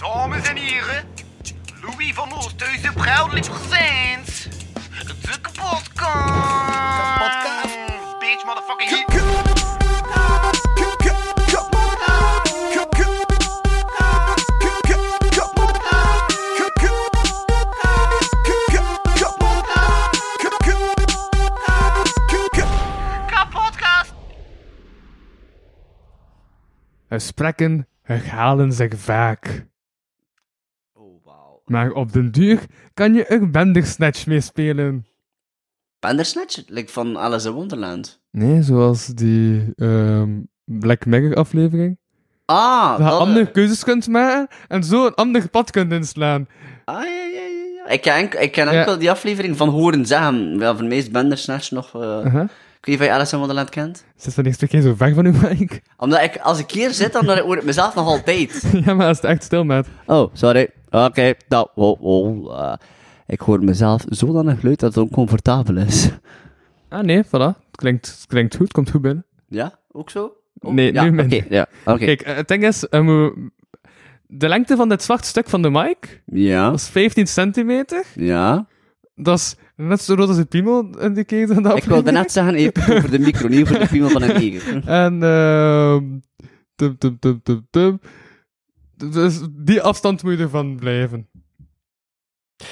Dames en heren, Louis van Oosthuizen proudly presents de. Kapotkast. Bitch, motherfucking hit. Gesprekken herhalen zich vaak. Oh. Maar op den duur kan je er Bandersnatch mee spelen. Bandersnatch? Like van Alice in Wonderland. Nee, zoals die ehm, Black Mirror aflevering. Ah, Dat je dat... andere keuzes kunt maken en zo een ander pad kunt inslaan. Ah, ja, ja, ja. Ik ken, ik ken Ja. enkel die aflevering van horen zeggen. Ja, voor mij is Bandersnatch nog... eh weet niet of je Alice in Wonderland kent. Zit dan eerst een keer zo ver van u, Mike? Omdat ik, als ik hier zit, dan hoor ik mezelf nog altijd. ja, maar als het echt stil met. Oh, sorry. Oké, nou, oh, oh. eh, ik hoor mezelf zodanig luid dat het oncomfortabel is. Ah nee, voilà. Het klinkt, het klinkt goed, komt goed binnen. Ja, ook zo? Oh, Nee, ja, nu oké, minder. ja, oké. Kijk, eh, het ding is, eh, de lengte van dit zwarte stuk van de mic, Ja, dat is 15 centimeter. ja. Dat is net zo groot als een piemel in die keer van de Ik wilde net zeggen, even over de micro, niet over de piemel van een neger. En, ehm tum, tum, tum, tum, tum. Dus die afstand moet je ervan blijven.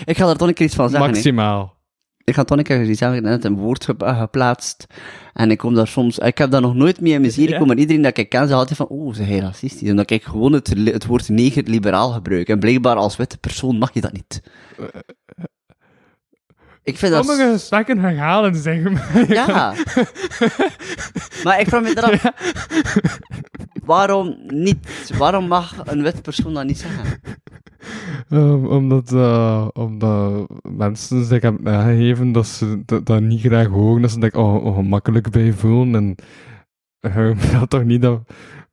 Ik ga er toch een keer iets van zeggen. hè. Maximaal. Ik ga toch een keer iets zeggen. Ik heb net een woord eh, geplaatst. En ik kom daar soms... Ik heb daar nog nooit mee in mijn Ja? gekomen. Maar iedereen dat ik ken, zei altijd van... Oh, ze hij racistisch. Omdat ik gewoon het, het woord neger liberaal gebruik. En blijkbaar als witte persoon mag je dat niet. Ik vind dat... Sommige gesprekken herhalen, zeg maar. Ja. maar ik vraag me eraf... Waarom niet? Waarom mag een wit persoon dat niet zeggen? Ehm, omdat, eh, omdat mensen zich hebben aangegeven dat ze dat, dat niet graag horen, dat ze zich oh, ongemakkelijk bij voelen. En uh, dat toch niet dat...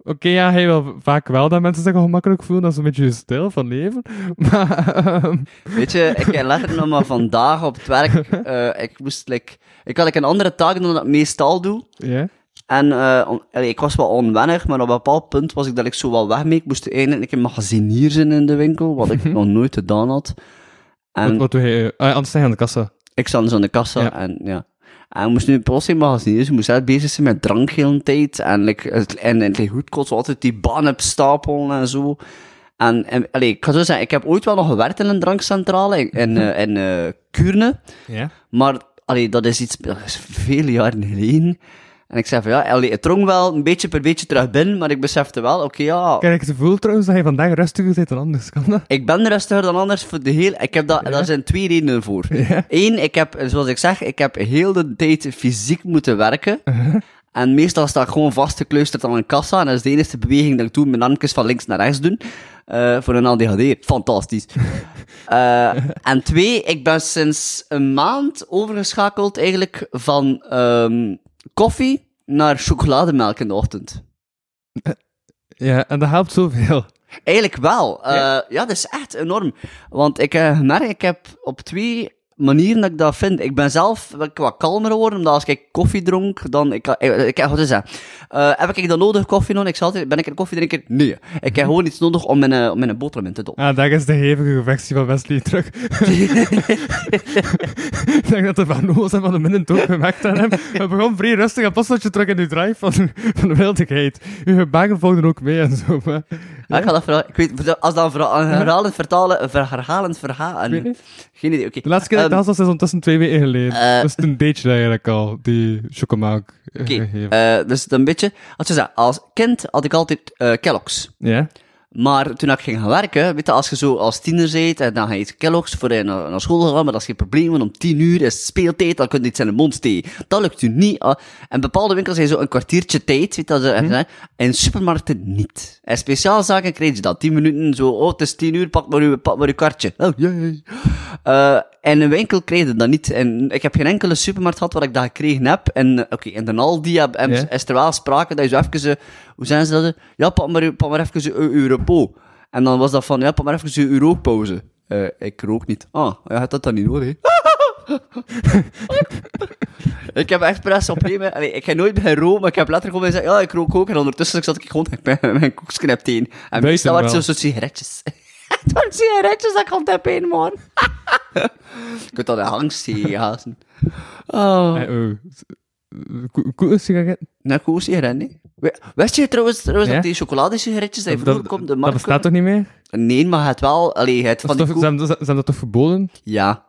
Oké, ja, hij wil vaak wel dat mensen zich ongemakkelijk voelen, dat is een beetje je stijl van leven. Maar, ehm, Weet je, ik letterlijk nog maar vandaag op het werk... eh, ik moest, like, ik had like, een andere taak dan dat ik meestal doe. ja. En eh, on- allee, ik was wel onwennig, maar op een bepaald punt was ik dat ik zo wel weg mee. Ik moest eindelijk een magazinier zijn in de winkel, wat ik nog nooit gedaan had. En Wat, wat doe je? Ah, anders sta je aan de kassa. ik zat dus aan de kassa Ja. en ja. En ik moest nu plotseling magazinier zijn. Ik moest echt bezig zijn met drank heel tijd. En, like, het, en, en het goed kost altijd die banen stapelen en zo. En, en allee, ik ga zo zeggen, ik heb ooit wel nog gewerkt in een drankcentrale in, in, eh, in eh, Kuurne. Ja. Maar allee, dat is iets dat is vele jaren geleden. En ik zei van ja, allee, het drong wel een beetje per beetje terug binnen, maar ik besefte wel, oké ja, Kijk, ik het gevoel trouwens dat je vandaag rustiger zit dan anders, kan dat? ik ben rustiger dan anders voor de heel... Ik heb dat, daar zijn twee redenen voor. Ja. Eén, ik heb, zoals ik zeg, ik heb heel de tijd fysiek moeten werken. En meestal sta ik gewoon vastgekluisterd aan een kassa. En dat is de enige beweging dat ik doe, mijn armpjes van links naar rechts doen. Eh, voor een ADHD. Fantastisch. Eh, en twee, ik ben sinds een maand overgeschakeld eigenlijk van ehm, koffie naar chocolademelk in de ochtend. Ja, en dat helpt zoveel. Eigenlijk wel. Eh, Ja? ja? dat is echt enorm. Want ik heb gemerkt, ik heb op twee manieren dat ik dat vind. Ik ben zelf wat kalmer geworden, omdat als ik koffie dronk, dan... Ik, ik, ik, wat is dat? Eh, heb ik dan nodig koffie nodig? Ik zeg altijd, ben ik een koffiedrinker? Nee. Ik heb gewoon iets nodig om mijn, eh, om mijn boterham in te doen. Ah, daar is de hevige versie van Wesley terug. ik denk dat de Van en Van de Minnen ook gemerkt hebben. We begon vrij rustig en pas dat je terug in de drive van, van de wildigheid. Uw volgden ook mee en zo. Maar, Ja, ik ga dat verhalen. Ik weet, als dan verha- herhalend vertalen, ver- herhalend weet niet. Geen idee, oké. de laatste keer dat ik Ehm, dat was, was ondertussen twee weken geleden. eh, dus toen deed je dat eigenlijk al, die chocomelk eh, Oké, gegeven. eh, dus een beetje... Als je zegt, als kind had ik altijd Kellogg's. ja? Maar toen ik ging gaan werken, weet je, als je zo als tiener bent en dan ga je iets Kellogg's voor je naar, naar school gaan, maar dat is geen probleem, want om tien uur is het speeltijd, dan kun je iets in de mond steken. Dat lukt u niet. En bepaalde winkels zijn zo een kwartiertje tijd, weet je, dat Mhm. en in supermarkten niet. En speciaal zaken krijg je dat. Tien minuten zo, oh, het is tien uur, pak maar uw, pak maar uw kartje. Oh, jee. Eh, en een winkel kreeg je dat niet. En ik heb geen enkele supermarkt gehad waar ik dat gekregen heb. En eh, oké, in de Aldi heb, heb- is er wel sprake dat je zo even, eh, hoe zijn ze dat? eh? Ja, pak maar, pak maar even uw, uw repos. En dan was dat van, ja, pak maar even uw rookpauze. Ik rook niet. Ah, je had dat dan niet nodig. ik heb op een gegeven moment- allee, ik ga nooit bij roken, maar ik heb letterlijk gewoon gezegd, ja, ik rook ook. En ondertussen zat ik gewoon met mijn, mijn koeksknip tegen. En meestal werd het zo'n soort sigaretjes. Van sigaretjes dat ik aan het hebben, man. Je kunt dat de angst zien, gasten. Oh. Eh, oh. Ko- Koele sigaret? Nou, goed sigaret, nee. We- Wist je trouwens, trouwens Ja? dat die chocoladesigaretjes die Dat, vroeger komt, de dat markt bestaat toch niet meer? Nee, maar het wel... Allee, het Dat van is die toch, koe- zijn dat toch verboden? Ja.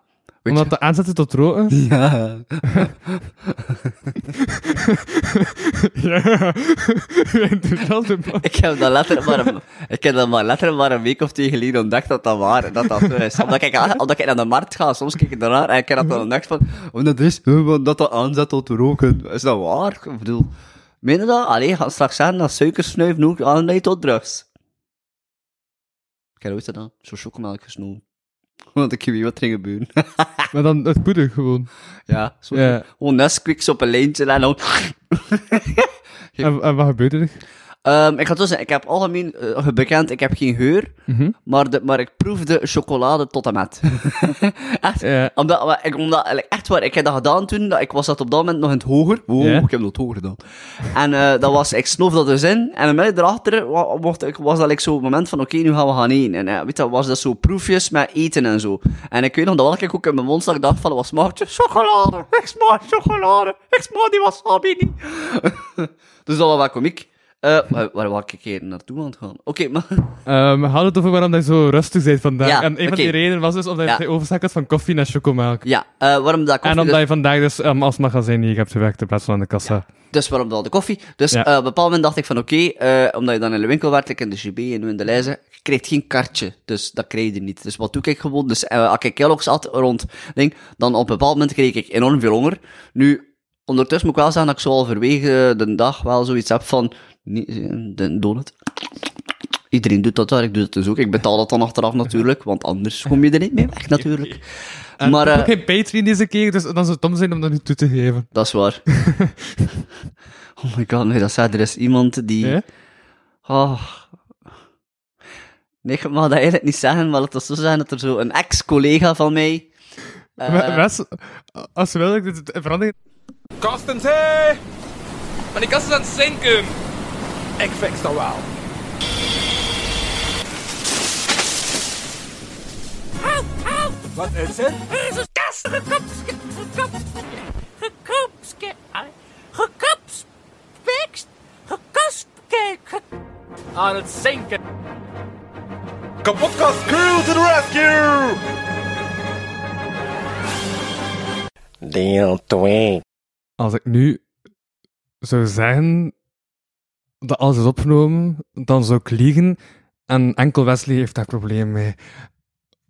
Weet Om je- dat te aanzetten tot roken? Ja. ja. Ik heb dat letterlijk maar een, ik heb dat maar letterlijk maar een week of twee geleden ontdekt dat dat waar, dat dat is. Omdat ik, omdat ik naar de markt ga, soms kijk ik ernaar en ik heb dat dan ontdekt van, oh, dat is, eh, want dat dat aanzet tot roken. Is dat waar? Ik bedoel, meen je dat? Allee, ga straks zeggen dat suikersnuiven ook aanleidt tot drugs. Ik heb ooit gedaan, zo chocomelk gesnoven. Want ik weet wat er ging gebeuren. Maar dan het poeder gewoon. ja, zo. Ja. Gewoon Nesquik's op een lijntje en dan... En, en wat gebeurde er? Ehm, ik ga zeggen, ik heb algemeen eh, bekend, ik heb geen geur, Mhm. maar, de, maar ik proefde chocolade tot en met. echt. Omdat, ik, omdat, echt waar, ik heb dat gedaan toen, dat, ik was dat op dat moment nog in het hoger. Wow, ik heb dat hoger gedaan. En eh, dat was, ik snoof dat dus in, en een minuut erachter wa- mocht, ik, was dat like, zo het moment van, oké, nu gaan we gaan eten. En eh, weet je, was dat zo proefjes met eten en zo. En ik weet nog dat ik ook in mijn mond zag, ik dacht van, wat smaakt? Chocolade! Ik smaak chocolade! Ik smaak die wasabi niet! dus dat was wel komiek. Eh, waar, waar was ik hier naartoe aan het gaan? Oké, maar... Ehm, we hadden het over waarom je zo rustig bent vandaag. Ja, en een van die redenen was dus omdat Ja. je overschakelt van koffie naar chocomelk. Ja, eh, waarom dat koffie... En omdat dus- je vandaag dus als magazijn hier hebt gewerkt in plaats van aan de kassa. Dus waarom dan de koffie? Dus Ja. eh, op een bepaald moment dacht ik van oké, omdat je dan in de winkel werkt, like in de GB en nu in de lijzen, je krijgt geen kartje. Dus dat krijg je niet. Dus wat doe ik gewoon? Dus als ik Kellogg's had rond, ding, dan op een bepaald moment kreeg ik enorm veel honger. Nu, ondertussen moet ik wel zeggen dat ik zo al verwege de dag wel zoiets heb van, niet, eh, de donut. Iedereen doet dat daar, ik doe dat dus ook. Ik betaal dat dan achteraf natuurlijk, want anders kom je er niet mee weg natuurlijk. En Maar, ik heb eh, ook geen Patreon deze keer, dus dan zou het dom zijn om dat nu toe te geven. Dat is waar. oh my god, nee, dat zei, er is iemand die... Ja? Oh. Nee, ik mag dat eigenlijk niet zeggen, maar het was zo zijn dat er zo een ex-collega van mij... eh, Wes, als wil ik dit veranderen. Kastens, hé! Maar die kast is aan het zinken. Ik fix dat wel. Wat is het? Er is een kast gekapske, gekapske, gekapske, gekapspekst, gekaspke, ge- aan het zinken. Kapotkast crew to the rescue! Deel 2. Als ik nu zou zeggen dat alles is opgenomen, dan zou ik liegen en enkel Wesley heeft daar probleem mee.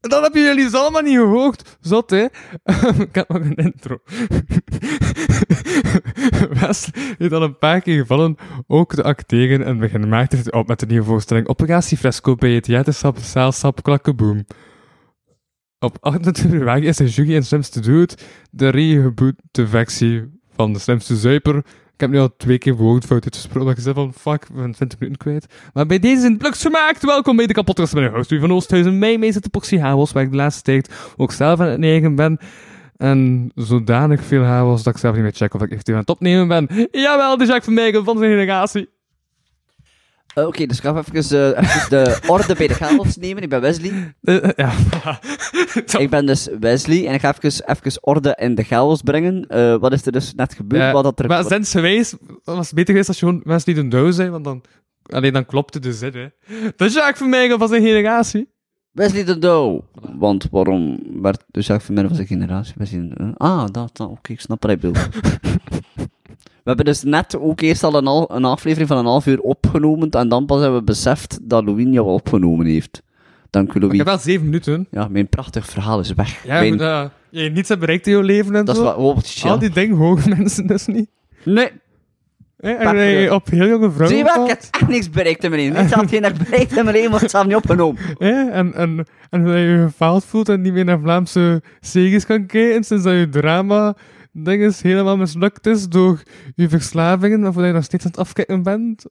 Dat hebben jullie dus allemaal niet gehoord. Zot, hè? ik heb nog een intro. Wesley heeft al een paar keer gevallen ook te acteren en begint maakte het op met de nieuwe voorstelling Operatie Fresco bij het theatersap Zaalsap Klakkeboom. Op 28 februari is de jury in Slimste Dood de reboot versie van de Slimste Zuiper. Ik heb nu al twee keer woordfout uitgesproken, dat ik zei van fuck, we zijn 20 minuten kwijt. Maar bij deze zijn het pluks gemaakt. Welkom bij de kapotkast met de host van Oosthuizen. Mij meester de Poxie Havels, waar ik de laatste tijd ook zelf aan het negen ben. En zodanig veel havels dat ik zelf niet meer check of ik eventueel aan het opnemen ben. Jawel, de Jacques van Meijgen van zijn generatie. Eh, Oké, dus ik ga even, eh, even de orde bij de chaos nemen. Ik ben Wesley. Eh, ja. Ik ben dus Wesley en ik ga even, even orde in de chaos brengen. Wat is er dus net gebeurd? Wat dat er... Maar zinsgewijs was het beter geweest als je gewoon die een douw zijn, want dan, alleen dan klopte de zin, hè. De Jacques van zijn generatie. Wesley de Douw. Want waarom werd de zaak van zijn generatie? Wesley de- ah, dat, dat oké, ik snap hij bedoelt. we hebben dus net ook eerst al een, al, een aflevering van een half uur opgenomen en dan pas hebben we beseft dat Louis jou opgenomen heeft. Dank u, Ik Louis. heb wel zeven minuten. Ja, mijn prachtig verhaal is weg. Ja, Mijn- maar, uh, je niets hebt bereikt in je leven en dat is zo. wat... Oh. Al die dingen hogen mensen dus niet. Nee? En op heel jonge zie je vrouwen wel, ik heb echt niks bereikt in mijn leven. Niet zelfs geen ik bereikt in mijn leven, wordt het zelf niet opgenomen. En, en, en dat je je gefaald voelt en niet meer naar Vlaamse series kan kijken sinds dat je drama dinges helemaal mislukt is door je verslavingen, waarvoor je nog steeds aan het afkijken bent.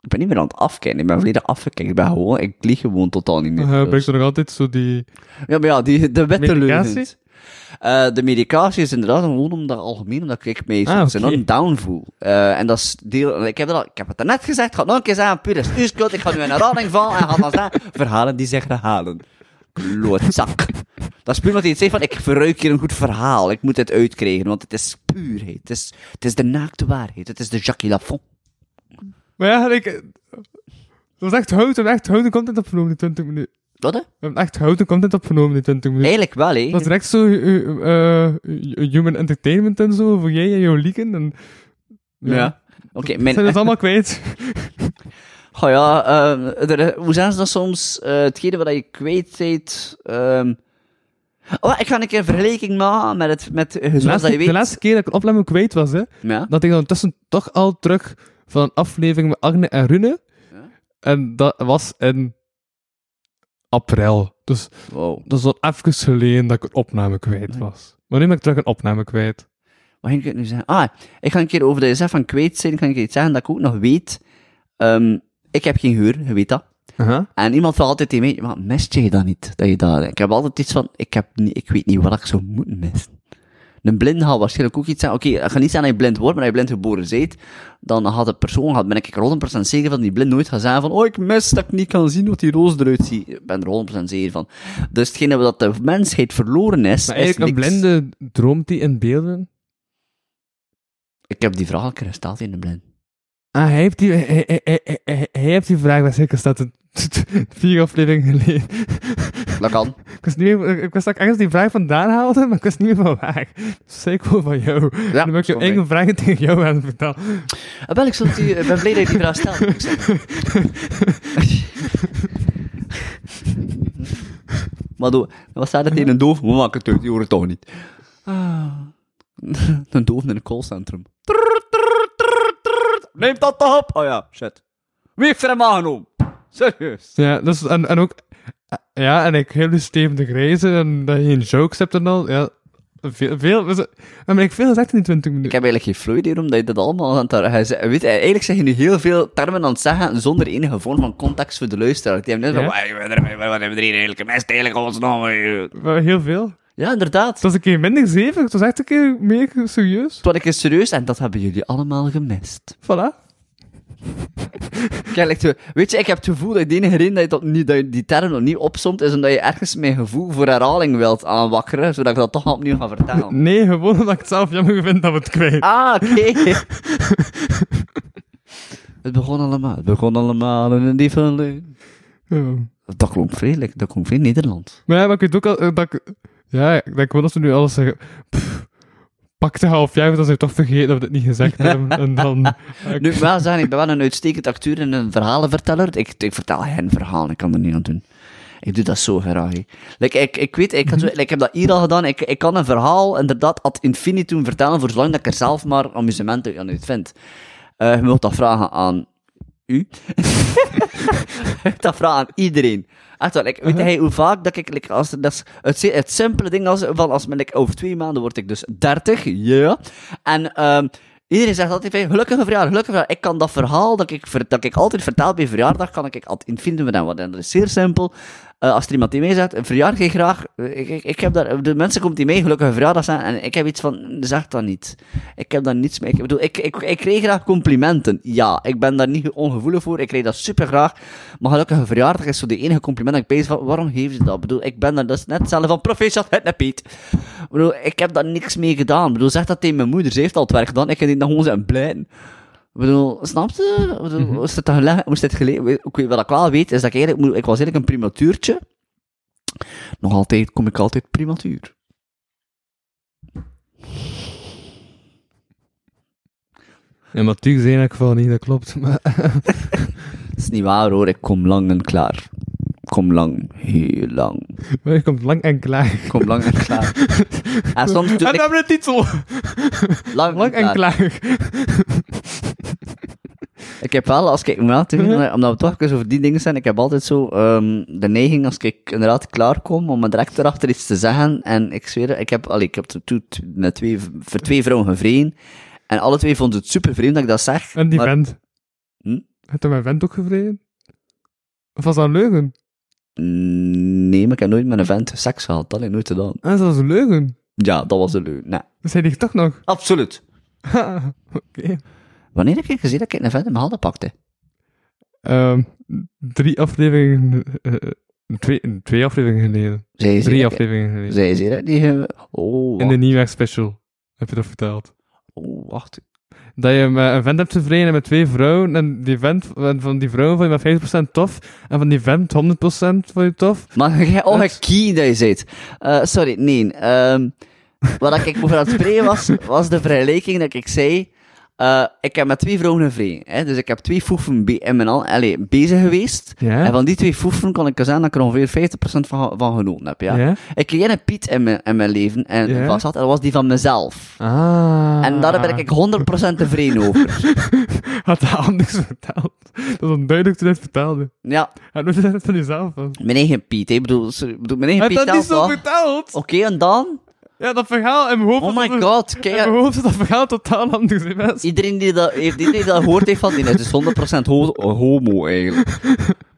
Ik ben niet meer aan het afkijken, ik ben volledig afgekeken. Ik ben gewoon, ik lieg gewoon totaal niet meer. Dan Dus- gebruik je nog altijd zo die... Ja, maar ja, die, de witte leugens. Eh, de medicatie is inderdaad gewoon omdat algemeen, omdat ik mij Ah, oké. enorm down voel. Eh, en dat is deel, ik heb, het al, ik heb het net gezegd, ik ga het nog een keer zeggen, puur is uw ik ga nu in herhaling vallen en ga dan zeggen, verhalen die zich herhalen. Klootzak. Dat is puur omdat hij zegt van, ik verruik hier een goed verhaal, ik moet dit uitkrijgen, want het is puurheid, het is, het is de naakte waarheid, het is de Jacques Lafont. Maar ja, ik... Dat was echt houten, echt houten content opgenomen in 20 minuten. Wat hè? We hebben echt houten content opgenomen in 20 minuten. Eigenlijk wel, hè. Dat was direct zo eh, eh, human entertainment en zo, voor jij en jouw lieken. En, Ja. Oké, mijn... Zijn het allemaal kwijt? Oh ja, ehm, er- hoe zijn ze dat soms? eh hetgene wat je kwijt bent. ehm Oh, ik ga een keer een vergelijking maken met het, met, eh, De laatste, dat je weet. de laatste keer dat ik een opname kwijt was, hè, Ja. dat ik dan tussen toch al terug van een aflevering met Agne en Rune. Ja. En dat was in april. Dus Wow. dat is al even geleden dat ik een opname kwijt was. Maar nu ben ik terug een opname kwijt. Wat ging ik nu zeggen? Ah, ik ga een keer over de zegt van kwijt zijn, ga ik iets zeggen dat ik ook nog weet. Ehm, ik heb geen geur, je weet dat. Aha. En iemand vraagt altijd tegen mij, maar mist jij dat niet? Dat je dat... Ik heb altijd iets van, ik, heb niet, ik weet niet wat ik zou moeten missen. Een blinde gaat waarschijnlijk ook iets zeggen. Oké, ik ga niet zeggen dat je blind wordt, maar als je blind geboren bent, dan gaat de persoon, gaat, ben ik er 100% zeker van, die blind nooit gaat zeggen van, oh, ik mis dat ik niet kan zien wat die roos eruit ziet. Ik ben er 100% zeker van. Dus hetgene wat de mensheid verloren is, Maar is eigenlijk, een niks. blinde droomt die in beelden? Ik heb die vraag al een gesteld in de blind. Ah, hij heeft die, hij, hij, hij, hij, hij- hij heeft die vraag, dat zeker staat het vier afleveringen geleden. Dat kan. Ik wist, niet meer, ik wist dat ik ergens die vraag vandaan haalde, maar ik wist niet meer van waar. Ik gewoon van jou. Ja, dan ben ik van eigen vragen tegen jou aan het vertellen. Ah, wel, ik, zal het u- ben blij dat je die vraag stelt, moet zeggen. maar doe, wat staat er tegen een doof? We maken het uit, die hoort het toch niet. Ah. Een doof in een callcentrum. Neemt dat toch op? Oh ja, shit. Wie heeft er hem aangenomen? Serieus. Ja, dus, en, en ook... Ja, en ik heel die Steven de Grijze en dat je geen jokes hebt en al. Ja, veel... veel dus, maar ik veel gezegd in die 20 Ik minuten. heb eigenlijk geen flauw idee omdat je dat allemaal aan het... hij zei- Weet, je, eigenlijk zeg je nu heel veel termen aan het zeggen zonder enige vorm van context voor de luisteraar. Die hebben net Ja? van, "Wai, wat hebben we- wat hebben we hier eigenlijk gemist eigenlijk ons nog? Heel veel. Ja, inderdaad. Het was een keer minder zeven, het was echt een keer meer serieus. Toen ik eens serieus en dat hebben jullie allemaal gemist. Voilà. Kijk, weet je, ik heb het gevoel dat de enige reden dat je, dat niet, dat je die term nog niet opzomt, is omdat je ergens mijn gevoel voor herhaling wilt aanwakkeren, zodat ik dat toch opnieuw ga vertellen. Nee, gewoon omdat ik het zelf jammer vind dat we het kwijt. Ah, oké. het begon allemaal, het begon allemaal in een diepe leun. Ja. Dat klonk vredelijk, dat klonk veel Nederland. Maar ja, maar ik weet ook al eh, dat ik... Ja, ik denk wel dat ze nu alles zeggen... Pff, pak de half jaar, dan zijn we toch vergeten dat we het niet gezegd hebben. En dan... Nu, ik moet wel zeggen, ik ben wel een uitstekend acteur en een verhalenverteller. Ik, ik vertel geen verhalen, ik kan er niet aan doen. Ik doe dat zo graag. Like, ik, ik weet, ik, had zo- like, ik heb dat hier al gedaan. Ik, ik kan een verhaal inderdaad ad infinitum vertellen, voor zolang dat ik er zelf maar amusement aan uit vind. Eh, je moet dat vragen aan u. dat vragen aan iedereen. Echt wel, like, weet jij hoe vaak dat ik, like, als, dat is het, het simpele ding als, van als men, like, over twee maanden word ik dus 30, ja. En, ehm Iedereen zegt altijd van, gelukkige verjaardag, gelukkige verjaardag. Ik kan dat verhaal dat ik, dat ik altijd vertel bij verjaardag, kan ik ad infinitum vertellen. En dat is zeer simpel. Eh, als er iemand die mij zegt, een verjaardag ik graag, eh, ik, ik, heb daar, de mensen komen die mij gelukkige verjaardag zeggen, en ik heb iets van, zeg dat niet. Ik heb daar niets mee. Ik bedoel, ik, ik, ik krijg graag complimenten. Ja, ik ben daar niet ongevoelig voor, ik krijg dat super graag. Maar gelukkige verjaardag is zo de enige compliment dat ik bezig van, waarom geef je dat? Ik bedoel, ik ben daar dus net zelf van, proficiat, het net Piet. Ik bedoel, ik heb daar niks mee gedaan. Ik bedoel, zeg dat tegen mijn moeder, ze heeft al het werk gedaan, ik heb die dan gewoon zijn blijten. Ik bedoel, snap je? Ik bedoel, moest het moest Wat ik wel weet, is dat ik eigenlijk, ik was eigenlijk een primatuurtje. Nog altijd kom ik altijd primatuur. Ja, maar natuurlijk zei in elk geval niet, dat klopt. Maar, Dat is niet waar hoor, ik kom lang en klaar. Kom lang, heel lang. maar je komt lang en klaar. Kom lang en klaar. En soms doe En ik dan hebben we de titel! lang, Lang en klaar. Ik heb wel, als ik, ja, omdat we toch even over die dingen zijn, ik heb altijd zo ehm, de neiging, als ik inderdaad klaar kom, om me direct erachter iets te zeggen. En ik zweer, ik heb, allee, ik heb met twee, voor twee vrouwen gevreden. En alle twee vonden het super vreemd dat ik dat zeg. En die maar- vent. Hm? Heeft hij mijn vent ook gevreden? Of was dat een leugen? Nee, maar ik heb nooit met een vent seks gehad. Dat heb ik nooit gedaan. Ah, dat was een leugen. Ja, dat was een leuk. Nee, Dat zei ik toch nog. absoluut. Oké. Wanneer heb ik gezien dat ik een vent in mijn handen pakte? Ehm, drie afleveringen... eh, eh, twee, twee afleveringen geleden. Zij je Drie afleveringen geleden. Zij je dat die... Oh, In de nieuwjaar special. Heb je dat verteld? Oh, wacht. Dat je een vent hebt tevreden en met twee vrouwen. En die vent, en van die vrouwen vond je maar 50% tof. En van die vent 100% vond je tof. Maar jij, oh, ik key dat je zit. Eh, sorry, nee. ehm wat ik over aan het spreken was, was de vergelijking dat ik zei. Eh, ik heb met twee vrouwen gevreden. Hè, dus ik heb twee foefen be- in mijn al, allee, bezig geweest. En van die twee foefen kon ik zeggen dat ik er ongeveer 50% van, van genoten heb. Ja? Ik kreeg een Piet in mijn, in mijn leven. En zat, dat was die van mezelf. Ah. En daar ben ik 100% tevreden over. Had hij anders verteld. Dat was onduidelijk toen hij het vertelde. Ja, Hij het van jezelf was. mijn eigen Piet. Ik bedoel, sorry, bedoel, mijn eigen Hij had Piet dat niet zo verteld. Oké, en dan? Ja, dat verhaal in mijn hoofd... Oh my god, In kijk. mijn hoofd is dat verhaal totaal anders. mensen. Iedereen die dat, heeft, iedereen die dat gehoord heeft van die is dus 100% ho homo eigenlijk.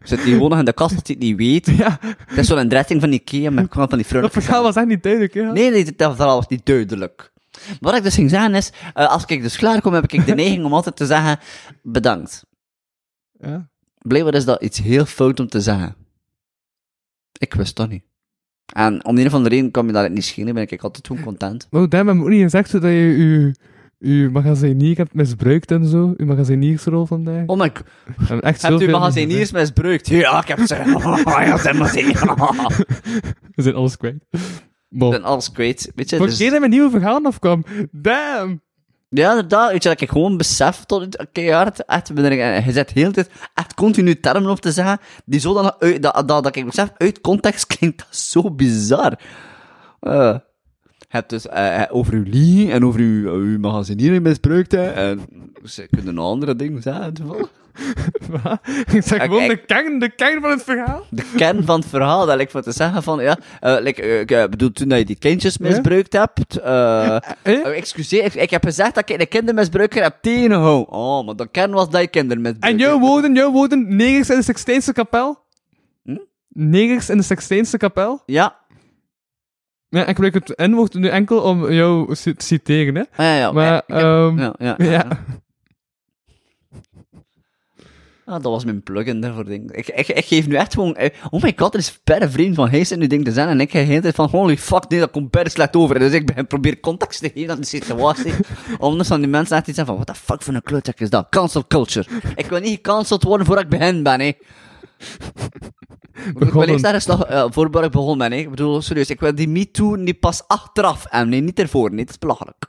Zit die gewoon nog in de kast dat hij het niet weet. Ja, Het is zo'n dreading van Ikea met van die dat vrouwen. verhaal was echt niet duidelijk, hè. Nee, nee, dat verhaal was niet duidelijk. Wat ik dus ging zeggen is, eh, als ik dus klaar kom, heb ik de neiging om altijd te zeggen, bedankt. Ja. Blijkbaar is dat iets heel fout om te zeggen. Ik wist dat niet. En om de een of andere reden kan me dat niet schelen, ben ik altijd gewoon content. Maar daar hebben we ook niet gezegd dat je je, je magazinier hebt misbruikt en zo. Je magaziniersrol vandaag. Oh my god, We echt hebt u magaziniers misbruikt? Ja, ik heb ze. Ja, ze hebben ze. We zijn alles kwijt. Ik ben alles kwijt. Weet je, voor dus- mijn nieuwe verhaal afkwam. Damn! Ja, inderdaad. Weet je, dat ik gewoon besef tot keihard, echt, ben er- je zet heel de tijd echt continu termen op te zeggen, die zo dan uit, dat, dat, dat ik besef, uit context klinkt dat zo bizar. Eh, je hebt dus eh, eh, over uw liegen en over uw, uw magazinieren misbruikt, hè, en ze kunnen andere dingen zeggen. toevallig. Wat? Ik zeg gewoon de kern, de kern van het verhaal. De kern van het verhaal, dat ik voor te zeggen van, ja, eh, like, eh, ik eh, bedoel, toen dat je die kindjes misbruikt hebt, Eh? Excuseer, ik, ik heb gezegd dat ik de kindermisbruiker heb tegengehouden. Oh, maar de kern was dat je kindermisbruiker... En jouw woorden, jouw woorden, negers in de Sixtijnse kapel? Hm? Negers in de Sixtijnse kapel? Ja. Ja, ik gebruik het N-woord nu enkel om jou te citeren, hè. Ah, ja, ja. Maar, ja, ehm, ja, ja. Ja. Ah, dat was mijn plugin daarvoor, denk ik. Ik, ik. geef nu echt gewoon... eh, Oh my god, er is per vriend van hij zit nu ding te zijn en ik ga tijd van holy fuck, nee, dat komt per slecht over. Dus ik begin probeer context te geven aan de situatie. Anders dan die mensen echt iets zeggen van, what the fuck voor een klootzak is dat? Cancel culture. Ik wil niet gecanceld worden voordat ik begin ben, hè. Ik wil Begonnen. eerst ergens nog, uh, voordat ik begon ben, hè. Ik bedoel, serieus, ik wil die MeToo niet pas achteraf en nee, niet ervoor, nee, dat is belachelijk.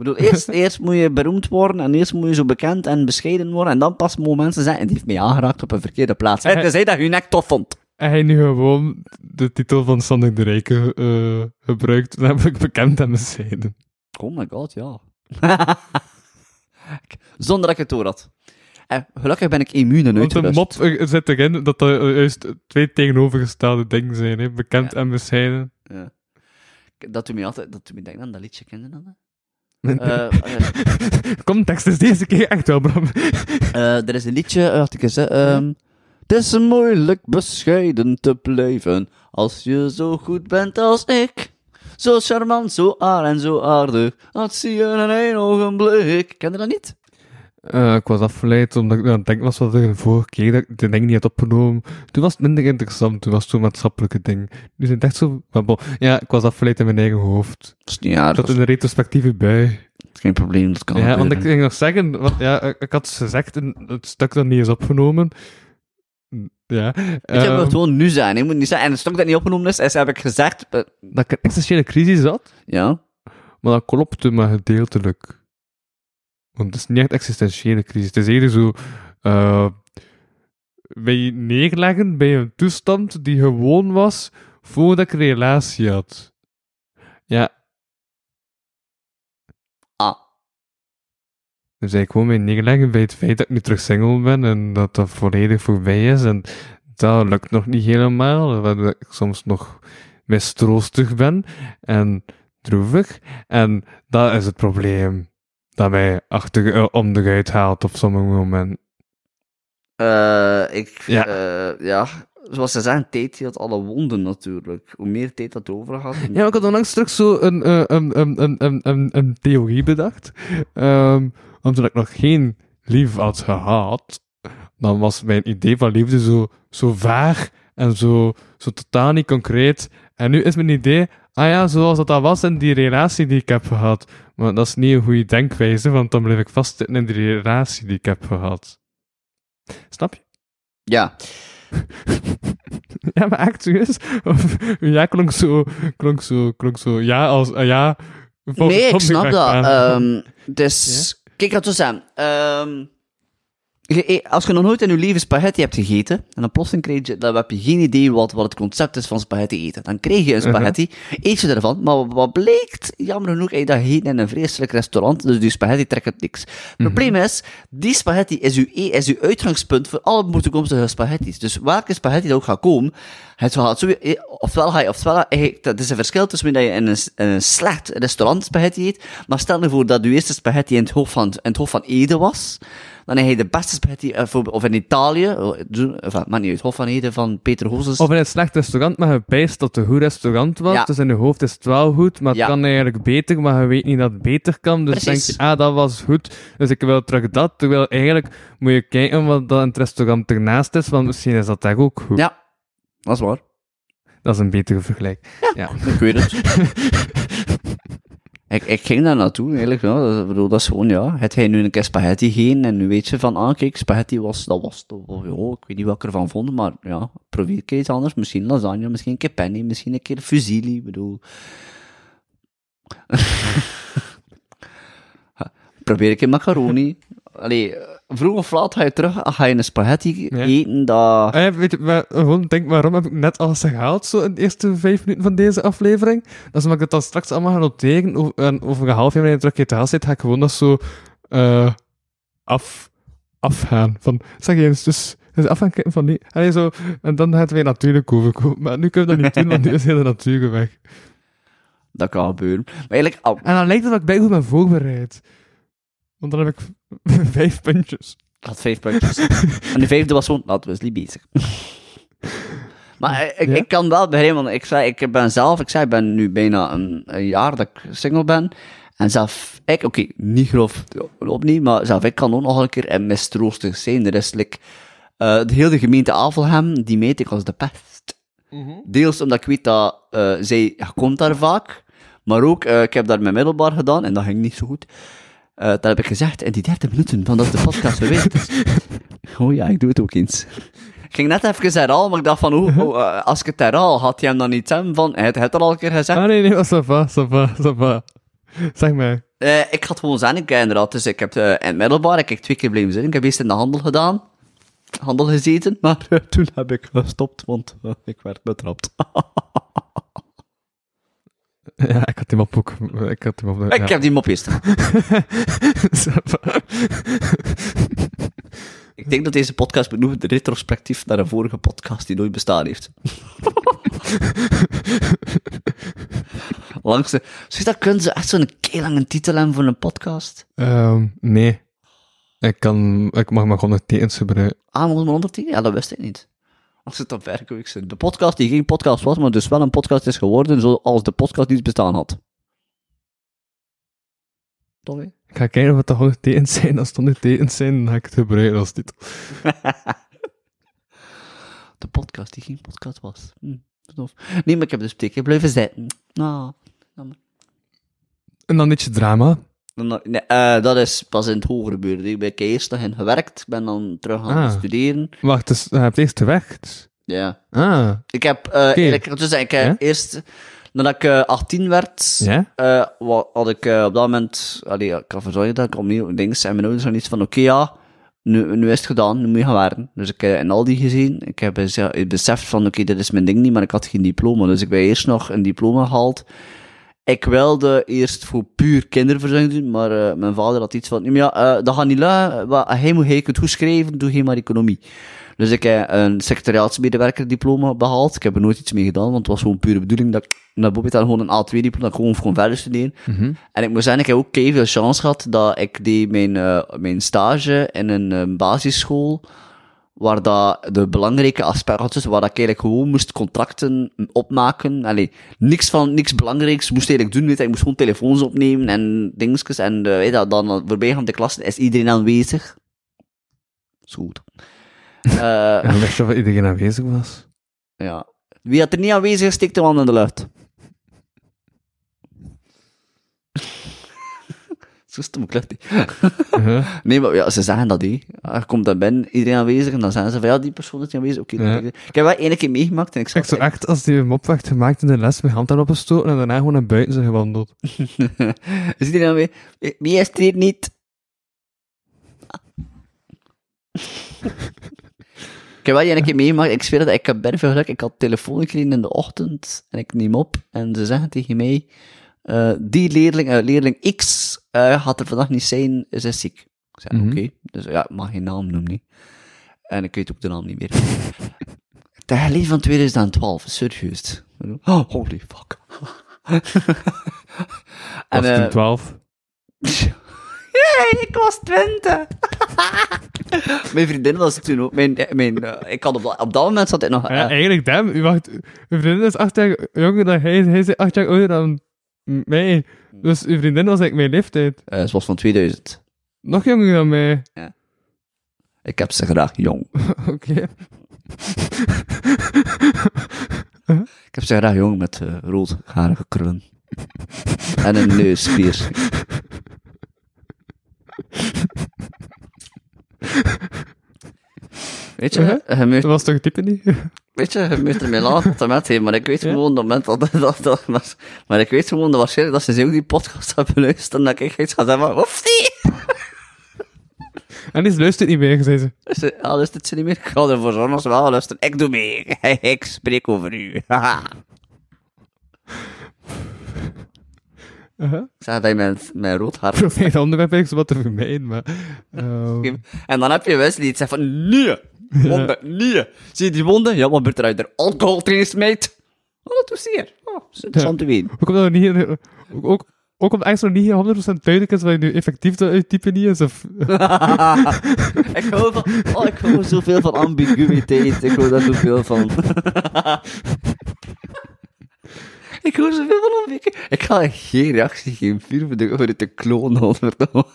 Ik bedoel, eerst, eerst moet je beroemd worden en eerst moet je zo bekend en bescheiden worden en dan pas mogen mensen zeggen, die heeft mij aangeraakt op een verkeerde plaats. Hij dat je nek tof vond. En hij nu gewoon de titel van Sander de Rijke eh, gebruikt, namelijk bekend en bescheiden. Oh my god, ja. Zonder dat ik het door had. En gelukkig ben ik immuun en Want de mop eh, zit erin dat er eh, juist twee tegenovergestelde dingen zijn, hè. bekend en bescheiden. Ja. Dat doet me altijd, dat doet me denken aan dat liedje, ken je dat? Eh, eh, Context is deze keer echt wel, Bram. Eh, er is een liedje, uh, had ik eens, ehm Het is moeilijk bescheiden te blijven als je zo goed bent als ik. Zo charmant, zo aard en zo aardig, dat zie je in één ogenblik. Ken je dat niet? Eh, ik was afgeleid omdat ik aan het denken was wat er de vorige keer dat ik de ding niet had opgenomen. Toen was het minder interessant, toen was het zo'n maatschappelijke ding. Nu zijn het echt zo... maar bon, ja, ik was afgeleid in mijn eigen hoofd. Dat is niet Ik aardig, zat dat in de retrospectieve bij. is geen probleem, dat kan Ja, want ik ging nog zeggen, want ja, ik, ik had gezegd het stuk dat niet is opgenomen. Ja. Weet je, ehm, moet gewoon nu zijn, je moet niet zeggen, en het stuk dat niet opgenomen is, is heb ik gezegd, eh, dat ik een existentiële crisis had, ja, maar dat klopte maar gedeeltelijk. Want het is niet echt existentiële crisis. Het is eerder zo, eh bij je neerleggen bij een toestand die gewoon was voordat ik een relatie had. Ja. Ah. Dus eigenlijk gewoon mij neerleggen bij het feit dat ik nu terug single ben en dat dat volledig voorbij is. En dat lukt nog niet helemaal, waardoor ik soms nog mistroostig ben en droevig. En dat is het probleem dat mij achter, eh, om de ruit haalt op sommige momenten. Eh, ik, Ja. ja. ja, zoals ze zeggen, tijd heelt alle wonden natuurlijk. Hoe meer tijd dat over gaat. Ja, maar ik had onlangs terug zo een, eh, een, een, een, een, een, een theorie bedacht. Ehm omdat ik nog geen lief had gehad, dan was mijn idee van liefde zo, zo vaag en zo, zo totaal niet concreet. En nu is mijn idee, ah ja, zoals dat, dat was in die relatie die ik heb gehad. Maar dat is niet een goede denkwijze, want dan blijf ik vastzitten in die relatie die ik heb gehad. Snap je? Ja, Ja, maar echt serieus? Of, ja, klonk zo, klonk zo, klonk zo, ja, als, eh, ja. nee, ik snap dat. Ehm, dus, kijk, laten we zeggen. eh, als je nog nooit in je leven spaghetti hebt gegeten, en dan plotseling krijg je, dan heb je geen idee wat, wat het concept is van spaghetti eten. Dan krijg je een spaghetti, eet je ervan, maar wat blijkt, jammer genoeg, je dat gegeten in een vreselijk restaurant, dus die spaghetti trekt het niks. Het probleem is, die spaghetti is uw, e- is uw uitgangspunt voor alle toekomstige spaghetti's. Dus welke spaghetti er ook gaat komen, het gaat eh, ofwel ga je, ofwel, eh, dat is een verschil tussen dat je in een, in een slecht restaurant spaghetti eet, maar stel je voor dat je eerste spaghetti in het hoofd van, in het hoofd van Ede was, dan heb je de beste spaghetti, eh, of in Italië, oh, doe- enfin, maakt niet uit, Hof van Ede van Peter Hozes. Of in een slecht restaurant, maar je bijst dat het een goed restaurant was. Ja. Dus in je hoofd is het wel goed, maar het Ja. kan eigenlijk beter, maar je weet niet dat het beter kan. Dus Precies. denk je, ah, dat was goed, dus ik wil terug dat. Terwijl eigenlijk moet je kijken wat dat in het restaurant ernaast is, want misschien is dat daar ook goed. Ja, dat is waar. Dat is een betere vergelijk. Ja. Ik weet het. ik, ik ging daar naartoe, eigenlijk. Ja. Dat, bedoel, dat is gewoon, ja. Het hij nu een keer spaghetti gegeten en nu weet je van, ah, kijk, spaghetti was, dat was, ja, ik weet niet wat ik ervan vond, maar ja, probeer een keer iets anders. Misschien lasagne, misschien een keer penny, misschien een keer fusilli, bedoel. probeer een keer macaroni. Allee, eh, vroeg of laat ga je terug, ga je een spaghetti Ja. eten, dat... Eh, weet je, maar, gewoon denk waarom heb ik net alles gehaald, zo in de eerste vijf minuten van deze aflevering? Dat is omdat ik het dan straks allemaal ga noteren, over, en over een half jaar wanneer je terug in het huis zit, ga ik gewoon dat zo eh, af, afgaan. Van, zeg je eens, dus, dus af gaan kijken van die, allee, zo, en dan gaat het weer natuurlijk overkomen. Maar nu kunnen we dat niet doen, want nu is de natuur weg. Dat kan gebeuren. Maar eigenlijk, ah, En dan lijkt het dat ik bij goed ben voorbereid. Want dan heb ik vijf puntjes. had vijf puntjes. en de vijfde was gewoon, laten we eens niet bezig. maar ik, Ja? ik kan wel begrijpen, want ik, zei, ik ben zelf, ik zei, ik ben nu bijna een, een jaar dat ik single ben. En zelf ik, oké, niet grof op niet, maar zelf ik kan ook nog een keer in mistroostig zijn. Er is like, eh, de hele gemeente Avelgem, die meet ik als de pest. Deels omdat ik weet dat eh, zij komt daar vaak, maar ook, eh, ik heb daar mijn middelbaar gedaan en dat ging niet zo goed. Eh dat heb ik gezegd in die 30 minuten van dat de podcast geweest is. Oh ja, ik doe het ook eens. Ik ging net even herhalen, maar ik dacht van, oh, oh, eh, als ik het herhaal, had hij hem dan niet zeggen van, hij had het al een keer gezegd. Ah nee, nee, dat is va, va, va. Zeg maar. Eh, ik had gewoon zeggen, ik, inderdaad, dus ik heb in het middelbaar, ik heb twee keer blijven zitten, ik heb eerst in de handel gedaan, handel gezeten, maar toen heb ik gestopt, want ik werd betrapt. Ja, ik had hem op ook. Ik had hem op. Ik heb die mop eerst. Ik denk dat deze podcast benoemt de retrospectief naar een vorige podcast die nooit bestaan heeft. Langs de... Je dat, kunnen ze echt zo'n lange titel hebben voor een podcast? Ehm, nee. Ik kan, ik mag maar gewoon nog tekens gebruiken. Ah, maar 110? Ja, dat wist ik niet. Als het op werk zijn. De podcast die geen podcast was, maar dus wel een podcast is geworden, zoals de podcast niet bestaan had. Hè? Ik ga kijken of het toch 100 tekens zijn. Als het 100 tekens zijn, dan ga ik het gebruiken als titel. De podcast die geen podcast was. Hm, tof. Nee, maar ik heb dus twee keer blijven zitten. Nou, En dan iets drama. Nee, eh, dat is pas in het hoger gebeurd. Ik ben eerst nog in gewerkt, ben dan terug gaan Ah. studeren. Wacht, dus je hebt eerst gewerkt. Ja. Ah, Ik heb, eh ik, dus ik heb Ja? eerst, nadat ik eh, 18 werd, ja? eh, had ik eh, op dat moment, allee, ik kan verzorgen dat ik opnieuw dingen en mijn ouders hadden iets van, oké ja, nu, nu is het gedaan, nu moet je gaan werken. Dus ik heb in Aldi gezien, ik heb beseft van, oké, dit is mijn ding niet, maar ik had geen diploma. Dus ik ben eerst nog een diploma gehaald. Ik wilde eerst voor puur kinderverzorging doen, maar eh, mijn vader had iets van, "Nee, maar ja, eh, dat gaat niet lukken, Wa- hij moet hij het goed schrijven, doe geen maar economie. Dus ik heb een secretariaatsmedewerker diploma behaald. Ik heb er nooit iets mee gedaan, want het was gewoon pure bedoeling dat ik naar dan gewoon een A2 diploma, dat ik gewoon, gewoon verder studeren. Mhm. En ik moet zeggen, ik heb ook veel chance gehad dat ik deed mijn, eh, mijn stage in een eh, basisschool waar dat de belangrijke aspecten, waar dat ik eigenlijk gewoon moest contracten opmaken. Allee, niks van, niks belangrijks moest eigenlijk doen, weet je. ik moest gewoon telefoons opnemen en dingetjes, en uh, weet je, dan voorbijgaande klassen is iedereen aanwezig. Is goed. Uh, En wist je of iedereen aanwezig was? ja. Wie had er niet aanwezig is, steekt de hand in de lucht. Zo stom klopt. Nee, maar ja, ze zeggen dat, hé. Er komt dan binnen, iedereen aanwezig, en dan zeggen ze van, ja, die persoon is niet aanwezig. Oké, ik heb wel één keer meegemaakt, en ik zag... Ik zo echt, als die hem op werd gemaakt in de les, mijn hand daarop gestoten en daarna gewoon naar buiten zijn gewandeld. is iedereen aanwezig? Wie is er hier niet? ik heb wel één keer meegemaakt, ik zweer dat ik heb ben veel geluk, ik had telefoon gekregen in de ochtend, en ik neem op, en ze zeggen tegen mij, eh, die leerling, eh, leerling X, eh, gaat er vandaag niet zijn, ze is ziek. Ik zei, Mhm. oké, dus ja, ik mag geen naam noemen, niet. En ik weet ook de naam niet meer. De geleden van 2012, serieus. Oh, holy fuck. Was eh, toen 12. Jee, ik was 20. mijn vriendin was toen ook. Mijn, mijn, ik had op, dat- op dat moment zat ik nog. Ja, eigenlijk, damn, u wacht, uw vriendin is acht jaar jonger dan hij, hij is acht jaar ouder dan mij. Dus uw vriendin was eigenlijk mijn leeftijd. eh, ze was van 2000. Nog jonger dan mij. Ik heb ze graag jong. Oké. Ik heb ze graag jong met eh roodharige krullen. en een neuspiercing. Weet je, Uh-huh. je moet Dat was toch type niet? Weet je, je moet ermee laten tot en met, hè, maar ik weet gewoon dat moment dat, dat, dat, dat- maar ik weet gewoon dat waarschijnlijk dat ze zo die podcast hebben luisteren, dat ik iets ga zeggen, oefsie! En die luistert niet meer, zei ze. Ja, luistert ze niet meer? Ik ga ervoor zorgen als ze wel luisteren. Ik doe mee. Ik spreek over u. Haha. Uh-huh. ik zeg dat je met, met rood haar... Ik probeer het onderwerp wat te vermijden, maar... eh, En dan heb je Wesley die zegt van, nee, wonden, nee. Zie je die wonden? Ja, wat gebeurt er uit? Er alcohol erin smijt. Oh, dat doet zeer. Oh, dat is interessant te weten. Ook omdat er niet... Ook, ook, ook omdat eigenlijk nog niet 100% duidelijk is wat je nu effectief de uittype niet is, of... ik hou van, oh, ik hou zoveel van ambiguïteit. Ik hou daar zoveel van. ik hou zoveel van ambiguïteit. Ik ga geen reactie voor de, voor het te klonen, godverdomme.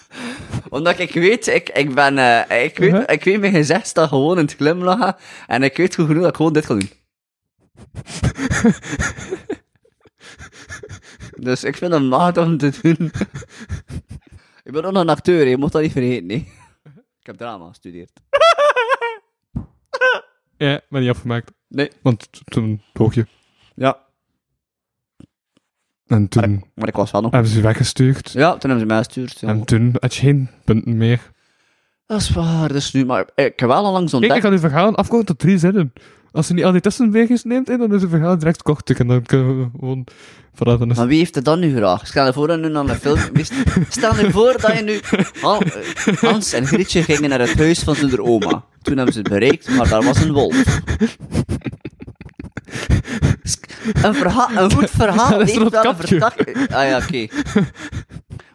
Omdat ik weet, ik, ik ben, eh, ik weet, Uh-huh. ik weet mijn gezicht staat gewoon in het glimlachen. En ik weet goed genoeg dat ik gewoon dit ga doen. dus ik vind het maat om te doen. ik ben ook nog een acteur, je moet dat niet vergeten, nee. Ik heb drama gestudeerd. Ja, maar niet afgemaakt. Nee. Want toen boog je. Ja. En toen Maar ik was wel nog... hebben ze weggestuurd. Ja, toen hebben ze mij gestuurd. ja. En toen had je geen punten meer. Dat is waar, dus nu... Maar ik heb wel al langs Kijk, ontdekt... ik ga uw verhaal afkomen tot drie zinnen. Als je niet al die tussenwegjes neemt, dan is het verhaal direct kort. En dan kunnen we gewoon... Dan is Maar wie heeft het dan nu graag? Stel je voor dat je nu naar film... Stel je voor dat je nu... Han- Hans en Grietje gingen naar het huis van hun oma. Toen hebben ze het bereikt, maar daar was een wolf. Een, verhaal, een goed verhaal heeft wel een. Ah ja, oké.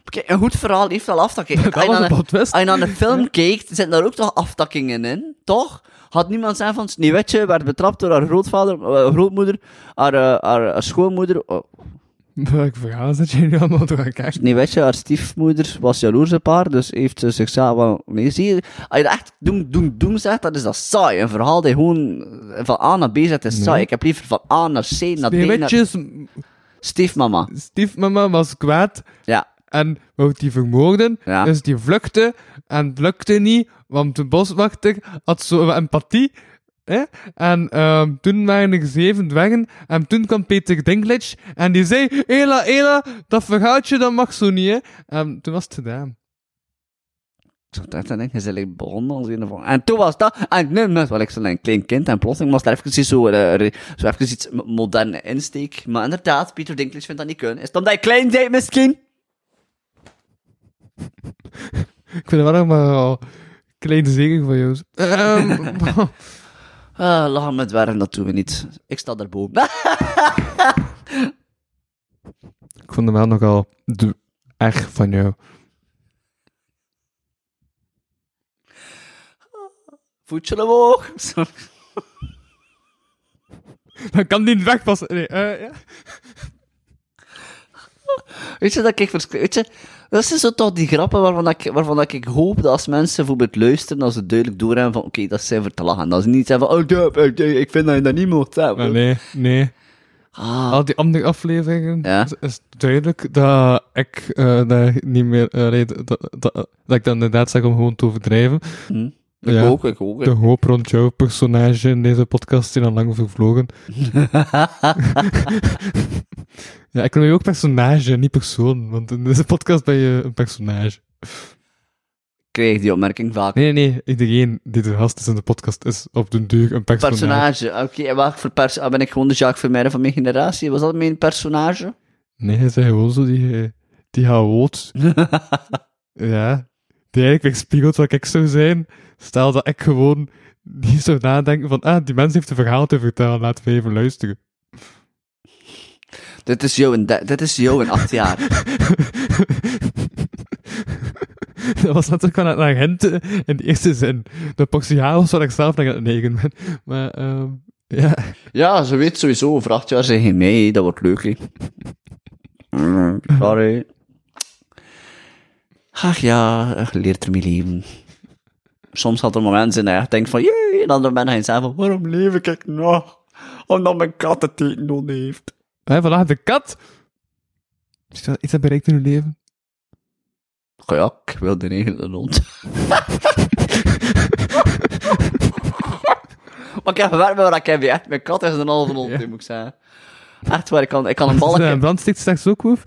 Kijk, een goed verhaal heeft wel aftakkingen. Dat Als je was naar een een- plot twist. Als je naar een film kijkt, zitten daar ook toch aftakkingen in, toch? Had niemand zijn van Sneeuwwitje werd betrapt door haar grootvader, eh, grootmoeder, haar, eh, haar, haar schoonmoeder. Oh, Welk verhaal zit je nu allemaal door elkaar? Sneeuwwitje, haar stiefmoeder, was jaloers op haar, dus heeft ze zichzelf wel... Nee, zie je, als je dat echt doen, doen, doen zegt, dan is dat saai. Een verhaal dat je gewoon van A naar B zet, is Nee. saai. Ik heb liever van A naar C, naar D, naar... Sneeuwwitjes, Stiefmama. stiefmama was kwaad Ja. en wou die vermoorden. Ja. Dus die vluchtte en het lukte niet, want de boswachter had zo empathie. Hè? En ehm, toen waren er zeven dwergen en toen kwam Peter Dinklage en die zei, Ela, Ela, dat verhaaltje dat mag zo niet, hè. En toen was het gedaan. Zo, dat dan denk je, ze like begonnen als een van... En toen was dat, en nu net, wel ik zo'n een klein kind, en plotseling was er even iets zo, eh, zo even iets moderne insteek. Maar inderdaad, Pieter Dinklage vindt dat niet kunnen. Is het omdat je klein bent misschien? Ik vind het wel nog maar al kleine zegen van jou. Ehm, Ah, lachen met dwergen, dat doen we niet. Ik sta daarboven. ik vond hem wel nogal erg van jou. Voetje omhoog. Dan kan die niet wegpassen. Nee, eh, ja. Weet je dat ik Weet je, dat zijn zo toch die grappen waarvan ik, waarvan ik hoop dat als mensen bijvoorbeeld luisteren, dat ze duidelijk doorhebben van, oké, dat zijn voor te lachen. Dat ze niet zeggen van, oh, ja, ik- ik vind dat je dat niet moet zeggen. Maar nee, nee. Ah, Al die andere afleveringen Ja. is, is duidelijk dat ik eh, daar niet meer... eh, nee, dat, dat, dat, dat ik dan inderdaad zeg om gewoon te overdrijven. hm. Ik ja. ook, ik ook. De hoop rond jouw personage in deze podcast zijn al lang vervlogen. ja, ik noem je ook personage, niet persoon. Want in deze podcast ben je een personage. krijg die opmerking vaak. Nee, nee, nee. Iedereen die de gast is in de podcast is op den duur een personage. Personage, oké. en welk voor pers ah, ben ik gewoon de Jacques Vermeijden van mijn generatie? Was dat mijn personage? Nee, hij zei gewoon zo die, die chaot. ja. Die eigenlijk weerspiegelt wat ik zou zijn. Stel dat ik gewoon niet zou nadenken van, ah, die mens heeft een verhaal te vertellen, laten we even luisteren. dit is jou in, dit is jou in acht jaar. dat was natuurlijk wel agent in de eerste zin. De chaos wat ik zelf naar aan het negen ben. Maar, ehm ja. Ja, ze weet sowieso, over acht jaar zijn geen mee, dat wordt leuk, hè. Mm, Sorry. Ach ja, je leert ermee leven. Soms had er momenten zijn dat je echt denkt van, jee, en andere mensen gaan zeggen van, waarom leef ik nog? Omdat mijn kat het eten nodig heeft. Hé, vandaag de kat. Is dat iets dat bereikt in uw leven? Ja, ik wil de eigen hond. maar ik heb gewerkt met wat ik heb, echt. Mijn kat is een halve hond, Ja. moet ik zeggen. Echt waar, ik kan, ik kan een er balkje... een brand stikt straks ook hoef.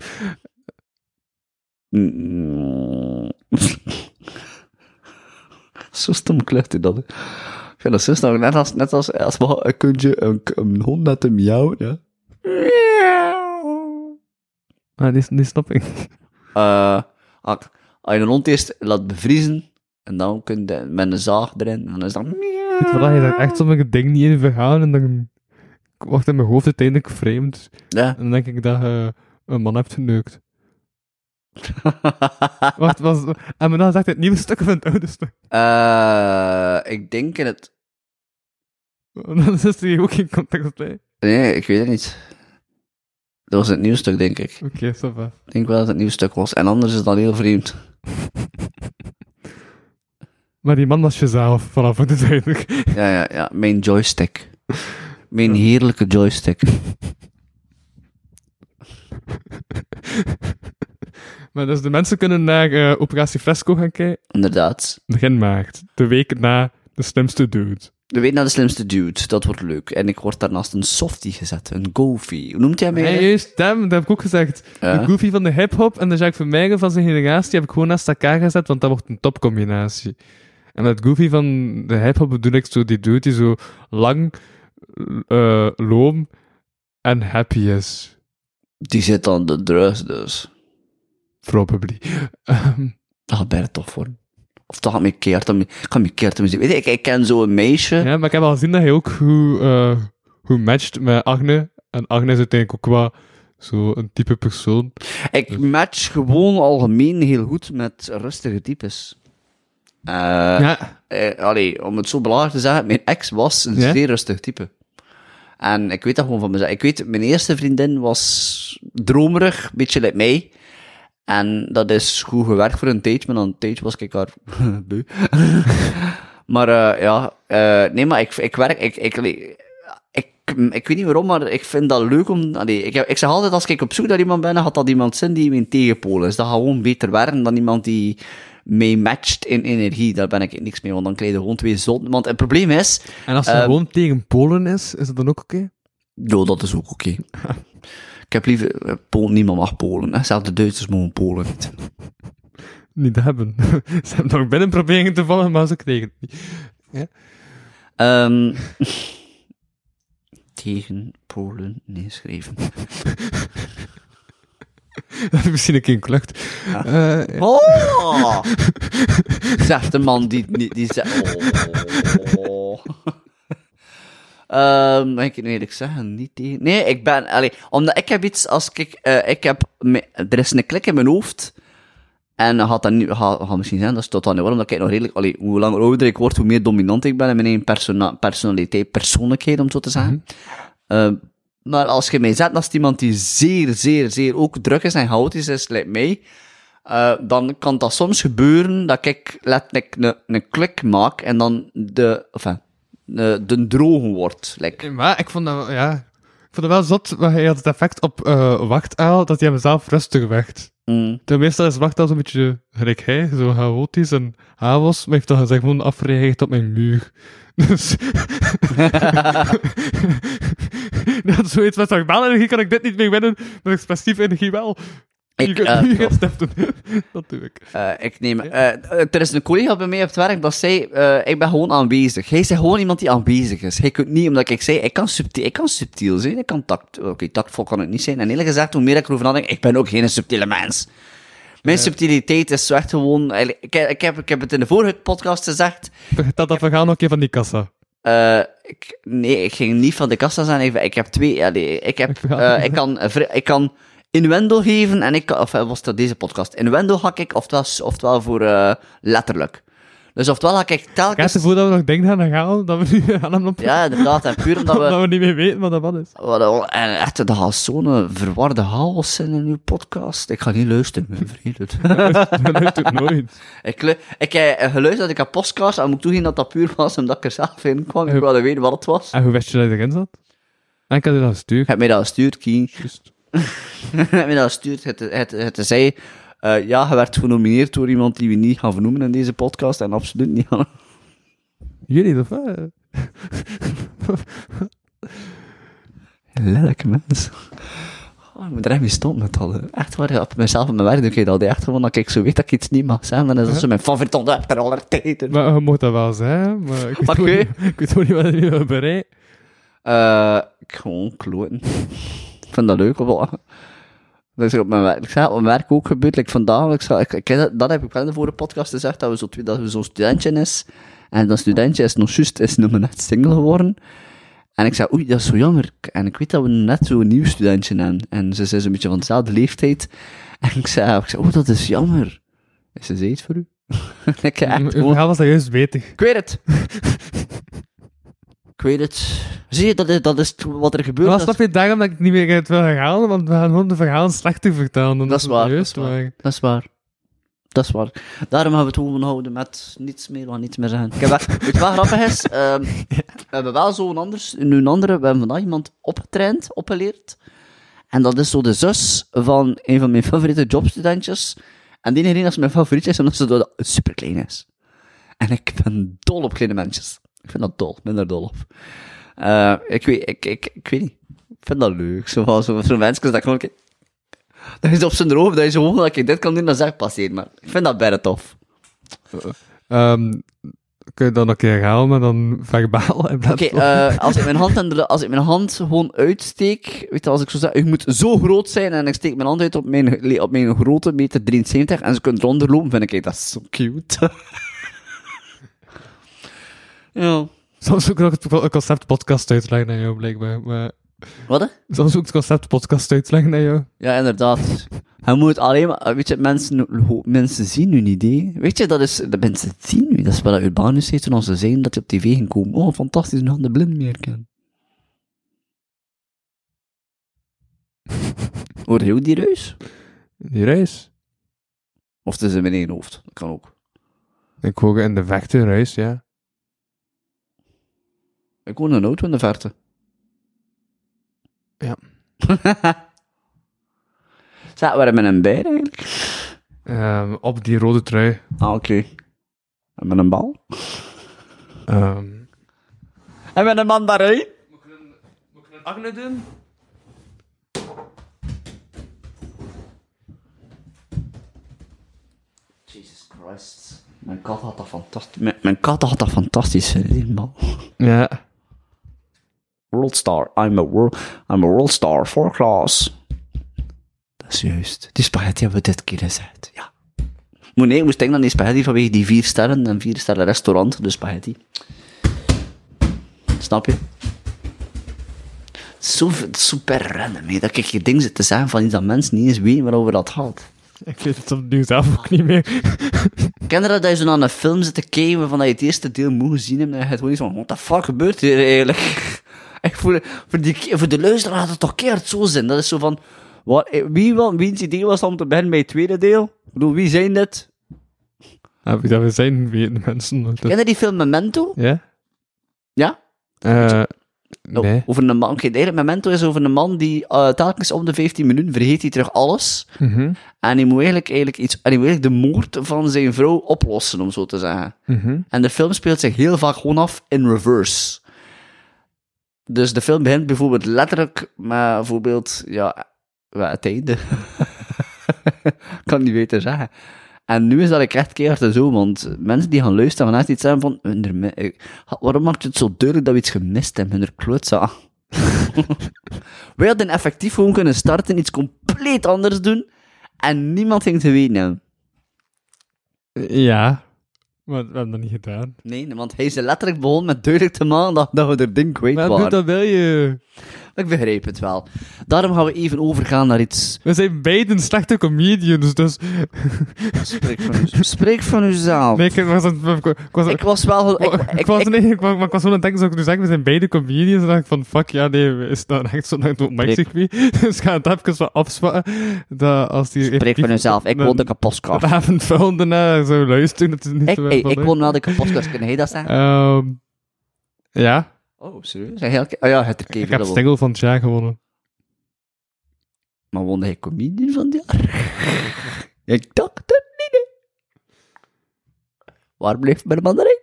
Mm. zo stom klucht hij dat. hè. Ik vind dat stom. Net als, net als, als we een kuntje, een, een hond met een miauw, ja. Ah, die, die snap ik. Eh, als je een hond eerst laat bevriezen, en dan kun je met een zaag erin, en dan is dat... Weet je je daar echt sommige dingen niet in vergaan en dan wordt in mijn hoofd uiteindelijk vreemd. Ja. En dan denk ik dat je een man hebt geneukt. Wacht, was... En maar dan zegt het nieuwe stuk of het oude stuk? Eh, ik denk in het... Dan is er hier ook geen context bij. Nee, ik weet het niet. Dat was het nieuwstuk, denk ik. Oké, ça va. Ik denk wel dat het nieuwstuk was. En anders is het dan heel vreemd. Maar die man was jezelf, vanaf het duidelijk. Ja, ja, ja. Mijn joystick. Mijn heerlijke joystick. Maar dus de mensen kunnen naar eh, Operatie Fresco gaan kijken. Inderdaad. Begin maart. De week na de slimste dude. De weet naar de slimste dude. Dat wordt leuk. En ik word daarnaast een softie gezet. Een goofy. Hoe noemt jij mij? Nee, juist, hem, dat heb ik ook gezegd. Ja. De Goofy van de hip-hop en de Jacques Vermeijden van zijn generatie heb ik gewoon naast elkaar gezet, want dat wordt een topcombinatie. En met Goofy van de hip-hop bedoel ik zo die dude die zo lang, eh loom en happy is. Die zit aan de drugs, dus. Probably. Ehm, Dat gaat bijna tof worden. Of dat gaat me keert me- kan me keert zien. Weet je, ik, ik ken zo'n meisje. ja, maar ik heb al gezien dat hij ook goed, eh goed matcht met Agne. En Agne is uiteindelijk ook wel zo een type persoon. Ik match gewoon algemeen heel goed met rustige types. Eh, ja, eh, allee, om het zo belangrijk te zeggen, mijn ex was een Ja? zeer rustig type. En ik weet dat gewoon van mezelf. Ik weet, mijn eerste vriendin was dromerig, een beetje like mij. En dat is goed gewerkt voor een tijdje, maar dan een tijdje was ik beu. maar eh, ja, eh, nee, maar ik, ik werk, ik, ik, ik, ik weet niet waarom, maar ik vind dat leuk om... Allee, ik, ik zeg altijd, als ik op zoek naar iemand ben, had dat iemand zijn die mijn tegenpool is. Dat gaat gewoon beter werken dan iemand die mee matcht in energie. Daar ben ik niks mee, want dan krijg je gewoon twee zotten. Want het probleem is... en als hij Ehm, gewoon tegen Polen is, is dat dan ook oké? Ja, dat is ook oké. ik heb liever... eh, Polen, niemand mag Polen. Hè. Zelfs de Duitsers mogen Polen niet. Niet hebben. Ze hebben nog binnen proberen te vallen, maar ze kregen het niet. Ehm, tegen Polen neerschrijven. Dat is misschien een keer klucht. Eh, ja. Oh! Zegt de man die... Die, die zegt... Oh. Ehm, mag ik nu eerlijk zeggen? Niet tegen... Nee, ik ben... Allee, omdat ik heb iets... Als ik... eh, ik heb... me- Er is een klik in mijn hoofd. En dan gaat dat niet, gaat, gaat misschien zijn, dat is totaal niet waarom, dat ik nog redelijk, allee, hoe langer ouder ik word, hoe meer dominant ik ben in mijn eigen persona personaliteit, persoonlijkheid, om zo te zeggen. Eh, maar als je mij zet naast iemand die zeer, zeer, zeer ook druk is en chaotisch is, lijkt mij, eh, dan kan dat soms gebeuren dat ik letterlijk een, een klik maak en dan de, enfin, de, de droge wordt. Like. Maar ik vond dat, ja... Ik vond wel zot, maar hij had het effect op eh wachtaal, dat hij hem zelf rustig werd. Mm. Ten meeste is wachtaal zo'n beetje gelijk hij, zo chaotisch en havos, maar hij heeft toch gezegd gewoon afgereageerd op mijn muur. Dus... dat is zoiets met normaal energie kan ik dit niet meer winnen, met expressieve energie wel. Ik, je eh, geen step doen. dat doe ik. Eh, ik neem, eh, er is een collega bij mij op het werk dat zei, ik ben gewoon aanwezig. Hij is gewoon iemand die aanwezig is. Hij kunt niet, omdat ik zei, ik kan subtiel, ik kan subtiel zijn, ik kan tact, oké, tactvol kan het niet zijn. En eerlijk gezegd, hoe meer ik erover nadenk, ik ben ook geen subtiele mens. Mijn subtiliteit is zo echt gewoon, ik, ik, heb, ik heb het in de vorige podcast gezegd, dat we gaan ook even van die kassa. ik, nee, ik ging niet van de kassa zijn. Ik, ik heb twee. Ja, nee, ik, heb, ik, kan, ik kan innuendo geven en ik. Of eh, was dat deze podcast? Innuendo hak ik, oftewel, oftewel voor eh, letterlijk. Dus oftewel hak ik Kijk, telkens. voordat we nog dingen gaan halen, dat we nu gaan hem op... Ja, inderdaad. En puur omdat dat we. we niet meer weten wat dat wat is. Wat, en echt, dat gaat zo'n verwarde chaos zijn in uw podcast. Ik ga niet luisteren, mijn vriend. Dat lukt het nooit. ik, ik heb eh, geluisterd ik heb podcast en moet ik toegeven dat dat puur was omdat ik er zelf in kwam. Ik wilde weten wat het was. En hoe wist je dat je erin zat? En ik had je dat Ik gestuurd. heb mij dat gestuurd, Kien. Heb mij dat gestuurd. Het, het, het zei, eh, ja, je werd genomineerd door iemand die we niet gaan vernoemen in deze podcast en absoluut niet gaan. Jullie, of wat? Lelijke mens. Oh, ik moet er echt mee stoppen met dat. Echt waar, op mezelf en mijn werk doe ik dat echt gewoon dat ik zo weet dat ik iets niet mag zeggen. Dan is dat zo mijn favoriete onderwerp ter aller tijden. Maar je moet dat wel zijn, maar ik weet, ook niet, ik weet ook niet wat je wil bereiken. Eh, ik gewoon kloten. Ik vind dat leuk, of wat? Dat is op mijn werk, ik zei, op mijn werk ook gebeurd. Like vandaag, ik zei, ik, ik, dat, heb ik wel in de vorige podcast gezegd, dat we zo dat we zo'n studentje is. En dat studentje is nog juist, is nog maar net single geworden. En ik zei, oei, dat is zo jammer. En ik weet dat we net zo'n nieuw studentje hebben. En ze is een beetje van dezelfde leeftijd. En ik zei, ik zei, oh, dat is jammer. Is ze iets voor u? ik echt verhaal was dat juist beter. ik weet het. ik weet het. Zie je, dat is, dat is wat er gebeurt. Maar Dat snap je daarom dat ik niet meer het wil herhalen, want we gaan gewoon de verhalen slechter vertellen dan Dat is waar, juist dat is waar. Dat is waar. Dat is waar. Daarom hebben we het gewoon houden met niets meer, gaan niets meer zeggen. Ik heb wel, weet je wat grappig is? Ehm, we hebben wel zo'n anders, een andere, we hebben vandaag iemand opgetraind, opgeleerd. En dat is zo de zus van een van mijn favoriete jobstudentjes. En die reden is mijn favoriet is, omdat ze super klein is. En ik ben dol op kleine mensjes. Ik vind dat dol, minder dol op. Eh, ik, weet, ik, ik, ik weet niet. Ik vind dat leuk. Zo zo'n zo mensjes dat ik gewoon... Dat is op zijn hoofd, dat is gewoon dat ik dit kan doen, dan zeg ik passeer. Maar ik vind dat bijna tof. Ehm, kun je dat nog een keer herhalen, maar dan verbaal en Oké, eh, als ik mijn hand de, als ik mijn hand gewoon uitsteek, weet je, als ik zo zeg, je moet zo groot zijn en ik steek mijn hand uit op mijn, op mijn grote meter 73 en ze kunnen eronder lopen, vind ik dat zo cute. ja. Soms ook nog het concept podcast uitleggen naar jou, blijkbaar. Maar Wat? hè? soms ook het concept podcast uitleggen naar jou. Ja, inderdaad. Je moet alleen maar, weet je, mensen, mensen zien niet, hè. Weet je, dat is, de mensen zien nu. Dat is wat Urbanus heeft toen ze zeggen dat hij op tv ging komen. Oh, fantastisch, nu gaan de blind meer kennen. Hoor je ook die reus? Die reis. Of het is in mijn één hoofd. Dat kan ook. Ik hoor in de verte reis, ja. Ik hoor een auto in de verte. Ja. Zaten we er met een bij eigenlijk? Ehm, op die rode trui. Ah, oké. En met een bal? Ehm En met een mandarijn? Agne doen? Jesus Christ. Mijn kat had dat fantastisch. Mijn, mijn kat had dat fantastisch, hè, die bal. Ja. World star. I'm a world, I'm a world star for class. Dat is juist. Die spaghetti hebben we dit keer gezegd. Ja. Moet nee, ik moest denken aan die spaghetti vanwege die vier sterren en vier sterren restaurant, de spaghetti. Snap je? Zo, super random, hè, dat ik je ding zit te zeggen van iets dat mensen niet eens weten waarover dat gaat. Ik weet het opnieuw zelf ook niet meer. Ken je dat, dat je zo naar een film zit te kijken waarvan je het eerste deel moet gezien hebt en je hebt gewoon iets van, what the fuck gebeurt hier eigenlijk? Echt voor, de- voor, die, voor de luisteraar had het toch keert zo zin. Dat is zo van, wat, eh, wie, wel, wie's idee was om te beginnen bij het tweede deel? Ik bedoel, wie zijn dit? Ah, wie dat we zijn, weten mensen. Dat- Ken je die film Memento? Ja? Ja? Eh, Oh, nee. Over een man, oké, Memento is over een man die eh, telkens om de 15 minuten vergeet hij terug alles. Mhm, En hij moet eigenlijk, eigenlijk, iets, en hij moet eigenlijk de moord van zijn vrouw oplossen, om zo te zeggen. mhm. En de film speelt zich heel vaak gewoon af in reverse. Dus de film begint bijvoorbeeld letterlijk met bijvoorbeeld, ja, het einde. kan niet beter zeggen. En nu is dat ik echt keihard zo, want mensen die gaan luisteren echt iets hebben van, "Hun mi- eh, waarom maakt het zo duidelijk dat we iets gemist hebben, hun klootzak. Wij hadden effectief gewoon kunnen starten, iets compleet anders doen, en niemand ging te weten. Ja. Maar we hebben dat niet gedaan. Nee, want hij is letterlijk begonnen met duidelijk te maken dat, dat we er ding kwijt Maar waren. goed, dat wil je. Ik begrijp het wel. Daarom gaan we even overgaan naar iets... We zijn beiden slechte comedians, dus... Spreek van, u- spreek van uzelf. Nee, ik was, aan- ik, was, Ik was wel... Ik, ik, ik, was, ik- nee, ik, was, maar ik was gewoon aan het denken, zou ik nu zeggen, we zijn beide comedians? En dan dacht ik van, fuck, ja, nee, is dat echt zo naar het Mike-circuit? Dus ik ga het even wat afspatten, dat als die... spreek van uzelf. Ik wilde een podcast. Dat avond vuil daarna zou luisteren, dat is niet Ik, zo ik wil naar de podcast. Kun jij dat zeggen? Ehm, ja, Oh, serieus? Je elke- Oh ja, het er ik heb Stingel van het jaar gewonnen. Maar won hij comedian van het jaar? ik dacht het niet. Waar bleef mijn mandarin?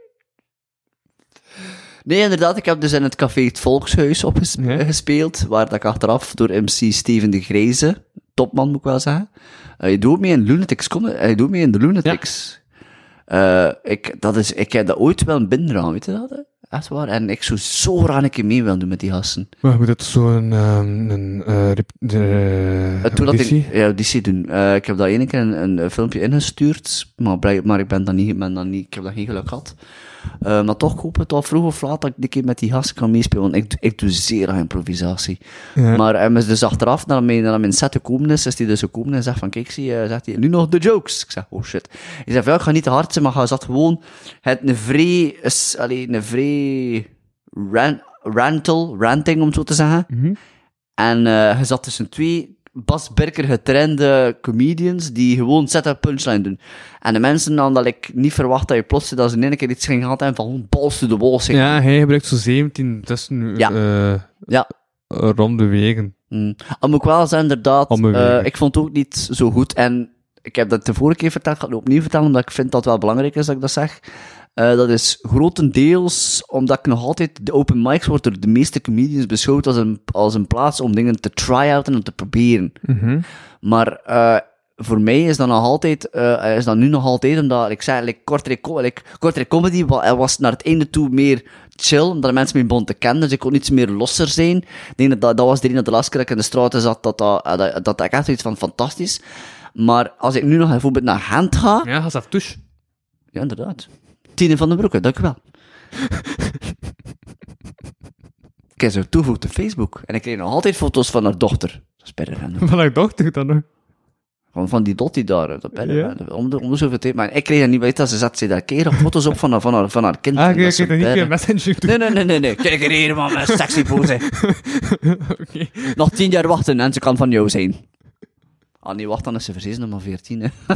Nee, inderdaad, ik heb dus in het café Het Volkshuis opgespeeld, waar dat ik achteraf door MC Steven de Grijze, topman moet ik wel zeggen, eh, je doet mee in Lunatics, kom, eh, je doet mee in de Lunatics. Eh, ik, dat is, ik heb dat ooit wel binnenraam, weet je dat? hè? Echt waar. En ik zou zo graag een keer mee willen doen met die gasten. Maar moet zo'n... Um, een, eh, rep- de, Uh, toen dat auditie? ik, ja, auditie doen. Eh, ik heb dat ene keer een, een, filmpje ingestuurd, maar, maar ik ben dan niet, ben dan niet, ik heb dat geen geluk gehad. Eh, maar toch hoop het al vroeg of laat dat ik een keer met die gasten kan meespelen, want ik, ik doe zeer aan improvisatie. Ja. Maar hij is dus achteraf, naar mijn, naar mijn set gekomen is, is hij dus gekomen en zegt van, kijk, zie zegt hij, nu nog de jokes. Ik zeg, oh shit. Hij zegt, ja, ik ga niet te hard zijn, maar hij zat gewoon, het een vrij, is, allee, een vrij ran, rantel, ranting, om het zo te zeggen. Mhm. En eh hij zat tussen twee Bas Birker getrainde comedians die gewoon set-up punchline doen. En de mensen dan dat ik niet verwacht dat je plots dat ze in één keer iets ging gehad en van balls to the wall zeggen. Ja, hij gebruikt zo 17 tussen Ja. eh, Ja. ronde wegen. Mm. Al moet ik wel zeggen, inderdaad, eh, ik vond het ook niet zo goed. En ik heb dat de vorige keer verteld, ik ga het opnieuw vertellen, omdat ik vind dat het wel belangrijk is dat ik dat zeg. Eh, dat is grotendeels omdat ik nog altijd, de open mics wordt door de meeste comedians beschouwd als een, als een plaats om dingen te try-outen en te proberen. Mhm. Maar eh, voor mij is dat nog altijd, eh, is dat nu nog altijd, omdat ik zei, like, co- like, kortrijk comedy was naar het einde toe meer chill, omdat de mensen me begonnen te kennen, dus ik kon iets meer losser zijn. Ik denk dat dat, dat was de ene de laatste keer dat ik in de straten zat, dat dat, dat, dat ik echt iets van fantastisch. Maar als ik nu nog bijvoorbeeld naar Gent ga, Ja, ga zelf tush. ja, inderdaad. Tine van den Broeke, dank u wel. ik heb ze toegevoegd op Facebook en ik kreeg nog altijd foto's van haar dochter. Dat is bijna random. Van haar dochter dan nog. Van, van die Dottie daar, dat ben Ja. om, de, om de zoveel tijd. Maar ik kreeg dat niet weten, ze zet ze daar keer op foto's op van haar, van haar, van haar kind. Ah, ik dat zo dat niet via Messenger doen. Nee, nee, nee, nee, nee. Kijk er hier, man, sexy pose. Oké. Nog tien jaar wachten en ze kan van jou zijn. Ah, nee, wacht, dan is ze verzezen maar veertien, hè.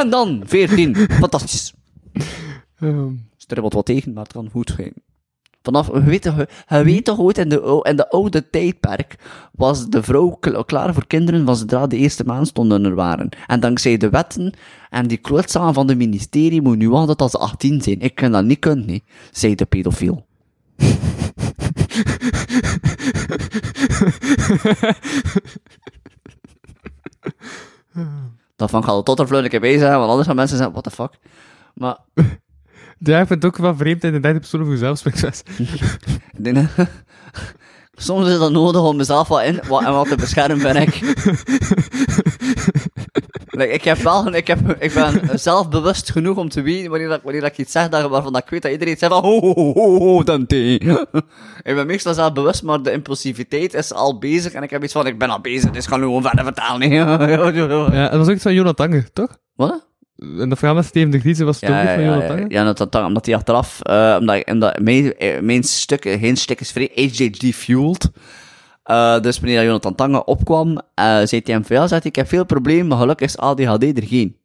en dan, veertien. Fantastisch. Ehm, stribbelt wat tegen, maar het kan goed gaan. Vanaf, we weten, we, we weten toch ooit, in de, in de oude tijdperk was de vrouw kl- klaar voor kinderen van zodra de eerste maandstonden er waren. En dankzij de wetten en die klootzaam van de ministerie moet nu altijd als ze 18 zijn. Ik kan dat niet kunnen, nee, zei de pedofiel. Dat van gaat tot er vleugelijk bij zijn, want anders gaan mensen zeggen, what the fuck. Maar ja, ik vind het ook wel vreemd in de derde persoon voor. Ik dat- Soms is dat nodig om mezelf wat, in, wat, en wat te beschermen, ben ik. Like, ik heb wel, ik, heb, ik ben zelfbewust genoeg om te weten wanneer, dat, wanneer dat ik iets zeg dat, waarvan dat ik weet dat iedereen zegt van ho, ho, ho, ho, ho, Dante. ik ben meestal zelfbewust, maar de impulsiviteit is al bezig en ik heb iets van, ik ben al bezig, dus ik ga nu gewoon verder vertalen. Ja, dat was ook iets van Jonathan toch? Wat? En de verhaal met Steven de Vries was het Ja, van ja, Jonathan ja, Tanger? ja, dat, dat, omdat hij achteraf, eh, omdat, omdat mijn, mijn stuk, geen stuk is vrij HJD-fueled. Eh, dus wanneer Jonathan Tange opkwam, eh zei hij van, ik heb veel problemen, maar gelukkig is ADHD er geen.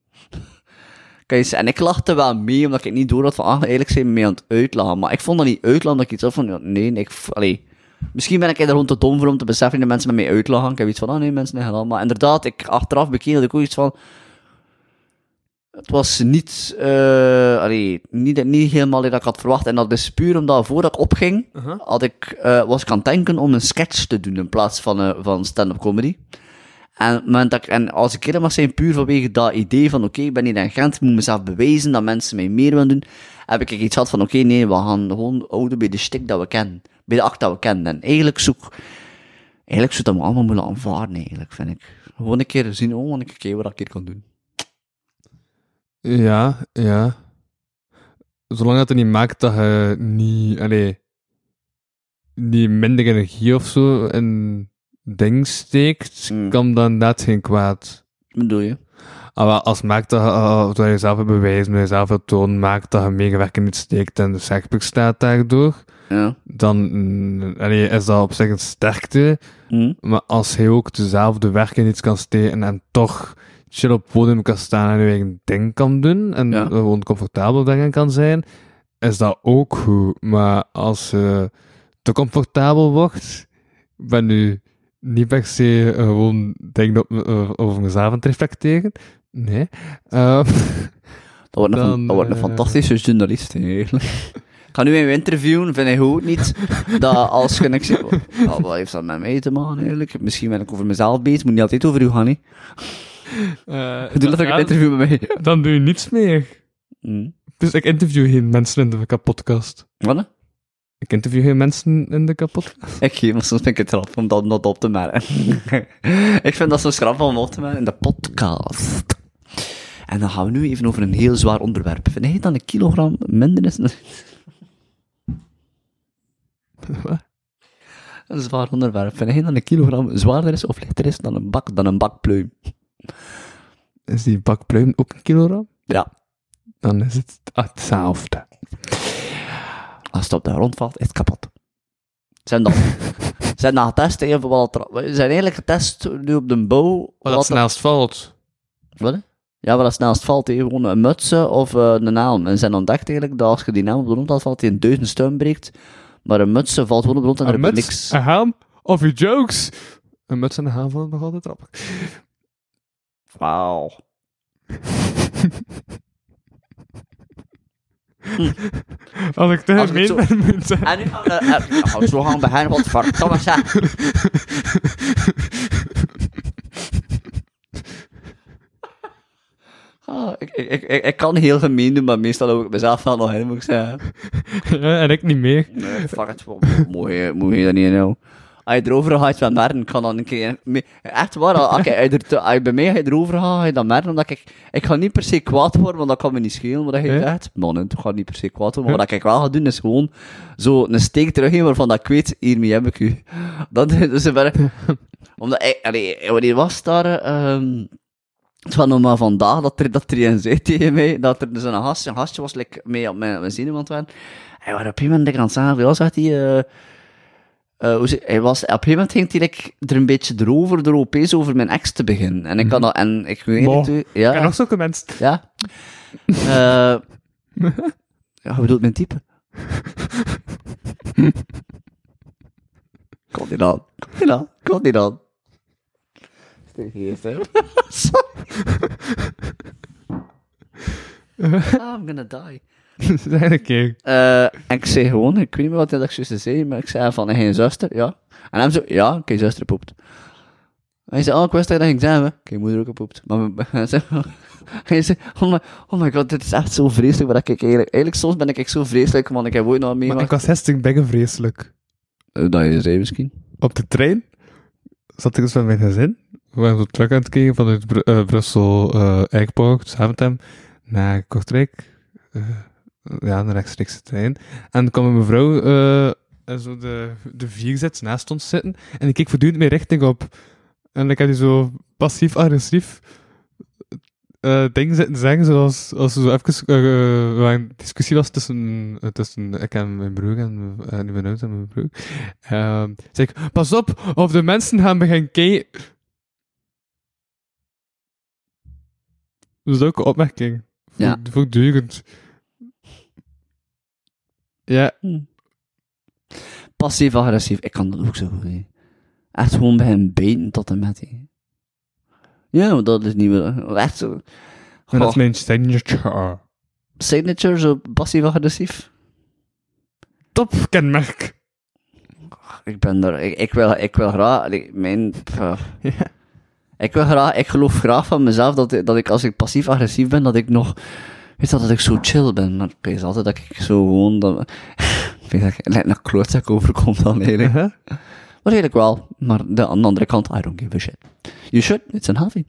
En ik lachte wel mee, omdat ik niet door had van, ah, eigenlijk zijn we mee aan het uitlachen. Maar ik vond dat niet uitlachen, omdat ik iets had van, ja, nee, ik, allee. Misschien ben ik er gewoon te dom voor om te beseffen dat mensen met mij uitlachen. Ik heb iets van, ah nee, mensen niet gedaan. Maar inderdaad, ik, achteraf bekeken had ik ook iets van, het was niet, eh allee, niet, niet helemaal dat ik had verwacht. En dat is puur omdat voordat ik opging, had ik, eh, was ik aan het denken om een sketch te doen in plaats van, eh, van stand-up comedy. En, moment dat ik, en als ik mag zijn, puur vanwege dat idee van, oké, ik ben hier in Gent, ik moet mezelf bewijzen dat mensen mij meer willen doen, heb ik iets gehad van, oké, nee, we gaan gewoon houden bij de stik dat we kennen. Bij de act dat we kennen. En eigenlijk zoek, eigenlijk zou dat me allemaal moeten aanvaarden, eigenlijk, vind ik. Gewoon een keer zien, oh, een keer wat ik hier kan doen. Ja, ja. Zolang dat het niet maakt dat je niet, allee, niet minder energie of zo in ding steekt, Mm. kan dat inderdaad geen kwaad. Wat bedoel je? Maar wel, als het maakt dat uh, dat je jezelf wil bewijzen, dat je jezelf wil tonen, maakt dat je meegewerkt niet steekt en de zegboek staat daardoor, Ja. dan mm, allee, is dat op zich een sterkte. Hm? Maar als hij ook dezelfde werk in iets kan steken en toch chill op het podium kan staan en je eigen ding kan doen en Ja. gewoon comfortabel daarin kan zijn, is dat ook goed. Maar als je te comfortabel wordt, ben je niet per se gewoon denk op, eh, over mezelf het reflecteren. Nee. Ehm, Dat wordt een, dat wordt een eh, fantastische journalist, eigenlijk. Ik ga nu even interviewen, vind ik goed niet, dat als je niks... Oh, wat heeft dat met mij te maken, eigenlijk? Misschien ben ik over mezelf bezig, moet niet altijd over u gaan, hè. Eh, Doe dat ik een interview met mij. Dan doe je niets meer. Hm. Dus ik interview geen mensen in de podcast. Wat? Ik interview geen mensen in de kapot. Ik geef, maar soms vind ik het om dat, dat op te merken. ik vind dat zo grappig om op te merken in de podcast. En dan gaan we nu even over een heel zwaar onderwerp. Vind jij dat een kilogram minder is? Wat? Een zwaar onderwerp. Vind jij dat een kilogram zwaarder is of lichter is dan een bak, dan een bakpluim? Is die bak pluim ook een kilogram? Ja. Dan is het hetzelfde. Als het op de grond valt, is het kapot. Zijn dan, zijn dan getest even wat er, we zijn eigenlijk getest nu op de bouw. Wat het er- snelst valt. Wat? Ja, wat het snelst valt, hè. gewoon een mutsen of eh, een helm. En zijn ontdekt eigenlijk dat als je die helm op de grond had, valt hij in duizend stuim breekt. Maar een mutsen valt gewoon op de grond en er Een gebeurt muts, niks. een helm of je jokes. Een muts en een helm vallen nog altijd trappig. Wauw. Als ik te ik zo- ben, moet ik En nu gaan we, gaan we zo gaan beginnen, wat verdomme zeg. Ah, ik, ik, ik, ik- ik kan heel gemeen doen, maar meestal ook mezelf wel nog in, moet ik zeggen. Ja, en ik niet meer. Nee, fuck het. Moet je, moet je dat niet nou? Als je erover gaat met merken, kan dan een keer... Echt waar, als je, als je er bij mij ga je erover gaat, ga je dan merken, omdat ik... Ik ga niet per se kwaad worden, want dat kan me niet schelen, wat je Ja? zegt. Man, ik ga niet per se kwaad worden, maar wat ik wel ga doen, is gewoon zo een steek teruggeven waarvan dat ik weet, hiermee heb ik u. Dat is dus een Omdat, ik, allee, wanneer was daar... ehm het was nog maar vandaag dat er, dat er een zei tegen mij, dat er dus een gastje, een gastje was, like, mee op mijn, mijn zenuwant waren. Hij was op een moment denk ik aan het zeggen, ja, zegt hij, eh, ze- hij was, op een moment ging hij like, er een beetje erover, er opeens over mijn ex te beginnen. En ik kan dat, en ik weet Mo. niet, ja. En nog zulke mensen. Ja. Eh ja, hoe bedoelt mijn type? Komt niet aan. Komt niet aan. Komt niet aan. Sorry. I'm gonna die. Zeg een keer. Eh, en ik zei gewoon, ik weet niet meer wat ik juist zei, maar ik zei van, heb je een zuster? Ja. En hij zo, ja, ik heb je zuster poept. Hij zei, oh, ik wist dat ging zeggen. Ik heb je moeder ook gepoept. Maar hij zei, hij zei oh, my, oh my god, dit is echt zo vreselijk. Dat ik eigenlijk, eigenlijk soms ben ik echt zo vreselijk, want ik heb ooit nog Maar ik was gisteren bijna vreselijk. Eh, Dat je zei misschien. Op de trein zat ik dus met mijn gezin. we waren zo terug aan het kijken vanuit Bru- eh, Brussel eh Airport, Zaventem, naar Kortrijk. Ja, een rechtstreekse trein. En dan kwam een mevrouw en zo de, de vier zit naast ons zitten. En die keek voortdurend mijn richting op. En ik had die zo passief-agressief eh dingen zitten zeggen, zoals als er zo even eh, een discussie was tussen, tussen ik en mijn broer en uh, mijn ouders en mijn broer. Ehm zei ik, pas op, of de mensen gaan beginnen kijken. Dat is ook een opmerking. Ja. Voor- Voortdurend. Ja, Passief-agressief, ik kan dat ook zo. hè. Echt gewoon bij hem beten tot en met. hè. Ja, maar dat is niet meer. Echt zo. en dat is Goh, mijn signature. signature, zo passief-agressief. Top kenmerk. Ik ben er, ik, ik wil, ik wil graag, allee, mijn. Ja. ik wil graag, ik geloof graag van mezelf dat, dat ik als ik passief-agressief ben, dat ik nog, weet je, dat ik zo chill ben. Maar ik weet altijd dat ik zo gewoon, dat, ik weet dat ik lijkt een klootzak overkomt dan eigenlijk. Uh-huh. Maar eigenlijk wel. Maar de, aan de andere kant, I don't give a shit. You should, it's an healthy.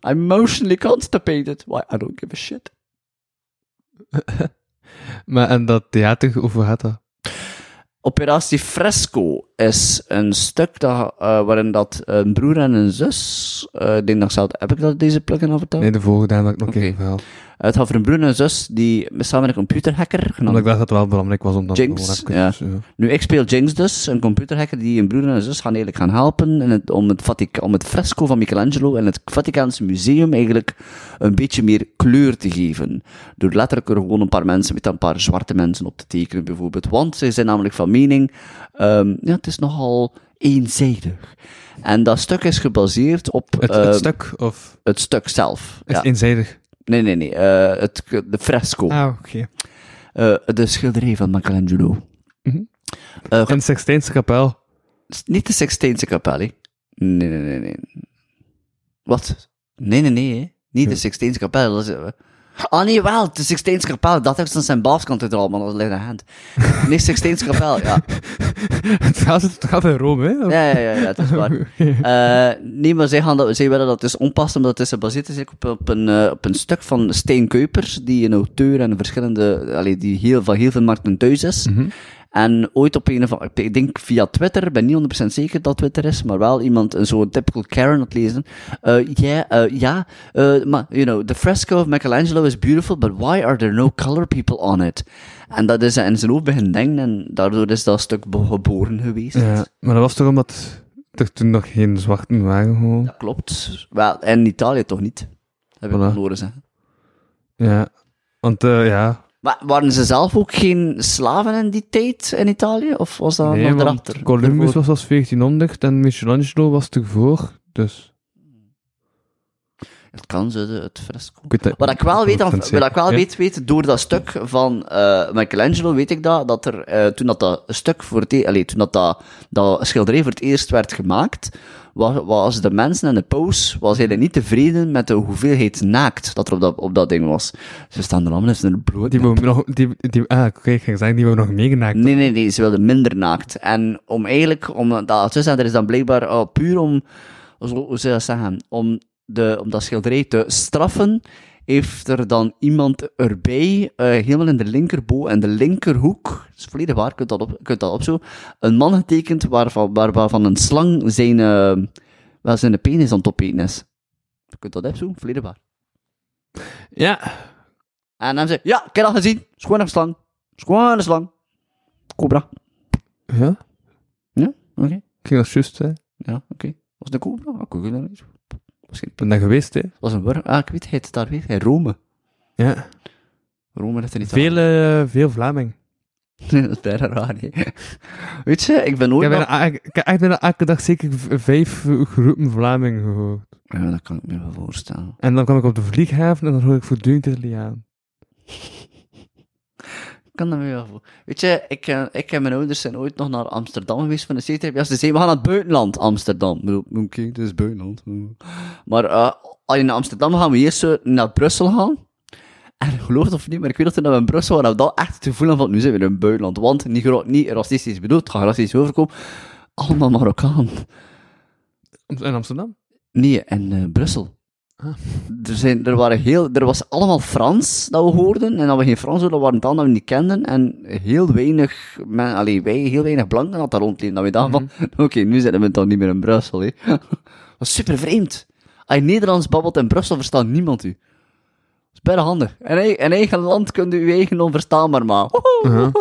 I'm emotionally constipated. Why, I don't give a shit. Maar en dat theater, over gaat dat? Operatie Fresco is een stuk dat, eh, waarin dat een broer en een zus, ik denk dat zelf, heb ik dat deze plugin al verteld? Nee, de vorige dat ik nog Oké. even verhaal. Het gaat over een broer en een zus die samen een computerhacker, Omdat ik dacht dat het wel belangrijk was om dat Jinx, gewoon ja. even... Nu, ik speel Jinx dus, een computerhacker die een broer en een zus gaan eigenlijk gaan helpen in het, om, het Vatica- om het fresco van Michelangelo in het Vaticaanse museum eigenlijk een beetje meer kleur te geven. Door letterlijk er gewoon een paar mensen, met een paar zwarte mensen op te tekenen bijvoorbeeld. Want zij zijn namelijk van mening, ehm, ja, het is nogal eenzijdig. En dat stuk is gebaseerd op Het, het stuk, of... het stuk zelf. Is Ja. eenzijdig? Nee, nee, nee. eh, het, de fresco. Ah, oké. Eh, de schilderij van Michelangelo. Mhm. Eh, In de Sixtijnse kapel. niet de Sixtijnse kapel, hè? Nee, nee, nee, nee. Wat? Nee, nee, nee, hè? Niet de Sixtijnse kapel. Dat is, Ah, nee, wel, de Sixtijnse kapel. Dat heeft zijn Baafskathedraal, maar dat ligt aan hand. Nee, Sixtijnse kapel, ja. het, gaat, het gaat in Rome, hè? Ja, ja, ja, ja, het is waar. Eh, nee, maar zij, gaan dat, zij willen dat dus onpassen, omdat het is gebaseerd is op, op, een, eh, op een stuk van Steen Kuipers, die een auteur en verschillende, allee, die heel, van heel veel markten thuis is. En ooit op een of andere, ik denk via Twitter, ik ben niet 100% zeker dat Twitter is, maar wel iemand, een zo'n typical Karen had lezen. Eh, ja, ja, eh, maar, you know, the fresco of Michelangelo is beautiful, but why are there no color people on it? En dat is in zijn hoofd beginnen denken, en daardoor is dat stuk geboren geweest. Ja, maar dat was toch omdat er toen nog geen zwarten waren, gewoon. Dat klopt. Wel, en in Italië toch niet. Heb ik Voilà. nog horen zeggen. Ja. Want, ja... Maar waren ze zelf ook geen slaven in die tijd in Italië? Of was dat nee, nog erachter? Columbus was als 1400 en Michelangelo was ervoor, dus... Het kan zo, het fresco. Wat ik wel weet, wat ik wel weet, weet, door dat stuk van eh, Michelangelo, weet ik dat, dat er, eh, toen dat, dat stuk voor het, e- allee, toen dat, dat, dat schilderij voor het eerst werd gemaakt, was, was de mensen in de pose, was eigenlijk niet tevreden met de hoeveelheid naakt dat er op dat, op dat ding was. Ze staan er allemaal in de bloed. Die wou nog... Die, die, ah, oké, ik ging zeggen, die wou nog meegenaakt. Nee, nee, nee, ze wilden minder naakt. En om eigenlijk, om dat te er is dan blijkbaar oh, puur om, hoe zou je dat zeggen, om, de, om dat schilderij te straffen, heeft er dan iemand erbij, eh, helemaal in de linkerbo en de linkerhoek, dat is volledig waar, kunt dat, op, kunt dat op zo, een man getekend waarvan, waar, waarvan een slang zijn, eh wel zijn penis aan het opeten is. Je kunt dat op zo, volledig waar. Ja. En dan zei ja, ik heb dat gezien, schoon een slang, schoon een slang. Cobra. Ja? Ja, oké. Ik ging dat juist. Ja, oké. Was het een cobra? Ik weet het niet. Misschien. Ik ben daar geweest, hè. Was een wurm. Ah, ik weet het, daar weet hij. Rome. Ja. Rome is er niet Veel, eh, veel Vlaming. aan. dat is bijna raar, hè. Weet je, ik ben Ik ooit heb, nog... bijna, ik ik heb echt bijna elke dag zeker v- vijf groepen Vlaming gehoord. Ja, dat kan ik me wel voorstellen. En dan kwam ik op de vlieghaven en dan hoor ik voortdurend Italiaan. Ik kan dat me wel voor. Weet je, ik, eh, ik en mijn ouders zijn ooit nog naar Amsterdam geweest van de zeetrip. Ja, ze zeiden, we gaan naar het buitenland, Amsterdam. Oké, het is buitenland. Maar als je naar Amsterdam gaan, we eerst naar Brussel gaan. En geloof het of niet, maar ik weet dat we in Brussel waren, dat echt het gevoel van, nu zijn we in het buitenland. Want, niet, niet racistisch bedoeld, het gaat racistisch overkomen. Allemaal Marokkaan. In Amsterdam? Nee, in eh, Brussel. Ah. Er, zijn, er, waren heel, er was allemaal Frans dat we hoorden. En dat we geen Frans hoorden, waren taal dat we niet kenden. En heel weinig, men, allee, wij, heel weinig blanken dat daar rondliepen. Dat we dachten van, oké, nu zitten we dan niet meer in Brussel. Hè. dat is super vreemd. Als je Nederlands babbelt in Brussel, verstaat niemand u. Dat is bijna handig. In, ei- in eigen land kunt u uw eigen onverstaanbaar maken. Uh-huh.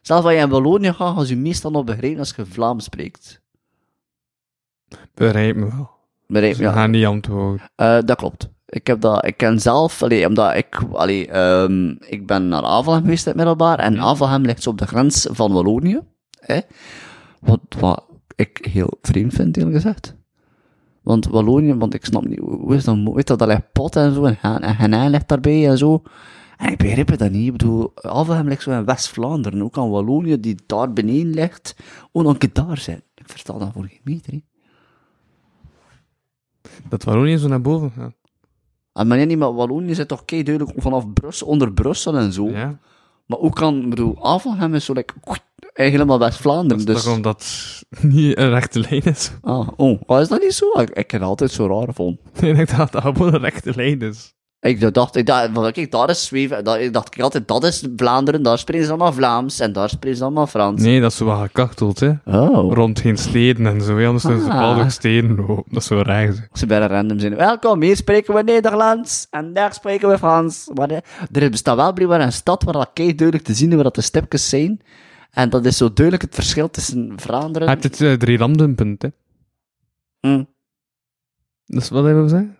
Zelfs als je in Wallonië gaat, als u meestal nog begrijpen als je Vlaams spreekt. Begrijp me wel. Ze ja. gaan niet antwoorden. Eh, dat klopt. Ik heb dat, ik ken zelf, allee, omdat ik, allee, ehm, ik ben naar Avelgem geweest in het middelbaar, en Avelgem ligt zo op de grens van Wallonië, hè? Wat, wat ik heel vreemd vind, eerlijk gezegd. Want Wallonië, want ik snap niet, hoe is dat, weet dat, dat ligt pot en zo, en, en Genijn ligt daarbij en zo. En ik begrijp het dat niet, ik bedoel, Avelgem ligt zo in West-Vlaanderen, ook aan Wallonië, die daar beneden ligt, ook nog een keer daar zijn. Ik versta dat voor geen meter. Dat Wallonië zo naar boven gaat. En maar niet, maar Wallonië zit toch kei duidelijk vanaf Brussel, onder Brussel en zo. Ja. Maar ook kan, ik bedoel, Avelgem is zo like, eigenlijk helemaal West-Vlaanderen. Dat is Dus, toch omdat het niet een rechte lijn is. ah, oh, oh, is dat niet zo? Ik, ik heb het altijd zo raar gevonden. Nee, ik dacht dat gewoon een rechte lijn is. Ik dacht, ik dacht, kijk, daar is zweven, dat, ik dacht ik altijd, dat is Vlaanderen, daar spreken ze allemaal Vlaams, en daar spreken ze allemaal Frans. Nee, dat is zo wat gekachteld, hè. Oh. Rond geen steden en zo. Anders zijn ze Ah. bepaalde ook steden. Dat is zo raar. zeg. Ze bijna random zijn. Welkom, hier spreken we Nederlands en daar spreken we Frans. Maar eh, er bestaat wel blijkbaar een stad waar dat kei duidelijk te zien is waar dat de stipjes zijn. En dat is zo duidelijk het verschil tussen Vlaanderen... Hij heeft het uh, drie hè. Mm. Dat is wat hij wil zeggen.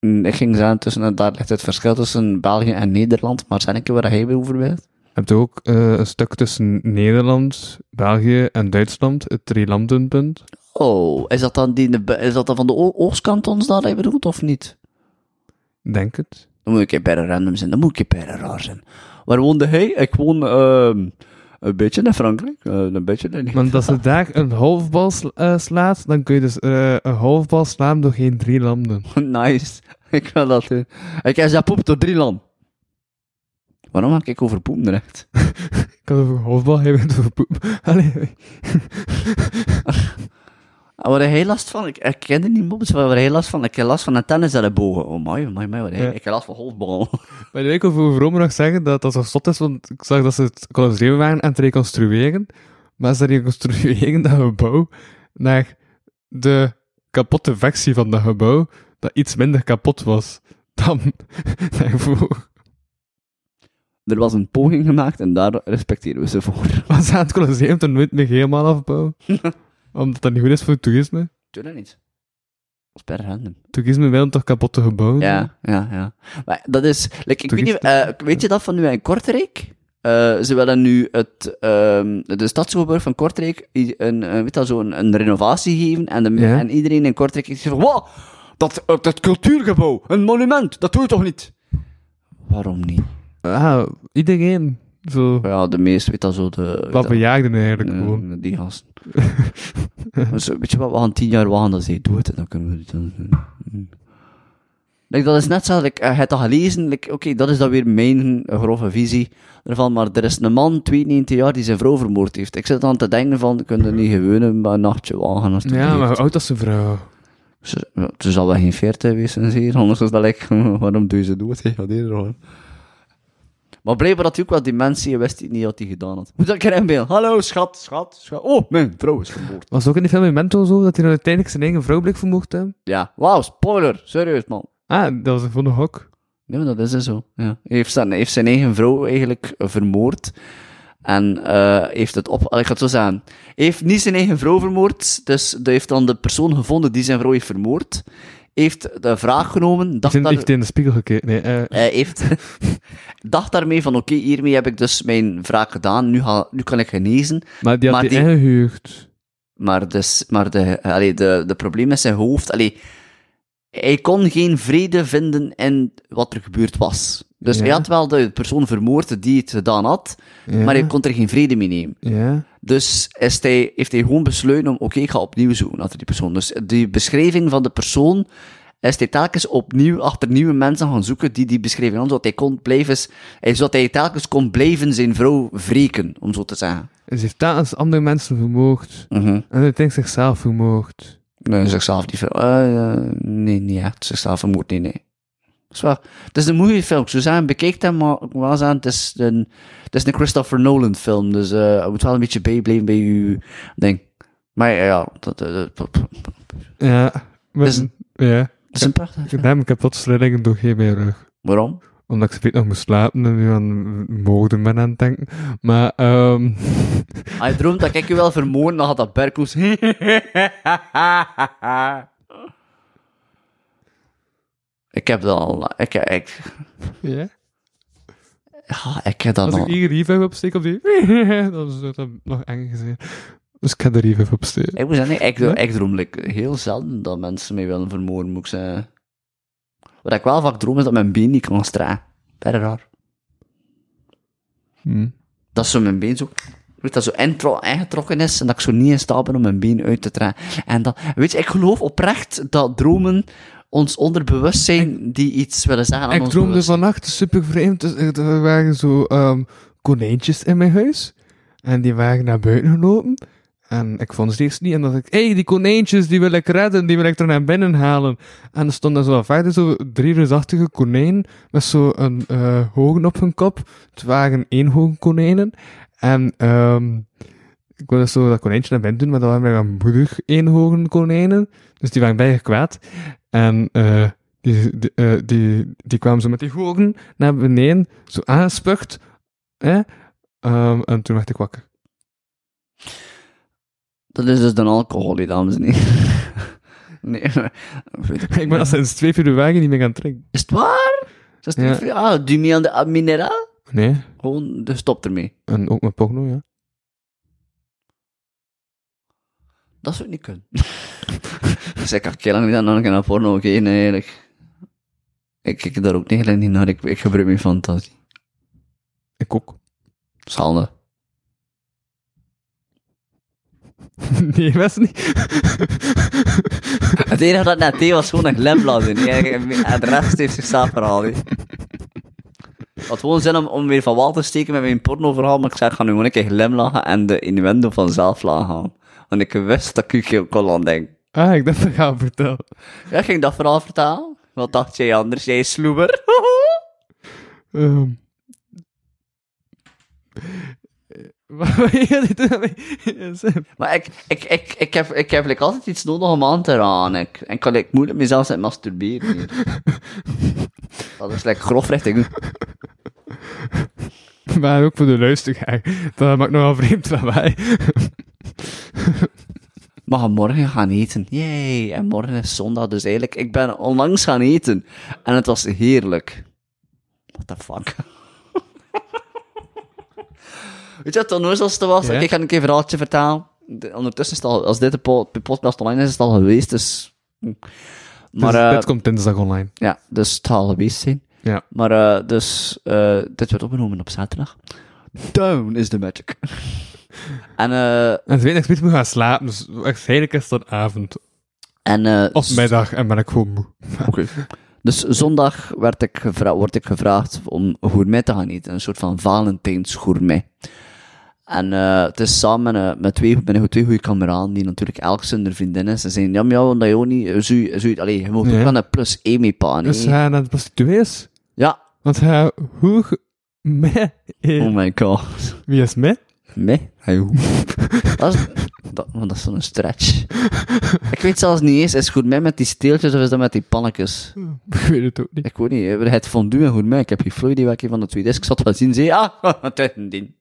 Ik ging zeggen, tussen, daar ligt het verschil tussen België en Nederland, maar zijn ik waar hij over weet? Je hebt ook eh, een stuk tussen Nederland, België en Duitsland, het drie landenpunt. Oh, is dat dan, die, is dat dan van de oostkant ons daar hij bedoelt, of niet? Denk het. Dan moet ik beetje random zijn, dan moet ik beetje raar zijn. Waar woonde hij? Ik woon ehm, een beetje in Frankrijk, eh, een beetje in Want als je daar een halfbal sla- eh, slaat, dan kun je dus eh, een halfbal slaan door geen drie landen. Nice. Ik wil dat doen. Ik heb dat poep door drie land. Waarom ga ik over poep terecht? Ik had over halfbal, hij bent over poep. Allee, Waar heb hij last van? Ik, ken die niet mobs, waar heb hij last van? Ik heb last van een tennis aan de bogen. Oh my, my, my, wat Ja. ik heb last van golfbal. Maar ik wil voor Vrome nog zeggen dat dat zo zot is, want ik zag dat ze het construeren waren aan het reconstrueren. Maar ze reconstrueren dat gebouw naar de kapotte versie van dat gebouw, dat iets minder kapot was dan daarvoor. er was een poging gemaakt en daar respecteren we ze voor. Ze aan het Colosseum toen nooit meer helemaal afbouwen. Omdat dat niet goed is voor toerisme. Doe dat niet. Dat is per random. Toerisme wil toch kapotte gebouwen? Ja, ja, ja. Maar dat is... Like, ik weet, niet, eh, weet je dat van nu in Kortrijk? Eh, ze willen nu het, ehm, de stadsoverburg van Kortrijk een, een, weet dat, zo een, een renovatie geven. En, de, Ja. en iedereen in Kortrijk is van... Wow, dat, eh, dat cultuurgebouw, een monument, dat doe je toch niet? Waarom niet? Ah, iedereen. Zo, Ja, de meeste, weet dat zo, de... wat de- bejaagden eigenlijk eh, gewoon. die gasten. Dus, weet je wat, we gaan tien jaar wachten dat zij doet, en dan kunnen we het dan doen. Like, dat is net zo, like, eh, je hebt dat gelezen, like, oké, dat is dan weer mijn grove visie ervan, maar er is een man, 92 jaar, die zijn vrouw vermoord heeft. Ik zit aan te denken van, kun je niet gewoon een, een nachtje wagen als het Ja, maar hoe oud is zijn vrouw? Ze, ze zal wel geen 40 wezen anders is dat like, waarom doe je ze dood? Ja, die. Maar blijkbaar had hij ook wel dementie, wist hij niet wat hij gedaan had. Moet dat een inbeelden? Hallo, schat, schat, schat. Oh, mijn vrouw is vermoord. Was het ook in die film Memento zo, dat hij nou uiteindelijk zijn eigen vrouw bleek vermoord te hebben? Ja, wauw, spoiler, serieus man. Ah, dat was voor de hok. Nee, maar dat is dus zo. Ja. Hij heeft zijn, heeft zijn eigen vrouw eigenlijk eh, vermoord. En eh heeft het op... Ik ga het zo zeggen. Hij heeft niet zijn eigen vrouw vermoord. Dus hij heeft dan de persoon gevonden die zijn vrouw heeft vermoord. Heeft de vraag genomen. Dacht heeft daar, heeft in de spiegel gekeken. Nee, eh, hij heeft... dacht daarmee van, oké, hiermee heb ik dus mijn wraak gedaan. Nu, ga, nu kan ik genezen. maar die had maar die- ingehuurd. Maar, dus, maar de, allee, de, de probleem met zijn hoofd... Allee, hij kon geen vrede vinden in wat er gebeurd was. Dus Ja. hij had wel de persoon vermoord die het gedaan had, Ja. maar hij kon er geen vrede mee nemen. Ja. Dus is hij, heeft hij gewoon besloten om, oké, ik ga opnieuw zoeken naar die persoon. Dus die beschrijving van de persoon is hij telkens opnieuw achter nieuwe mensen gaan zoeken die die beschreven hadden, zodat hij kon blijven, zodat hij telkens kon blijven zijn vrouw wreken, om zo te zeggen. Dus hij heeft telkens andere mensen vermoord. Mhm. En uiteindelijk zichzelf vermoord. Nee, zichzelf niet. Eh, eh, nee, niet echt. Zichzelf vermoord, nee, nee. Wel, het is een mooie film. Zou zeggen, bekijk hem, maar ik wel zeggen, het is een, het is een Christopher Nolan film, dus eh je moet wel een beetje bijblijven bij je ding. Maar ja, dat, dat, dat- Ja. Maar, Is een- ja. het is een prachtig Ik film. heb, ik heb tot slillingen door geen mijn rug. Waarom? Omdat ik weet nog moest slapen en nu aan moorden ben aan het denken. Maar, ehm Als je droomt dat ik je wel vermoorden, dan gaat dat Berkoes. ik heb dat al. Ik, ik, ja. ja, ik heb dat Als ik al. hier revive opsteek op die... dan is dat nog eng gezien. Dus ik ga de revive opsteken. Ik moet zeggen, ik, Ja? ik droom like, heel zelden dat mensen mij willen vermoorden, moet ik zeggen. Wat ik wel vaak droom is dat mijn been niet kan stragen. Verder raar. Hm. Dat zo mijn been zo, weet dat zo intro, ingetrokken is en dat ik zo niet in staat ben om mijn been uit te trekken. En dat, weet je, ik geloof oprecht dat dromen ons onderbewustzijn die iets willen zeggen aan Ik ons droomde vannacht super vreemd. Dus er waren zo ehm, konijntjes in mijn huis. En die waren naar buiten gelopen. En ik vond ze eerst niet. En dan dacht ik, hé, hey, die konijntjes, die wil ik redden. Die wil ik er naar binnen halen. En er stonden zo verder zo drie reusachtige konijnen. Met zo een eh hogen op hun kop. Het waren eenhogen konijnen. En ehm ik wilde zo dat konijntje naar binnen doen. Maar dat waren een moeder eenhogen konijnen. Dus die waren bijna kwaad. En eh die, die, eh, die, die kwamen zo met die hogen naar beneden, zo aangespucht. Hè? Ehm, en toen werd ik wakker. Dat is dus de alcohol, dames en heren. nee, maar- Ik ben al sinds 2 februari niet meer gaan drinken. Is het waar? Dat is Ja. niet veel. Ah, doe je mee aan de aan mineraal? Nee, Gewoon, dus stop ermee. en ook met porno, ja. Dat zou ik niet kunnen. dus ik heb lang niet aan een naar porno gekeken, eigenlijk. Ik kijk daar ook niet, niet naar. Ik, ik gebruik mijn fantasie. Ik ook. Handig. nee, was niet. Het enige dat net deed was gewoon een glimlach doen. En de rest heeft zichzelf verhaald. Het had gewoon zin om, om weer van wal te steken met mijn pornoverhaal, maar ik zei, ik ga nu gewoon een keer glimlachen en de innuendo vanzelf laten gaan. Want ik wist dat ik je kon aan denken. ah, ik dacht dat ga vertellen. Ja, ging ik dat verhaal vertalen? Wat dacht jij anders, jij sloeber? Ehm. Doen? Maar ik, ik, ik, ik heb, ik heb like, altijd iets nodig om aan te raken. Ik, en ik kan like, moeilijk mezelf zijn masturberen. hier. Dat is like, grof richting. Maar ook voor de luisteraar. Dat maakt nogal vreemd van mij. We gaan morgen gaan eten. Yay! En morgen is zondag, dus eigenlijk, ik ben onlangs gaan eten. En het was heerlijk. What the fuck? Weet je wat het onnozelste was? Ik ga een keer een verhaaltje vertalen. De- ondertussen is het al, als dit de po- de podcast online is, is het al geweest, dus... hm. Maar, dus, eh, dit komt dinsdag online. ja, dus het zal al geweest zijn. Ja. Maar, eh, dus, eh, dit werd opgenomen op zaterdag. Down is the magic. en, eh, En ze weet ik niet meer gaan slapen, dus waarschijnlijk is het dan avond. en, eh, Of middag, en ben ik gewoon moe. Oké. Dus zondag werd ik gevra word ik gevraagd om gourmet te gaan eten. Een soort van Valentijns gourmet. En eh, het is samen met, eh, met twee, met twee goede kameraden, die natuurlijk elk zijn vriendin is. Ze zeiden, ja, maar ja, want dat je ook niet... eh, Zo, zo, allee, je moet Ja. ook aan een plus één mee paan, Dus hij naar de prostituees. Ja. Want hij, hoe, me, Oh my god. wie is me? Nee? Hey, dat is, dat, is zo'n stretch. ik weet zelfs niet eens, is het gourmet met die steeltjes of is dat met die pannetjes? Ik weet het ook niet. Ik weet niet, hè. het fondue en gourmet. Ik heb geen flauw idee welke van de twee is. Ik zat wel zien, zei, ah, het is een ding.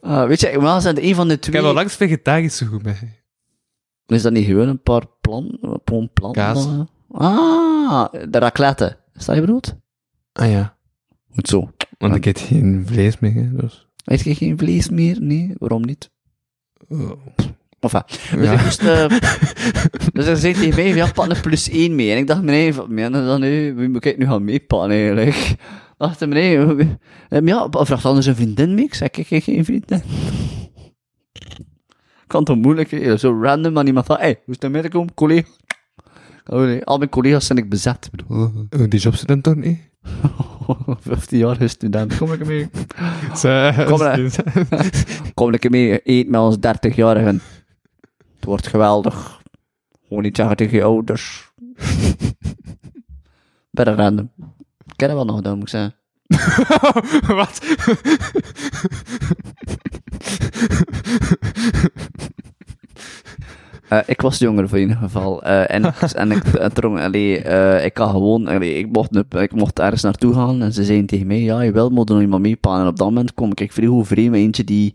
Ah, weet je, zijn een van de Ik twee... heb al langs vegetarische goed mee. Is dat niet gewoon een paar plan, plan, plan Kaas. Ah, de raclette. Is dat je bedoeld? Ah ja. Goed zo. Want ik eet geen vlees meer, hè, dus... Eet je geen vlees meer? Nee, waarom niet? Oh. Enfin, dus Ja. ik moest... eh, dus er zei tegen mij, ja, pak een plus één mee. En ik dacht, je dat nu? Wie moet ik nu gaan meepakken, eigenlijk? dacht meneer, wie- eh, ja, vraagt anders een vriendin mee? Ik zei, ik heb geen vriendin. kan toch moeilijk, hè? zo random aan iemand van, hé, hey, hoe is het midden komen, collega? Oh nee, al mijn collega's zijn ik bezet. Bedoel, Oh, die job zit dan toch niet? 15-jarige student. Kom ik mee? Kom. Kom ik mee, eet met ons 30-jarigen. Het wordt geweldig. Gewoon niet zeggen tegen je ouders. Better random. Ik ken het wel nog, dan moet ik zeggen. Wat? Eh, ik was jonger voor in ieder geval. Eh, en, en ik eh, dronk, allee, eh, ik kan gewoon, allee, ik, mocht, ik mocht ergens naartoe gaan en ze zeiden tegen mij, ja, je wil, moet er nog iemand meepakken. En op dat moment kom ik vrij overeen met eentje die,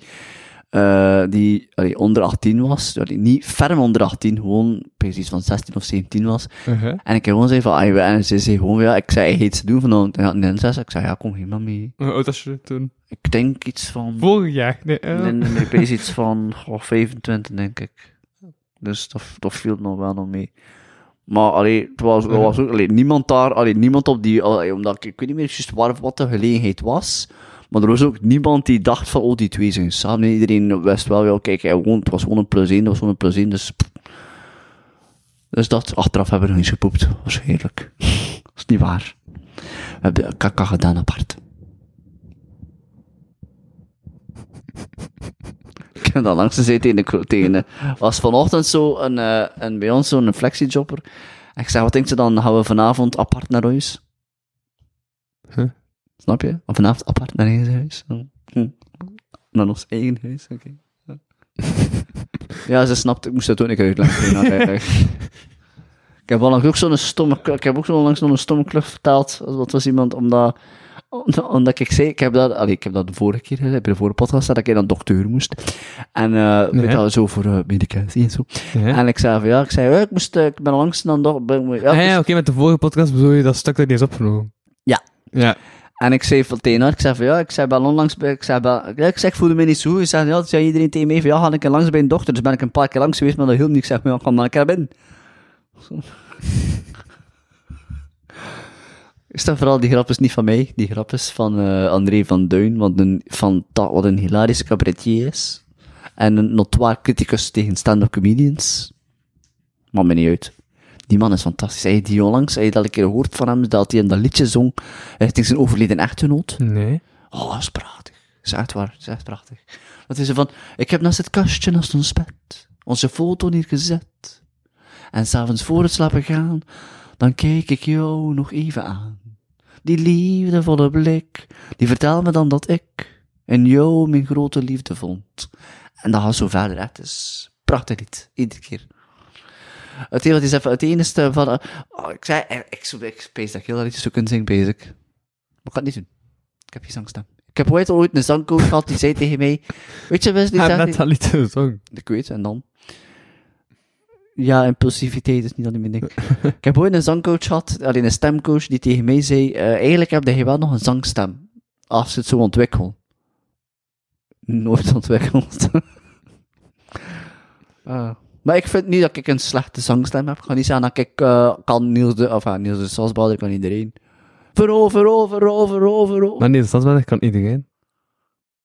die allee, onder 18 was. Allee, niet ferm onder 18, gewoon precies van 16 of 17 was. Uh-huh. En ik heb gewoon zei van, ah, en ze zei gewoon, ja, ik zei, heet ze doen vanavond. En ja, zes. Ik zei, ja, kom helemaal mee. Hoe oud was je toen? Ik denk iets van... Vorig jaar? Nee, Nee, nee, weet iets van oh, 25, denk ik. Dus dat, viel nog wel nog mee. Maar allee, het was, er was ook allee, niemand daar, allee, niemand op die, allee, omdat ik, weet niet meer juist waar, wat de gelegenheid was. Maar er was ook niemand die dacht van, oh, die twee zijn samen. Iedereen wist wel, ja, kijk, hij woont, het was gewoon een plus één, dat was gewoon een plus één, dus... Dus dat, achteraf hebben we nog eens gepoept, waarschijnlijk. dat is niet waar. We hebben kaka gedaan apart. Ik heb dat langs gezeten tegen de, tegen was vanochtend zo een, een bij ons zo'n flexijobber. En ik zei, wat denkt ze dan, gaan we vanavond apart naar huis? Huh? Snap je? Of vanavond apart naar eigen huis? Hm. Hm. Naar ons eigen huis, oké. Ja. ja, ze snapt, ik moest dat ook niet uitleggen. Ik heb ook zo'n stomme, ik heb ook zo onlangs zo'n stomme klucht verteld. Dat was iemand, omdat, omdat, ik zei, ik heb dat, allee, ik heb dat de vorige keer gezegd, bij de vorige podcast, dat ik naar een dokter moest. En, eh weet Ja. je, zo voor eh, medicatie en zo. En ik zei van, ja, ik zei, ik moest, eh, ik ben langs dan toch, ben, ja, Ah, ja, moest- oké, met de vorige podcast bedoel je dat stuk dat niet is opgenomen. Ja. Ja. En ik zei van tegen ik zei van, ja, ik zei, ben onlangs bij, ik zei, ben, ik zeg, ik voelde me niet zo. Ik zei, ja, toen zei iedereen tegen mij van, ja, ga ik langs bij een dokter. Dus ben ik een paar keer langs geweest, maar dat hielp niet. Ik zeg, maar ja, kom dan een keer binnen. Is dat vooral, die grap is niet van mij, die grap is van eh, André van Duin, wat een, van, dat, wat een hilarische cabaretier is. En een notoire criticus tegen stand-up comedians. Maakt me niet uit. Die man is fantastisch. Hij die onlangs, hij dat een keer gehoord van hem, dat hij in dat liedje zong, richting zijn overleden echtgenoot. Nee. Oh, dat is prachtig. Dat is echt waar, dat is echt prachtig. Dat is van, ik heb naast het kastje, naast ons bed, onze foto neergezet. En s'avonds voor het slapen gaan, dan kijk ik jou nog even aan. Die liefdevolle blik, die vertelt me dan dat ik in jou mijn grote liefde vond. En dat gaat zo verder, hè. het is prachtig lied, iedere keer. Het hele is even het enige van, oh, ik zei, eh, ik, ik, dat ik heel dat liedje zo kunnen zingen, bezig. Maar ik ga het niet doen. Ik heb geen zangstem. Ik heb ooit ooit een zangcoach gehad die zei tegen mij, weet je, Wesley, Hij zeg heeft net dat lied gezongen. ik weet, en dan? Ja, impulsiviteit is niet alleen mijn ding. ik heb ooit een zangcoach gehad, alleen een stemcoach, die tegen mij zei, eh, eigenlijk heb je wel nog een zangstem. Als je het zo ontwikkelt. Nooit ontwikkeld. Ah. Maar ik vind niet dat ik een slechte zangstem heb. Ik ga niet zeggen dat ik eh, kan Niels de, of ja, Niels de kan iedereen. Verover, over, over, over, over. Maar nee, de stadsbader kan iedereen.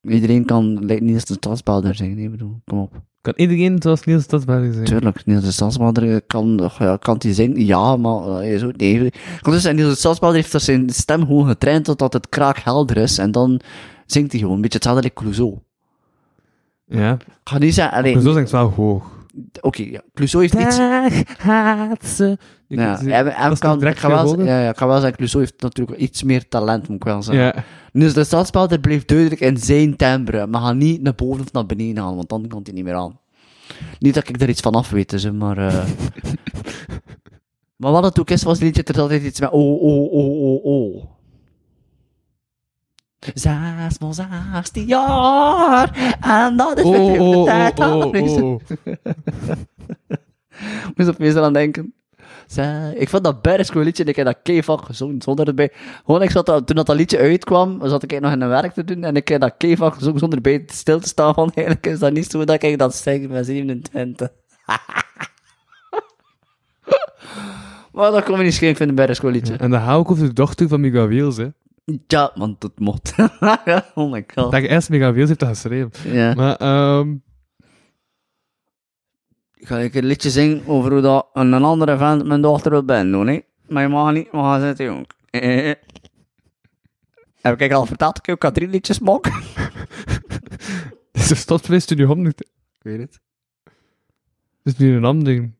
Iedereen kan lijkt Niels de Stadsbouwer zijn, nee, bedoel, kom op. Kan iedereen zoals Niels Stadsbader zijn? Tuurlijk, Niels de Stadsbouwer kan, ja, kan die zingen? Ja, maar eh, hij is ook, nee. Kan dus zeggen, Niels de heeft zijn stem gewoon getraind totdat het kraakhelder is en dan zingt hij gewoon, een beetje hetzelfde als Clouseau. Ja. Ik ga niet zeggen, allee, Maar zo zingt wel hoog. Oké, ja, Clouseau heeft iets... Gaat ze. Ja, hij, hij kan, ik ga wel, ja, ja, ik ga wel zeggen, Clouseau heeft natuurlijk iets meer talent, moet ik wel zeggen. Ja. Dus de stadsbouwer bleef duidelijk in zijn timbre, maar ga niet naar boven of naar beneden gaan, want dan kan hij niet meer aan. Niet dat ik er iets van af weet, dus, maar... eh maar wat het ook is, was liedje er altijd iets met oh, oh, oh, oh, oh. Zes, maar zestien jaar, en dat is Oh, oh, de oh, tijd. oh, oh, Moest oh. Moest op meestal aan denken. Zij- Ik vond dat best cool liedje en ik heb dat keivak gezongen, zonder erbij. Gewoon, ik zat dat, toen dat, dat liedje uitkwam, zat ik nog in een werk te doen en ik heb dat keivak gezongen zonder erbij stil te staan van, eigenlijk is dat niet zo dat ik dat zeg met 27. maar dat kon me niet schelen, ik vind het best cool liedje. En dan hou ik over de dochter van Miguel Wiels, hè. Ja, want dat mocht. oh my god. Dat je eerst Wiels heeft dat geschreven. Ja. Maar, ehm Ga ik een liedje zingen over hoe dat een andere vent mijn dochter wil binnen doen, hè? Maar je mag niet, maar zitten, jong. Eh. Heb ik al verteld dat ik ook drie liedjes maak? Is er stadvlees studio hond niet? Ik weet het. Het is nu een ander ding.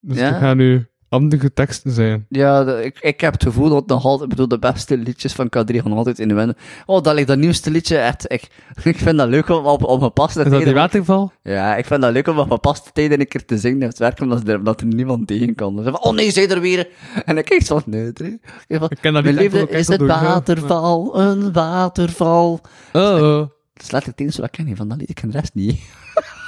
Dus Ja? gaan nu andere teksten zijn. Ja, de- ik, ik heb het gevoel dat nog altijd, ik bedoel, de beste liedjes van K3 gaan altijd in de winnen. Oh, dat ligt dat nieuwste liedje, echt, ik, ik vind dat leuk om op, op gepaste Is dat die tijden... waterval? Ja, ik vind dat leuk om op gepaste tijden een keer te zingen in het werk, omdat er, omdat er niemand tegen kan. Zeg van, oh nee, zij er weer. En ik kijk zo van, nee, drie. Ik van, Ik ken dat niet liefde is ja. waterval, een waterval. Oh, oh. Dat is letterlijk het enige wat ik ken van dat lied, ik ken de rest niet.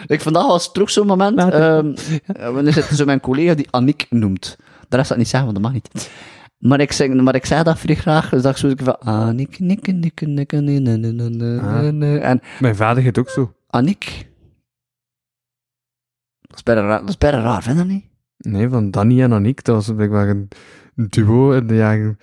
ik vandaag was terug zo'n moment, ehm uh, wanneer zit zo mijn collega die Annick noemt. De rest dat niet zeggen, want dat mag niet. Maar ik, zeg, maar ik zei dat vrij graag, dus ik zo ik van Annick, nikke, nikke, nikke. En Mijn vader heet ook zo. Annick, dat is bijna raar, dat is bijna raar, vind je dat niet? Nee, van Danny en Aniek. Dat was blijkbaar een duo in de jaren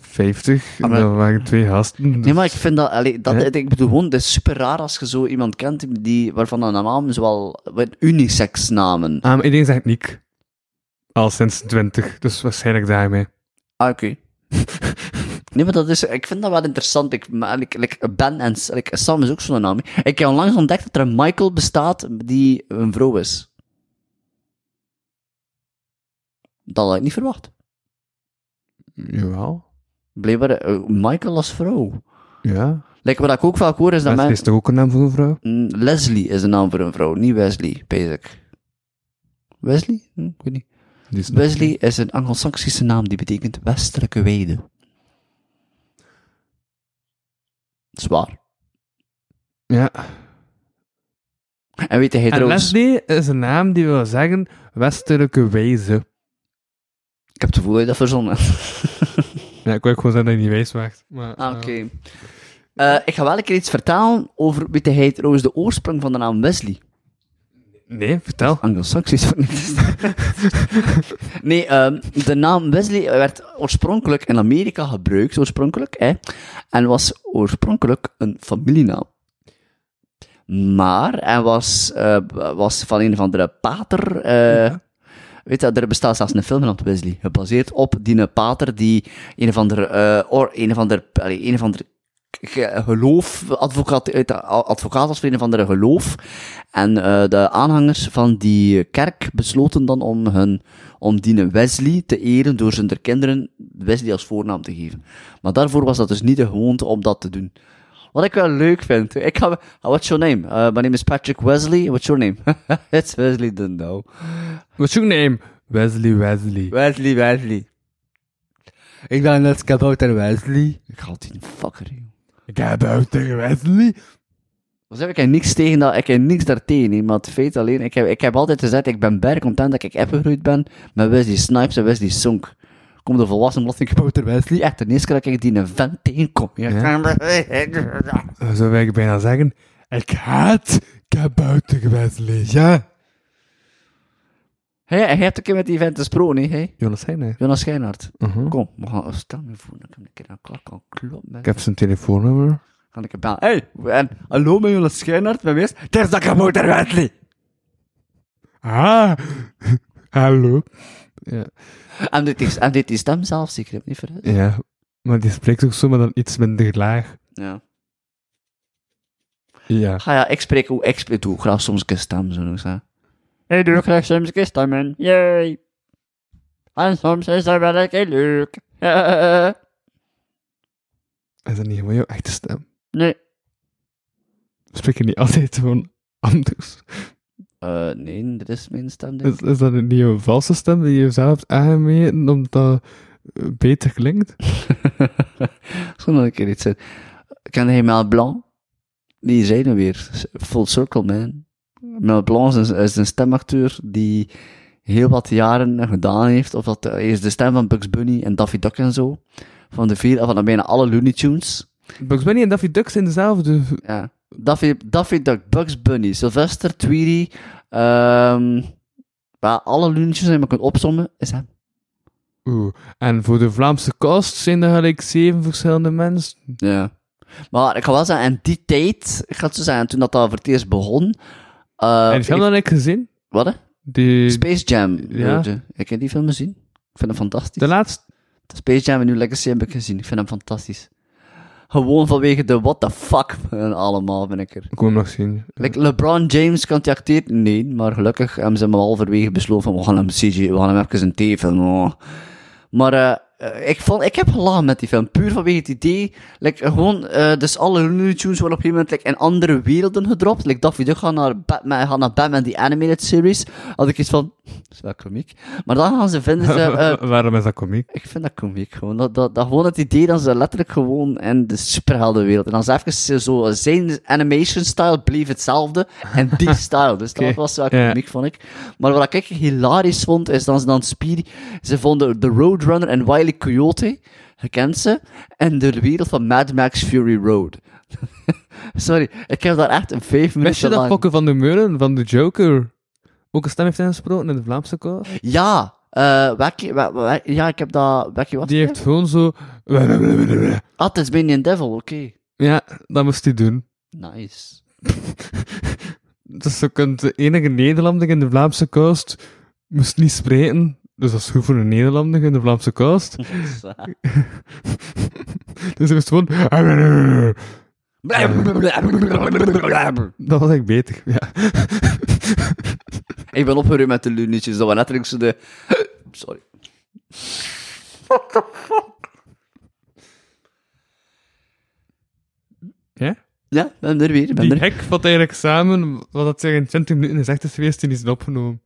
50. Ah, maar- dat waren twee gasten. Nee, maar ik vind dat, allee, dat Ja. ik bedoel gewoon, het is super raar als je zo iemand kent die, waarvan de naam zowel wat unisex namen. Ah, maar iedereen zegt Niek. Al sinds 20, dus waarschijnlijk daarmee. Ah, oké. nee, maar dat is, ik vind dat wel interessant. Ik, maar, ik, like, Ben en like, Sam is ook zo'n naam. Ik heb onlangs ontdekt dat er een Michael bestaat die een vrouw is. Dat had ik niet verwacht. Jawel. Blijkbaar, eh, Michael als vrouw. Ja. Like, wat ik ook vaak hoor is dat Dat men... is toch ook een naam voor een vrouw? Mm, Leslie is een naam voor een vrouw, niet Wesley, basic. Wesley? Hm, ik weet niet. Is Wesley is een Anglo-Saxische naam die betekent westelijke weide. Zwaar. Ja. En weet hij En trouwens... Leslie is een naam die wil zeggen westelijke wijze. Ik heb het gevoel dat je dat verzonnen. Ja, ik wil gewoon zeggen dat je niet wijs wacht. Maar, Ah, Oké. eh, Eh, ik ga wel een keer iets vertellen over, weet trouwens, de oorsprong van de naam Wesley. nee, vertel. Anglo-Saxisch nee, ehm, de naam Wesley werd oorspronkelijk in Amerika gebruikt, oorspronkelijk, hè, en was oorspronkelijk een familienaam. Maar hij was, eh, was van een of andere pater. eh, Weet je, er bestaat zelfs een film genaamd Wesley, gebaseerd op die pater die een of andere, eh, or, een of een of andere ge- geloof, advocaat, de- advocaat was voor een of andere geloof. En eh, de aanhangers van die kerk besloten dan om hun, om die Wesley te eren door zijn der kinderen Wesley als voornaam te geven. Maar daarvoor was dat dus niet de gewoonte om dat te doen. Wat ik wel leuk vind. Ik ga, what's your name? Uh, my name is Patrick Wesley. What's your name? It's Wesley Dundo. What's your name? Wesley Wesley. Wesley, Wesley. Ik ben net kabouter Wesley. Ik ga die fucker, joh. Ik heb buiten Wesley. Dus heb ik niks tegen dat, ik heb niks daartegen, hè, maar het feit alleen, ik heb, ik heb altijd gezegd, ik ben berg content dat ik opgegroeid ben met Wesley Snipes en Wesley Sonk. Kom de volwassen belasting kabouter Wesley, echt de eerste keer dat ik die een vent tegenkom. Ja. Dan zou ik bijna zeggen, ik haat kabouter Wesley. Ja. Hey, hij heeft een keer met die vent gesproken, hè, hey? Jonas zijn hè? Jonas Schijnaert. Mhm. Kom, we gaan, stel me voor, dat ik hem een klak kan kloppen. Ik heb zijn telefoonnummer. Ga ik hem bellen. Hey, en, hallo, met Jonas Schijnaert, met wie is? Het is dat kabouter Wesley. Ah, hallo. Ja. En dit is, en dit is hem zelf zeker, heb ik niet vergis. ja, maar die spreekt ook zo, maar dan iets minder laag. Ja. Ja. Ah ja, ik spreek ook, ik spreek ook graag soms een stem, zo nog zeggen. Ik doe graag soms een stem in, yay. En soms is dat wel een keer leuk. Is dat niet helemaal jouw echte stem? nee. Spreek je niet altijd gewoon anders? Eh, nee, dit is mijn stem, denk Is, ik. is dat een valse stem die je zelf hebt aangemeten omdat dat beter klinkt? Zou nog een keer iets zijn. Ken hij Mel Blanc? Die zei nu weer, Full Circle Man. Mel Blanc is een, is een stemacteur die heel wat jaren gedaan heeft. Of dat, hij is de stem van Bugs Bunny en Daffy Duck en zo. Van de vier, van bijna alle Looney Tunes. Bugs Bunny en Daffy Duck zijn dezelfde. Ja. Daffy, Daffy Duck, Bugs Bunny, Sylvester, Tweety, ehm waar alle die je maar kunt opzommen, is hem. Oeh. En voor de Vlaamse cast zijn er gelijk zeven verschillende mensen. Ja. Maar ik ga wel zeggen, in die tijd, ik ga het zo zeggen, toen dat, dat voor het eerst begon, Eh, en die film ik- heb ik gezien. Wat, hè? Die, Space Jam. Ja. Ik heb die film gezien. Ik vind hem fantastisch. de laatste. Space Jam en New Legacy heb ik gezien. Ik vind hem fantastisch. Gewoon vanwege de what the fuck en allemaal, vind ik er. Ik wil hem nog zien. Like LeBron James kan die? Nee, maar gelukkig hebben ze hem al halverwege besloten van we gaan hem CG, we gaan hem even een T-film. oh. Maar eh, ik, vond, ik heb gelachen met die film, puur vanwege het idee. Like, gewoon, eh, dus alle Looney Tunes worden op een gegeven moment like, in andere werelden gedropt. Like Daffy Duck gaat naar Batman, gaat naar Batman The Animated Series. Had ik iets van, dat is wel komiek. Maar dan gaan ze vinden ze... eh, Waarom is dat komiek? ik vind dat komiek gewoon. Dat, dat, dat gewoon het idee dat ze letterlijk gewoon in de superheldenwereld. En dan is even zo, zijn animation style bleef hetzelfde. En die style. Dus dat was wel komiek, vond ik. Maar wat ik hilarisch vond, is dat ze dan Speedy, ze vonden de Roadrunner en Wile Coyote, je kent ze, en de wereld van Mad Max Fury Road. Sorry, ik heb daar echt een vijf Wist je minuten dat lang... Fokke van de Meulen van de Joker ook een stem heeft ingesproken in de Vlaamse koor? Ja, eh, ja, ik heb dat... Welke wat? Die heeft gewoon zo... Ah, het is Minion Devil, oké. Ja, dat moest hij doen. Nice. Dus je kunt de enige Nederlander in de Vlaamse kust moest niet spreken. Dus dat is goed voor een Nederlander in de Vlaamse kust. dus hij moest gewoon... Dat was echt beter, ja. Ik ben opgeruimd met de lunetjes. Dat was letterlijk zo de... Sorry. Ja? Ja, ik ben er weer. Ben Die er. hek vat eigenlijk samen wat dat zich in 20 minuten is echt is geweest en is opgenomen.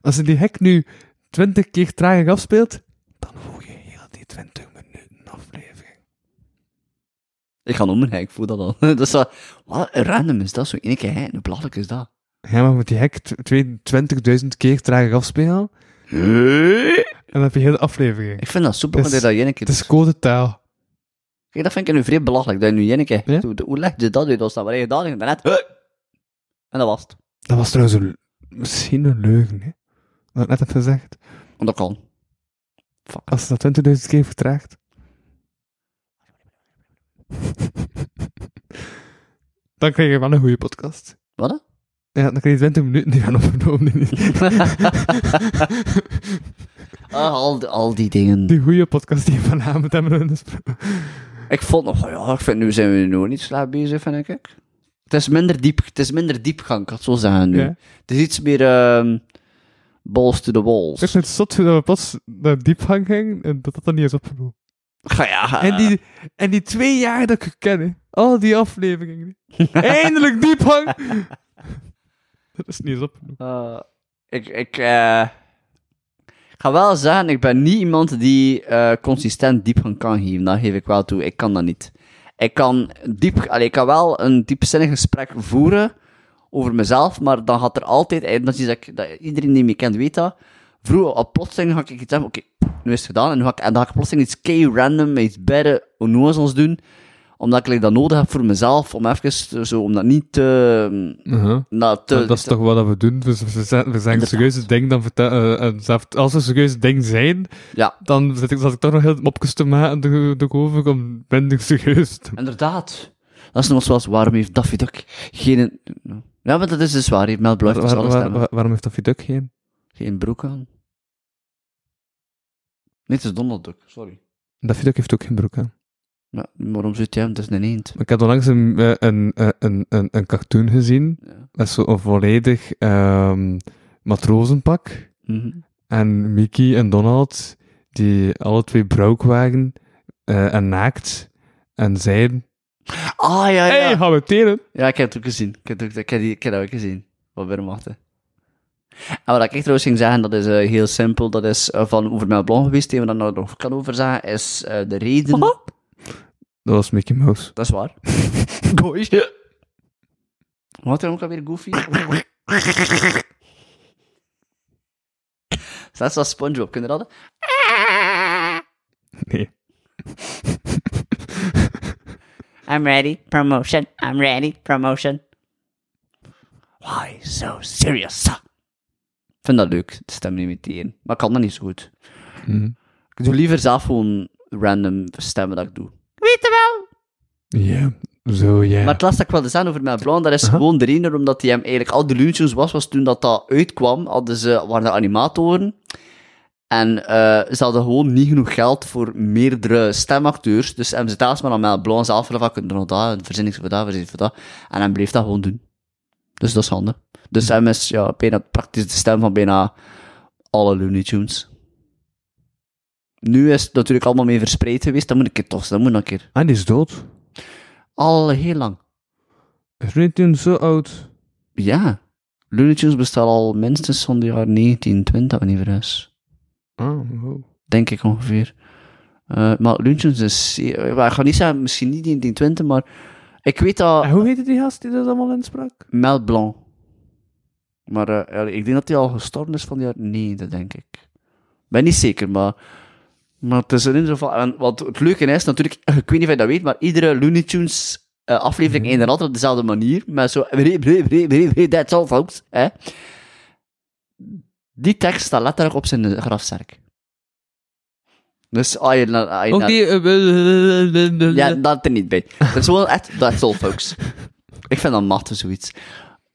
Als je die hek nu 20 keer trager afspeelt, dan hoor je heel die 20 minuten aflevering. Ik ga om ik voel dat al. dat is zo... Wat random is dat? Zo één keer hè? Hoe belachelijk is dat? Ja, maar met die hek tw- twee- 20.000 keer trager afspelen, en dan heb je heel de aflevering. Ik vind dat super, is- je dat één keer Het is code taal. Kijk, dat vind ik nu vrij belachelijk. Dat je nu één keer... Ja? Hoe, hoe leg je dat uit? Dat wat heb je? En daarnet... En dat was het. Dat was trouwens een, misschien een leugen, hè? Wat ik net heb gezegd. Want dat kan. Als je dat 20.000 keer vertraagt. dan krijg je wel een goede podcast. Wat? Ja, dan krijg je 20 minuten die gaan opgenomen. Ah, al, die- al die dingen. Die goede podcast die we vanavond hebben ingesproken. Ik vond nog, ja, ik vind nu zijn we nog niet slecht bezig, vind ik. Het is minder diep, het is minder diepgang, ik had zo zeggen nu. Ja. Het is iets meer ehm balls to the walls. Ik vind het zot dat we pas naar diepgang gingen en dat dat dan niet is opgenomen. Ja. En, die, en die twee jaar dat ik ken, al die afleveringen. Eindelijk diepgang! dat is niet eens opgenomen. Eh, ik, ik, eh, ik ga wel zeggen, ik ben niet iemand die eh, consistent diepgang kan geven. Dat geef ik wel toe. Ik kan dat niet. Ik kan, diep, allee, ik kan wel een diepzinnig gesprek voeren over mezelf, maar dan gaat er altijd, dat is dat iedereen die me kent weet dat, vroeger op plotseling ga ik iets zeggen, oké, nu is het gedaan, en, nu ga ik, en dan ga ik plotseling iets kei random, iets beide onnozels doen, omdat ik dat nodig heb voor mezelf, om even zo, om dat niet te... Uh-huh. nou, te dat is toch wat we doen? We zeggen, we Inderdaad. serieuze dingen, dan vertel, zelf- als we serieuze dingen zijn, Ja, dan zit ik, zat ik toch nog heel mopjes te maken de- de over om minder serieus te inderdaad. Dat is nog zoals, waarom heeft Daffy Duck geen... Ja, maar dat is dus waar, heeft Mel Bluff, Waar- waar- waarom heeft Daffy Duck geen? Geen broek aan. Nee, het is Donald Duck, sorry. Daffy Duck heeft ook geen broek aan. Ja, waarom zit jij hem? Het is een eend. Ik had onlangs een, eh, een, een, een, een, een cartoon gezien, Ja. met zo'n volledig ehm, matrozenpak. Mhm. En Mickey en Donald, die alle twee broek waren eh, en naakt, en zeiden, Ah, ja, ja. hey, gaan we telen? Ja, ik heb het ook gezien. Ik heb, het ook, ik heb, die, ik heb dat ook gezien. Wat weer wachten. En wat ik echt trouwens ging zeggen, dat is eh, heel simpel. Dat is eh, van over Mel Blanc geweest. Die we daar nou nog kan over zeggen, is eh, de reden... Dat was Mickey Mouse. Dat is waar. Goeie. Wat er ook alweer Goofy? Dat is wel SpongeBob, kun je dat? Nee. I'm ready. Promotion. I'm ready. Promotion. Why so serious? Ik vind dat leuk, de stem imiteren. Maar ik kan dat niet zo goed. Hm. Ik doe liever zelf gewoon random stemmen dat ik doe. Weet je wel? Ja. Zo, ja. Maar het laatste dat ik wilde zeggen over Mel Blanc, dat is gewoon de reden omdat hij hem eigenlijk al de Tunes was, was toen dat dat uitkwam, hadden ze, waren de animatoren. En eh, ze hadden gewoon niet genoeg geld voor meerdere stemacteurs. Dus hebben ze telkens maar aan Mel Blanc zelf gevraagd, kun je nog dat, verzin ik voor dat, verzin ik voor dat. En hij bleef dat gewoon doen. Dus dat is handig. Dus hij is ja, bijna praktisch de stem van bijna alle Looney Tunes. Nu is het natuurlijk allemaal mee verspreid geweest, dan moet ik het toch, dat moet nog een keer. Ah, die is dood. Al heel lang. Is Looney Tunes zo oud? Ja. Looney Tunes bestaat al minstens van de jaren 1920, wanneer verhuis. Ah, wow. Denk ik ongeveer. Eh, maar Looney Tunes is... Ik ga niet zeggen, misschien niet 1920, maar... Ik weet dat... En hoe heette die gast die dat allemaal insprak? Mel Blanc. Maar eh, ik denk dat hij al gestorven is van de jaren 90, denk ik. Ben niet zeker, maar... Maar het is in ieder geval... En wat het leuke is, natuurlijk... Ik weet niet of je dat weet, maar iedere Looney Tunes... eh, aflevering inderdaad op dezelfde manier, met zo... That's all, folks. Hè? Die tekst staat letterlijk op zijn grafzerk. Dus als je... Ook die... ja, dat er niet bij. Dat is wel echt, that's all, folks. Ik vind dat machtig, zoiets.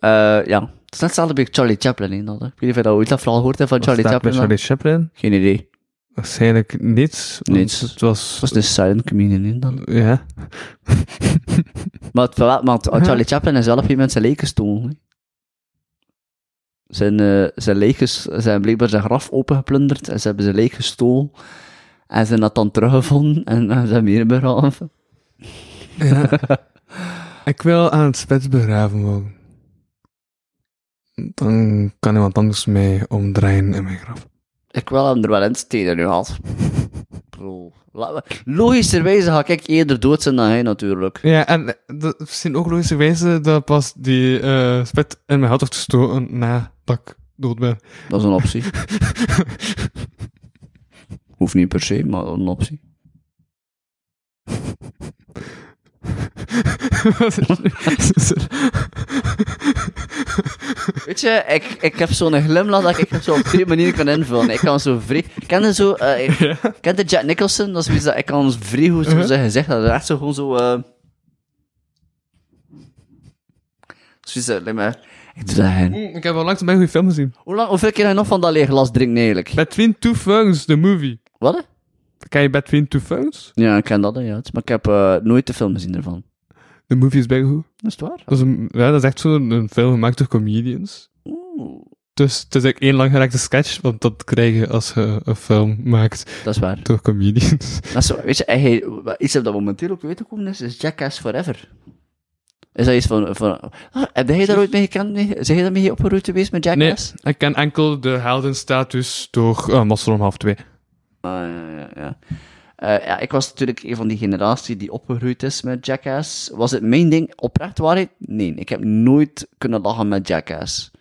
Eh ja, het is net hetzelfde bij Charlie Chaplin, hè, dat, hè. Ik weet niet of je dat ooit dat verhaal gehoord hebt van Charlie Chaplin. Charlie Chaplin? Geen idee. Waarschijnlijk niets. Niets. Het was... Dat was de silent comedian, dan. Ja. Maar, het, wel- maar het- Charlie Chaplin is gegeven moment zijn leek gestolen, hè. Zijn, eh, zijn leeg ges- zijn blijkbaar zijn graf opengeplunderd en ze hebben zijn leeg gestolen. En ze hebben dat dan teruggevonden en, en ze hebben hier begraven. ja. Ik wil aan het spits begraven worden. Dan kan iemand anders mij omdraaien in mijn graf. Ik wil hem er wel in steden nu had. Bro. Logischerwijze ga ik eerder dood zijn dan hij natuurlijk. Ja, en eh, dat is misschien ook logische wijze dat pas die eh, spit in mijn hout wordt gestoken nadat ik dood ben. Dat is een optie. Hoeft niet per se, maar een optie. Weet je, ik, ik heb zo'n glimlach dat ik het zo op twee manieren kan invullen. Ik kan zo vrij... Ken je zo... eh ik, Kent je Jack Nicholson? Dat is zoiets dat ik kan vrij goed zo zijn gezicht. Dat is echt zo gewoon zo... eh Zoiets dat... lijkt me- Ik doe dat hen. ik heb al langs een goede film gezien. Hoe lang, hoeveel keer heb je nog van dat leeg glas drinken eigenlijk? Between Two Ferns, de movie. Wat? Ken je Between Two Ferns? Ja, ik ken dat, ja. Maar ik heb eh, nooit de film gezien ervan. De movie is bij goed. Dat is het waar? Dat is, een, ja, dat is echt zo'n een film gemaakt door comedians. Oeh, Dus het is eigenlijk één langgerekte sketch, want dat krijg je als je een film maakt dat is waar. door comedians. Dat is, zo- weet je, wat- iets dat momenteel ook uitgekomen is, is Jackass Forever. Is dat iets van... van ah, heb jij daar ooit mee gekend? Mee? Zijn jij daarmee opgeroeid geweest met Nee, Jackass? ik ken enkel de heldenstatus door uh, Master om half twee. Ah, ja, ja, ja. Eh, ja, ik was natuurlijk een van die generatie die opgegroeid is met Jackass. Was het mijn ding oprecht waarheid? Nee, ik heb nooit kunnen lachen met Jackass.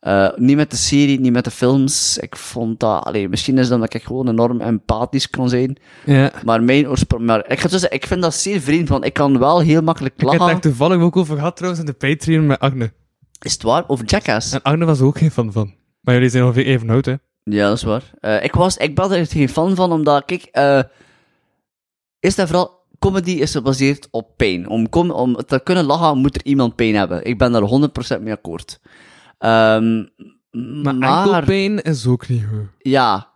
Eh, niet met de serie, niet met de films. Ik vond dat... Allee, misschien is het omdat ik gewoon enorm empathisch kan zijn. Ja. Maar mijn oorsprong... Maar ik, ga zo zeggen, ik vind dat zeer vreemd, want ik kan wel heel makkelijk Ik heb het lachen. daar toevallig ook over gehad trouwens in de Patreon met Agne. Is het waar? Over Jackass? En Agne was er ook geen fan van. Maar jullie zijn ongeveer even oud, hè? Ja, dat is waar. Eh, ik, was, ik ben er echt geen fan van, omdat, kijk, eh is dat vooral, comedy is gebaseerd op pijn. Om, om te kunnen lachen, moet er iemand pijn hebben. Ik ben daar 100% mee akkoord. Ehm, Maar, maar, enkelpijn is ook niet goed. ja.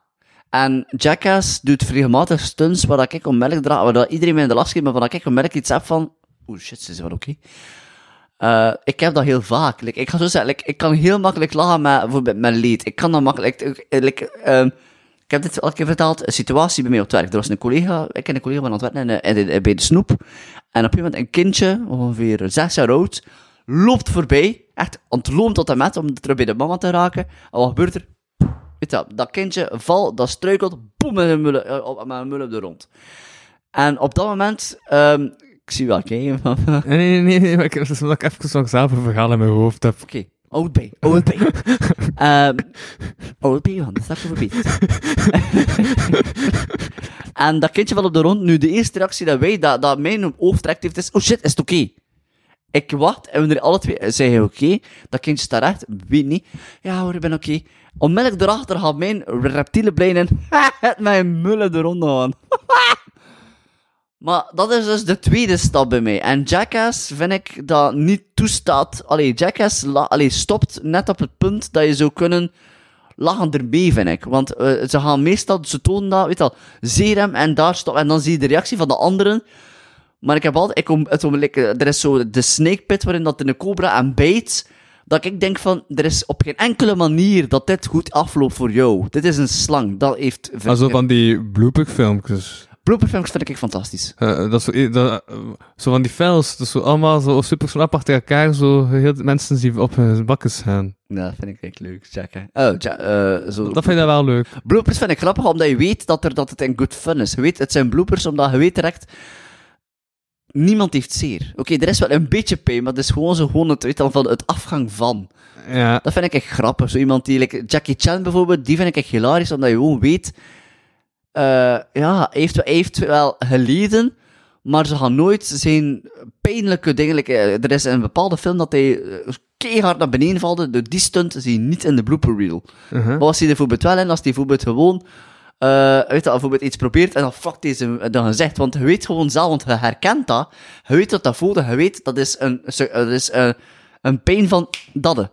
En Jackass doet regelmatig stunts waar ik onmiddellijk draag, waar iedereen mij in de last geeft, maar waar ik onmiddellijk iets heb van, oeh shit, ze is wel oké. Eh, ik heb dat heel vaak. Ik ga zo zeggen, ik kan heel makkelijk lachen met, bijvoorbeeld met leed. Ik kan dat makkelijk... ehm, ik heb dit al een keer verteld, een situatie bij mij op het werk. Er was een collega, ik en een collega van aan het in de- bij de snoep. En op een moment een kindje, ongeveer zes jaar oud, loopt voorbij, echt ontloopt tot en met, om terug bij de mama te raken. En wat gebeurt er? Weet je, dat kindje valt, dat struikelt, boem, met een mullen, eh, op, de rond. En op dat moment, ehm, ik zie wel kijken, van, oké, Nee, nee, nee, nee, maar ik, dat is omdat ik even zelf een verhaal in mijn hoofd heb. oud bij, oud bij. Ehm oud bij, Johan, dat staat voor beter. en dat kindje valt op de rond. Nu, de eerste reactie dat wij, dat, dat mijn trekt heeft, is, oh shit, is het oké? Ik wacht, en we er alle twee zeggen oké. Dat kindje staat recht, weet niet. Ja hoor, ik ben oké. Onmiddellijk daarachter gaat mijn reptiele brein in, het mijn mullen er rond aan. Maar dat is dus de tweede stap bij mij. En Jackass vind ik dat niet toestaat. Allee, Jackass la- allee, stopt net op het punt dat je zou kunnen lachen erbij, vind ik. Want eh, ze gaan meestal, ze tonen dat, weet je zeer hem en daar stop. En dan zie je de reactie van de anderen. Maar ik heb altijd, ik kom, het, er is zo de snake pit waarin dat in een cobra en bijt. Dat ik denk van, er is op geen enkele manier dat dit goed afloopt voor jou. Dit is een slang. Dat heeft... Maar zo van die blooperfilmpjes. Blooperfilms vind ik fantastisch. Eh, dat zo, eh, dat, zo van die files, dat zo allemaal zo super snap achter elkaar, zo heel mensen die op hun bakken gaan. Ja, dat vind ik echt leuk. Checken. Oh, ja, eh, zo. Dat vind ik wel leuk. Bloopers vind ik grappig, omdat je weet dat, er, dat het een good fun is. Je weet, het zijn bloopers, omdat je weet direct... Niemand heeft zeer. Oké, er is wel een beetje pijn, maar het is gewoon zo gewoon het, weet van het afgang van. Ja. Dat vind ik echt grappig. Zo iemand die, like Jackie Chan bijvoorbeeld, die vind ik echt hilarisch, omdat je gewoon weet... eh, ja, hij heeft, hij heeft wel geleden, maar ze gaan nooit zijn pijnlijke dingen... eh, er is een bepaalde film dat hij eh, keihard naar beneden valt, door die stunt zie je niet in de blooper reel. Uh-huh. Maar was hij er bijvoorbeeld wel in, als hij bijvoorbeeld gewoon... eh weet je, bijvoorbeeld iets probeert en dan fuck deze dan gezegd. Want je weet gewoon zelf, want je herkent dat. Je weet dat dat voelt en je weet dat is een, dat is een, een pijn van dadde.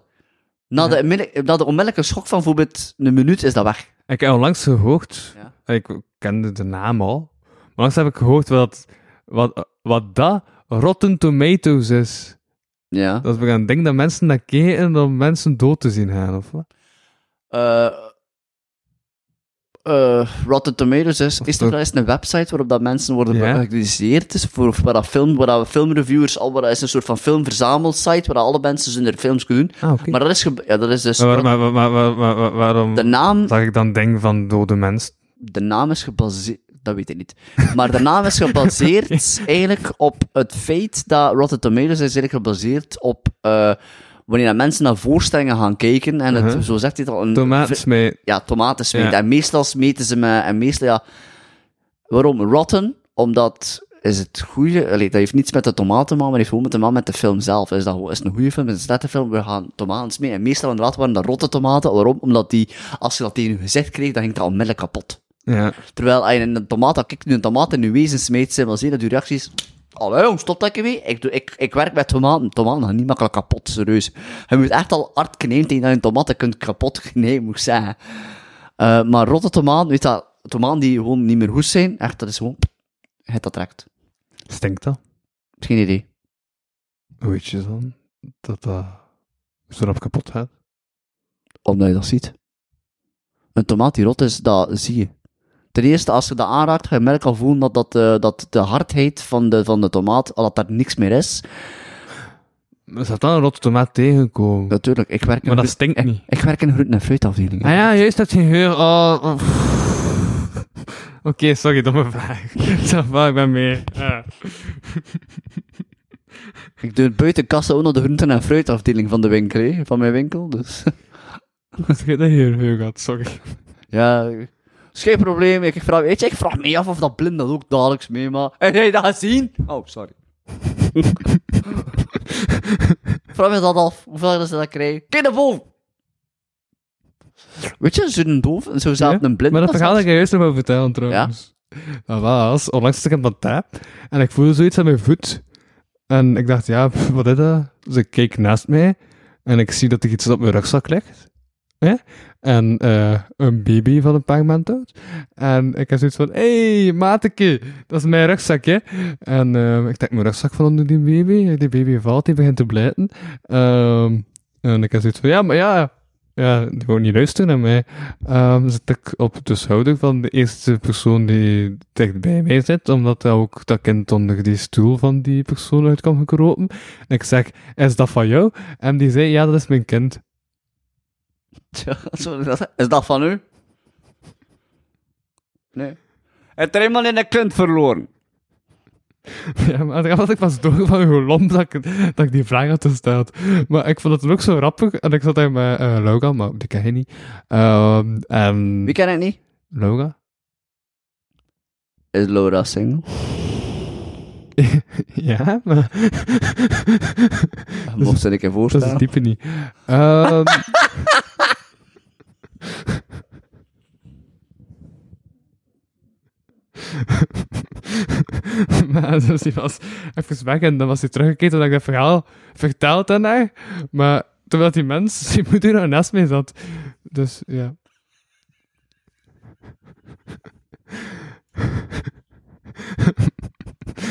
Na, de, onmiddellijk- na de onmiddellijke schok van bijvoorbeeld een minuut is dat weg. Ik heb onlangs gehoord, Ja. ik kende de naam al, maar onlangs heb ik gehoord wat, wat, wat dat Rotten Tomatoes is. Ja. Dat we gaan denken dat mensen dat kijken om mensen dood te zien gaan, of wat? Eh eh, Rotten Tomatoes is, is wel eens een website waarop dat mensen worden georganiseerd. Dus voor, waar dat film, waar dat filmreviewers, al, waar dat is een soort van filmverzamelsite, waar dat alle mensen hun films kunnen doen. Ah. Maar dat is, ja, dat is dus... Maar, waarom de naam zag ik dan dingen van dode mensen? de naam is gebaseerd... Dat weet ik niet. Maar de naam is gebaseerd eigenlijk op het feit dat Rotten Tomatoes is eigenlijk gebaseerd op... eh, wanneer dat mensen naar voorstellingen gaan kijken, en het, Uh-huh. zo zegt hij het al... Een, Tomatensmeet. Ja, tomaten smeten. Ja. En meestal smeten ze met... En meestal, ja... Waarom? Rotten? Omdat... Is het goede... Allee, dat heeft niets met de tomaten maar heeft gewoon met de man met de film zelf. Is dat is het een goede film? Is het een film? We gaan tomaten smeten. En meestal inderdaad waren dat rotte tomaten. Waarom? Omdat die... Als je dat tegen je gezicht kreeg, dan ging het al onmiddellijk kapot. Ja. Terwijl als je een tomaat, als ik nu een tomaat in je wezen smijt, zijn wel zien dat je reacties... Allee, jong, stop dat mee. Ik, doe, ik, ik werk met tomaten. Tomaten gaan niet makkelijk kapot, serieus. Je moet echt al hard knijpen tegen dat je een tomaten kunt kapot knijpen, moet ik zeggen. Eh, maar rotte tomaten, weet dat, tomaten die gewoon niet meer goed zijn, echt, dat is gewoon... Het dat trekt. Stinkt dat? Geen idee. Hoe weet je dan dat dat zo rap kapot gaat? Omdat je dat ziet. Een tomaat die rot is, dat zie je. Ten eerste, als je dat aanraakt, ga je merken al voelen dat, dat, eh, dat de hardheid van de, van de tomaat, al dat daar niks meer is. Er staat dan een rotte tomaat tegenkomen. Natuurlijk, ik werk in maar dat stinkt ik, niet. ik werk in een groente- en fruitafdeling. Ah ja, juist dat geen geur. Oh, oh. Oké, sorry, domme vraag. Va, ik ben mee. Ah. Ik doe buiten kassa ook nog de groenten- en fruitafdeling van de winkel, van mijn winkel. Dus dat hier geur had, sorry. ja, is geen probleem. Ik vraag, weet je, ik vraag me af of dat blind dat ook dagelijks meemaakt. Heb jij dat gezien? Oh, sorry. vraag me dat af. Hoeveel is dat dat krijgen? Kijk naar boven! Weet je, zo'n doof, zo zelf Ja, een blind. Maar dat verhaal dat ik juist nog vertellen trouwens. Dat was, onlangs zat ik in mijn tap en ik voelde zoiets aan mijn voet. En ik dacht, ja, wat is dat? Dus ik keek naast mij en ik zie dat er iets op mijn rugzak ligt. Hè? En eh, een baby van een paar maanden oud. En ik heb zoiets van, hé, hey, mateke, dat is mijn rugzak, hè. En eh, ik trek mijn rugzak van onder die baby. Die baby valt, die begint te blijten. Ehm, en ik heb zoiets van, ja, maar ja, ja, die wou niet luisteren naar mij. Ehm zit ik op de schouder van de eerste persoon die dicht bij mij zit, omdat dat ook dat kind onder die stoel van die persoon uit kwam gekropen. En ik zeg, is dat van jou? En die zei, ja, dat is mijn kind. Tja, Is dat van u? Nee. Het er eenmaal in de kunt verloren. Ja, maar dan had ik pas door van hoe lomp dat ik, dat ik die vraag had gesteld. Maar ik vond het ook zo rappig. En ik zat daar met eh Laura, maar die ken je niet. En... Wie ken ik niet? Laura? Is Laura single? ja, maar... Mocht ze een keer Dat is voorstellen. het type niet. Ehm maar dus die was even weg en dan was hij teruggekeken dat ik dat verhaal verteld aan haar. Maar terwijl die mens, zijn moeder nog naast mij zat. Dus ja.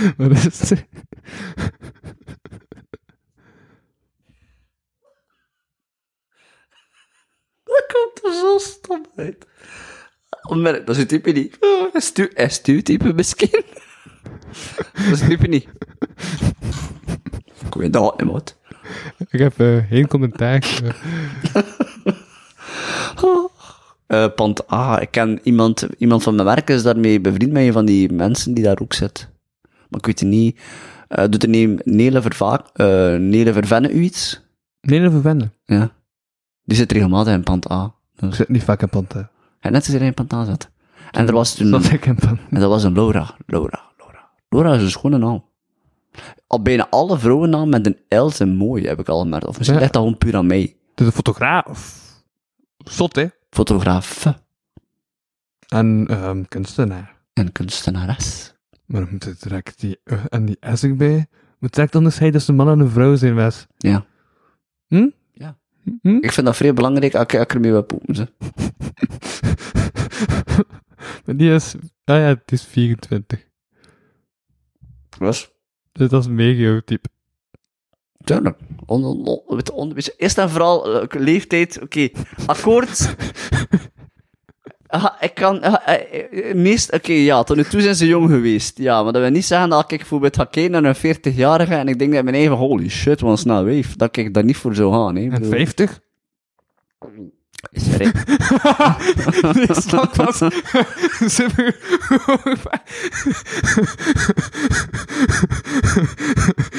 Wat is het? Dat komt er zo stom uit. Onmerk, dat is het type niet. Oh, Is is uw type misschien? Dat is het type niet. Ik weet dat niet. Ik heb eh, geen commentaar. Eh pand A, ik ken iemand, iemand van mijn werk is daarmee bevriend met een van die mensen die daar ook zit. Maar ik weet het niet. Eh, doet de neem Nele, eh Nele Vervenne u iets? nee, dat verwennen. Ja. Die zit regelmatig in pand A. Ik Dus, zit niet vaak in Panta. hij net als hij in pand A zat. En er was toen... Dat ik in Panta. En dat was een Laura. Laura, Laura. Laura is een schone naam. Al bijna alle vrouwennamen met een L zijn mooi, heb ik al gemerkt. Of misschien Ja. ligt dat gewoon puur aan mij. Dus een fotograaf. Zot, hè? Fotograaf En ehm, kunstenaar. en kunstenares. Maar dan moet er direct die, eh, en die S erbij. Moet direct onderscheiden dat ze een man en een vrouw zijn, Wes. Ja. Hm? Hm? Ik vind dat vrij belangrijk als ik, als ik ermee wil poepen. Ze. maar die is, ah ja, het is 24. Was? Dus dat is een type. Tuurlijk. On, on, vooral eh, leeftijd. Oké, akkoord. Ah, ik kan... ah, eh, eh, meest... Oké, ja, tot nu toe zijn ze jong geweest. Ja, maar dat wil niet zeggen dat ik bijvoorbeeld ga kijken naar een 40-jarige en ik denk dat mijn eigen, holy shit, wat een snel weef. Dat ik daar niet voor zou gaan, hè. En bedoel, 50? Is ik snap pas. Super.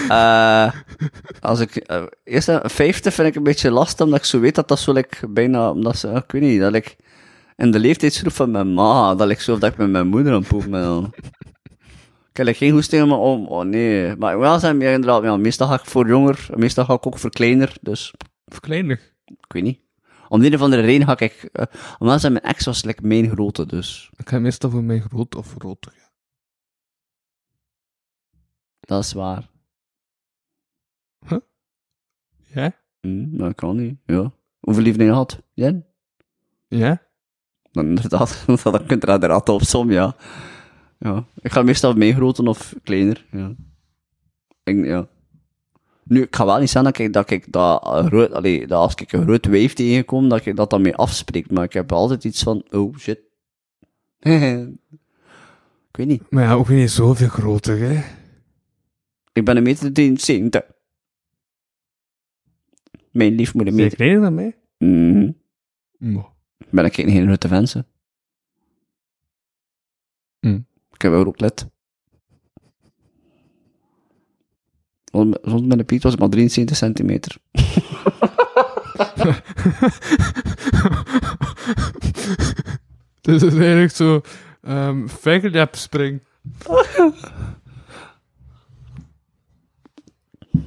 Eh, als ik, eh, eerst een 50 vind ik een beetje lastig, omdat ik zo weet dat dat zo like, bijna, omdat ze, ik weet niet, dat ik in de leeftijdsgroep van mijn ma, dat ik zo of dat ik met mijn moeder aan poepen ben. Ik heb geen goesting om, om, oh nee, maar wel zijn meer inderdaad, ja, meestal ga ik voor jonger, meestal ga ik ook voor kleiner, dus, Of kleiner. ik weet niet. Om de een of andere reden ga ik, uh, omdat zijn mijn ex was like, mijn grote, dus, Ik ga meestal voor mij groot of groter. dat is waar. Ja? Hm, dat kan niet, ja. Hoeveel liefde je had? Jen? Ja? Inderdaad, dan kunt er inderdaad op som, ja. Ja. Ik ga meestal meegroten of kleiner, ja. Ik, ja. Nu, ik ga wel niet zeggen dat ik dat, ik dat, een groot, allee, dat als ik een groot wijf tegenkom, dat ik dat dan mee afspreek, maar ik heb altijd iets van, oh shit. ik weet niet. Maar ja, ook niet zoveel groter, hè? Ik ben een meter 70. Mijn lief moet een Ben je meter. kleiner dan mij? Mhm. Mo. Ben ik geen grote wensen. Hm. Ik heb wel ook. Rond met de Piet was ik maar 73 centimeter. Dus het is eigenlijk zo... Um, spring.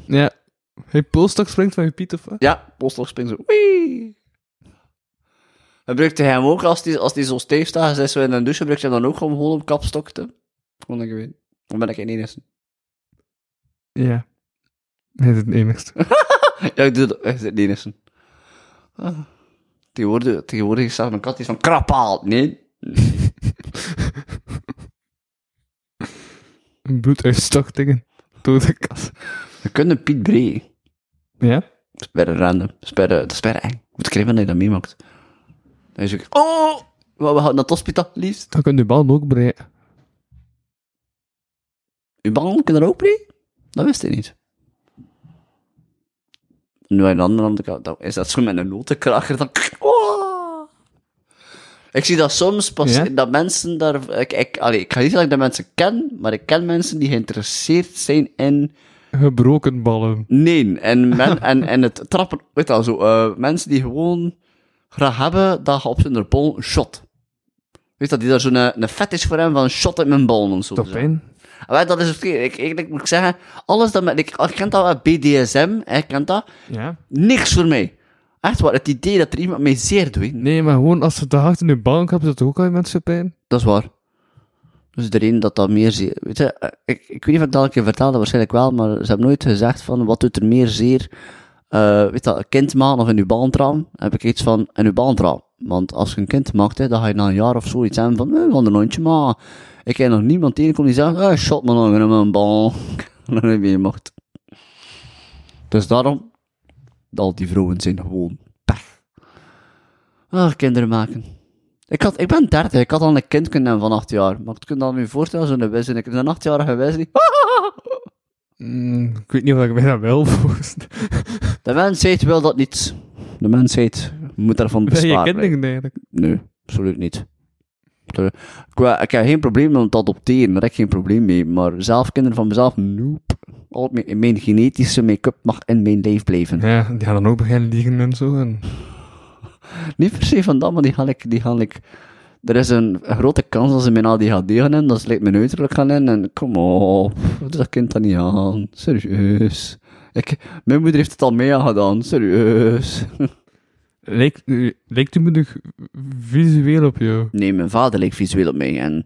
ja. Hey, polstok springt van je piet of wat? Ja, polstok springt zo. Wee! Gebruikte hij hem ook als die, als die zo stijf staat? Zei zo in een douche, gebruikte hij hem dan ook om gewoon op kapstok te? Gewoon dat ik weet. Dan ben ik geen enigste. Ja. Hij is het enigste. Ja, ik doe dat. Hij is het enigste. Ah. Tegenwoordig, tegenwoordig is zelfs mijn kat die is van krapaal. Nee. Een bloeduitstortingen. Door de kas. We kunnen Piet Bree. Ja? Is bijna random. Is is bijna eng. Moet ik even dat je dat meemaakt. Dan is ook, oh! We gaan naar het hospitaal, liefst. Dan kun je bal ook breien. Uw bal kan er ook bree? Dat wist ik niet. Nu aan de andere kant, dan is dat zo met een notenkracher. Dan, oh! Ik zie dat soms pas, Ja? dat mensen daar... Ik, ik, allee, ik ga niet zeggen dat ik de mensen ken, maar ik ken mensen die geïnteresseerd zijn in... Gebroken ballen. Nee, en, men, en, en het trappen... Weet je wel, zo... eh, mensen die gewoon graag hebben dat je op zijn bol een shot. Weet je dat, die daar zo'n een, een fetish voor hebben van een shot uit mijn bol en zo. Top. Maar dat is het. Ik, eigenlijk moet ik zeggen, alles dat met, ik, ik ken dat wel, BDSM, hè, ik ken dat, Ja. niks voor mij. Echt waar, het idee dat er iemand mij zeer doet, Nee, maar gewoon als ze te hard in je bal hebben, dat ook al mensen pijn. dat is waar. Dus de reden dat dat meer zeer... Weet je, eh, ik, ik weet niet of ik dat al een keer vertelde, waarschijnlijk wel, maar ze hebben nooit gezegd van, wat doet er meer zeer, eh weet dat, een kind maken of in uw ballentraam? heb ik iets van, in uw ballentraam. Want als je een kind maakt, hè, dan ga je na een jaar of zo iets hebben van, eh, een hondje, maar ik heb nog niemand tegenkomen die zegt, ah, shot me nog in mijn bal. Dan heb je mocht. Dus daarom, al die vrouwen zijn gewoon pech. Ah, kinderen maken. Ik, had, ik ben 30, ik had al een kind kunnen hebben van 8 jaar. Maar ik kan dan me voorstellen, zo'n Wesley, ik heb een 8-jarige Wesley. Mm, ik weet niet of ik mij dat wil, De mensheid wil dat niet. De mensheid moet daarvan Ben je kinderen eigenlijk? Nee, absoluut niet. Ik, heb geen probleem om te adopteren, daar heb ik geen probleem mee. Maar zelf kinderen van mezelf, nope. Al mijn, mijn genetische make-up mag in mijn lijf blijven. Ja, die gaan dan ook beginnen liegen en zo. En... Niet per se van dat, maar die ga ik, die ga ik... Er is een, een grote kans dat ze mijn ADHD gaan in, dat ze like, mijn uiterlijk gaan in, en kom op, dat kind dan niet aan? Serieus. Ik, mijn moeder heeft het al mee aan gedaan, serieus. Lijkt, u- lijkt uw moeder visueel op jou? Nee, mijn vader lijkt visueel op mij, en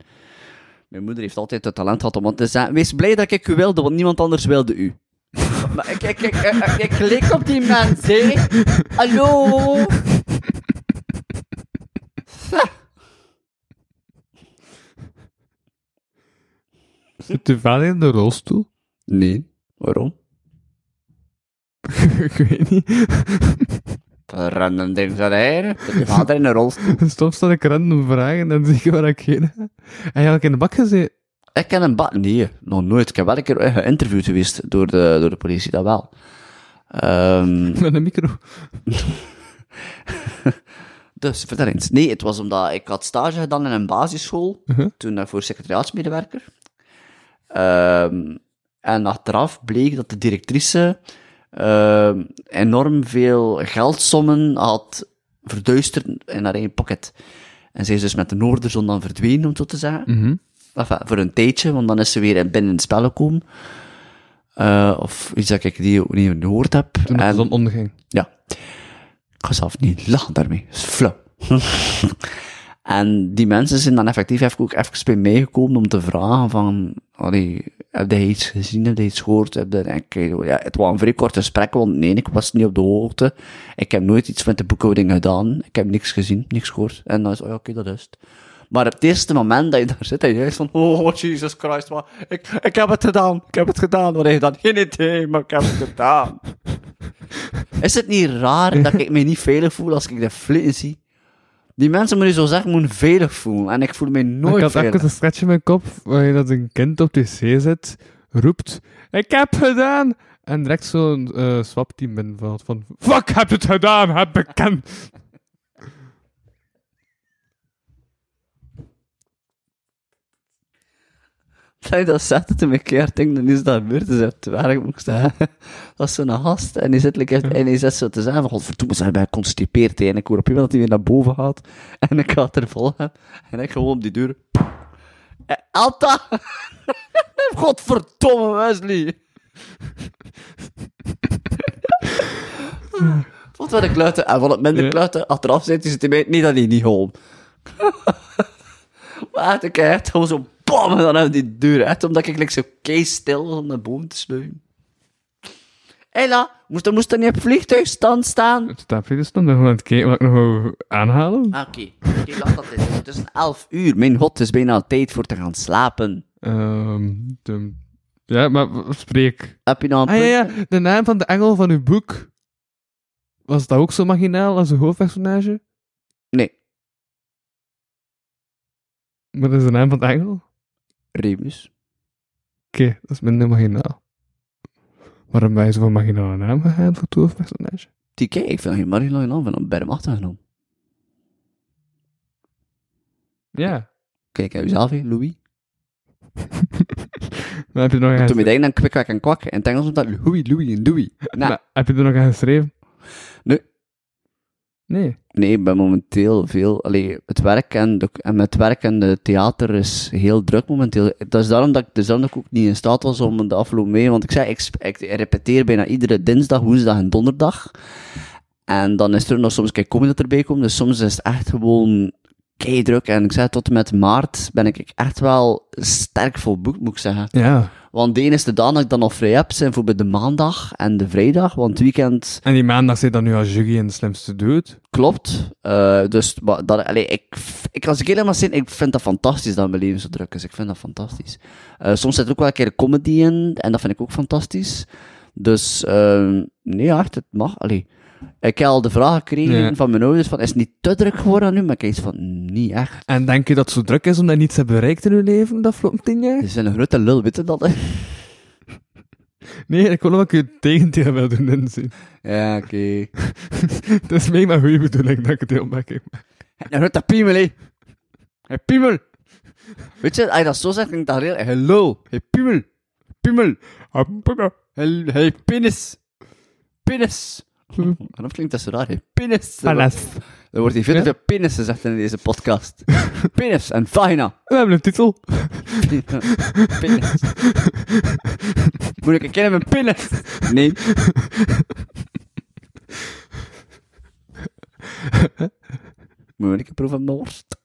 mijn moeder heeft altijd het talent gehad om aan te zeggen, wees blij dat ik u wilde, want niemand anders wilde u. maar ik, ik, ik, ik, ik leek op die mens, hé. Hallo? Zit uw vader in de rolstoel? Nee, waarom? ik weet niet. Random ding van eieren. Je vader in een rolstoel. Soms stel ik random vragen en dan zie ik waar ik heen ga. Al in de bak gezeten? Ik ken een bak. Nee, nog nooit. Ik heb wel een keer eh, geïnterviewd geweest door de, door de politie, dat wel. Ehm, Met een micro. dus, vertel eens. Nee, het was omdat ik had stage gedaan in een basisschool. Mhm. Toen eh, voor secretariaatsmedewerker. Ehm, en achteraf bleek dat de directrice ehm, enorm veel geldsommen had verduisterd in haar eigen pocket. En zij is dus met de Noorderzon dan verdwenen, om het zo te zeggen. Mhm. Enfin, voor een tijdje, want dan is ze weer in- binnen het spel gekomen. Eh, of iets dat ik die ook niet gehoord heb. Toen de En- zon onderging. ja. Ik ga zelf niet lachen daarmee. Dat is flauw. en die mensen zijn dan effectief even, ook even bij mij gekomen om te vragen van, allee, heb je iets gezien, heb je iets gehoord? Heb je, en ik, ja, het was een vrij kort gesprek, want nee, ik was niet op de hoogte. Ik heb nooit iets met de boekhouding gedaan. Ik heb niks gezien, niks gehoord. En dan is, oh ja, oké, dat is het. Maar op het eerste moment dat je daar zit, en je is van, oh, Jesus Christ, wat, ik, ik heb het gedaan, ik heb het gedaan. Wat heb je dan? Geen idee, maar ik heb het gedaan. Is het niet raar dat ik me niet veilig voel als ik de flitten zie? Die mensen moeten zo zeggen, moeten veilig voelen. En ik voel me nooit ik had veilig. een stretch in mijn kop, waar je dat een kind op de wc zit, roept, ik heb gedaan! En direct zo'n eh swapteam binnenvalt van, fuck, heb je het gedaan, heb bekend! Dat dat zegt, het een keer denk dan is dat gebeurd. Dus op het werk moet ik zeggen. Dat is zo'n gast. En die zit, like, echt- en die zit zo te zeggen van, godverdomme, ze ben geconstipeerd. hè. En ik hoor op iemand dat hij weer naar boven gaat. En ik ga er volgen. En ik gewoon op die deur. Eh, Alta! Godverdomme, Wesley! Wat wat ik kluiten. En van het minder Ja. kluiten, achteraf zit hij hij bij, niet dat hij niet gewoon. Maar ik echt gewoon zo bam, en dan uit die deur. Echt omdat ik like, zo kei stil was om naar boven te sluiten. Ella, moest er, moest er niet op vliegtuigstand staan? Het staat dus dan nog aan het kijken wat ik nog aanhalen. Ah, Oké, laat dat is. Het is een elf uur. Mijn god, het is bijna tijd voor te gaan slapen. Ehm, de- ja, maar spreek. Heb je nou een Ah ja, de naam van de engel van uw boek. Was dat ook zo maginaal als een hoofdpersonage? Nee, Wat is de naam van de engel? Oké, Remus. dat is minder maginaal. Waarom ben je zo van maginale naam gegaan voor het hoofdpersonage? Die kijk, ik vind geen Marilyn naam van een berm achtergenomen. Ja. Kijk, je zelf, hè, Louis? Maar heb je nog aan Toen denken aan kwik, kwak en kwak. In het Engels dat Louis, Louis en Louis. Nou, Maar heb je er nog aan geschreven? Nee. Nee. Nee, ik ben momenteel veel... Allee, het werk en, de, en met werk en de theater is heel druk momenteel. Dat is daarom dat ik, dus daarom ook niet in staat was om de afgelopen mee... Want ik zei, ik, ik repeteer bijna iedere dinsdag, woensdag en donderdag. En dan is er nog soms kijk comedy dat erbij komt. Dus soms is het echt gewoon druk. En ik zei tot en met maart ben ik echt wel sterk volboekt, moet ik zeggen. Ja. Want de enige dag dat ik dan nog vrij heb, zijn bijvoorbeeld de maandag en de vrijdag. Want het weekend En die maandag zit dan nu als jury in de slimste dood. klopt. Eh, dus maar dat, allee, ik, ik, als ik helemaal zin, ik vind dat fantastisch dat mijn leven zo druk is. Ik vind dat fantastisch. Eh, soms zit er ook wel een keer comedy in, en dat vind ik ook fantastisch. Dus, eh, nee, echt, het mag. Allee. Ik heb al de vraag gekregen Ja. van mijn ouders, van, is het niet te druk geworden nu? Maar ik iets van, niet echt. En denk je dat het zo druk is omdat je niets hebt bereikt in je leven de afgelopen tien jaar? Ze zijn een grote lul, weet je dat? hè? Nee, ik wil nog een keer het tegendeel wil doen inzien. Ja, oké. Het is mee maar goede bedoeling dat ik het heel makkelijk maak. Een grote piemel, hé. Hé, piemel. Weet je, als je dat zo zegt, klinkt dat heel... Lul. Hé, piemel. Piemel. Hé, penis. Penis. Waarom klinkt dat zo raar, hé? Penis. Er wordt hier veel te veel penis gezegd in deze podcast. penis en vagina. We hebben een titel. penis. Moet ik een keer mijn penis? Nee. Moet ik een proef van mijn worst?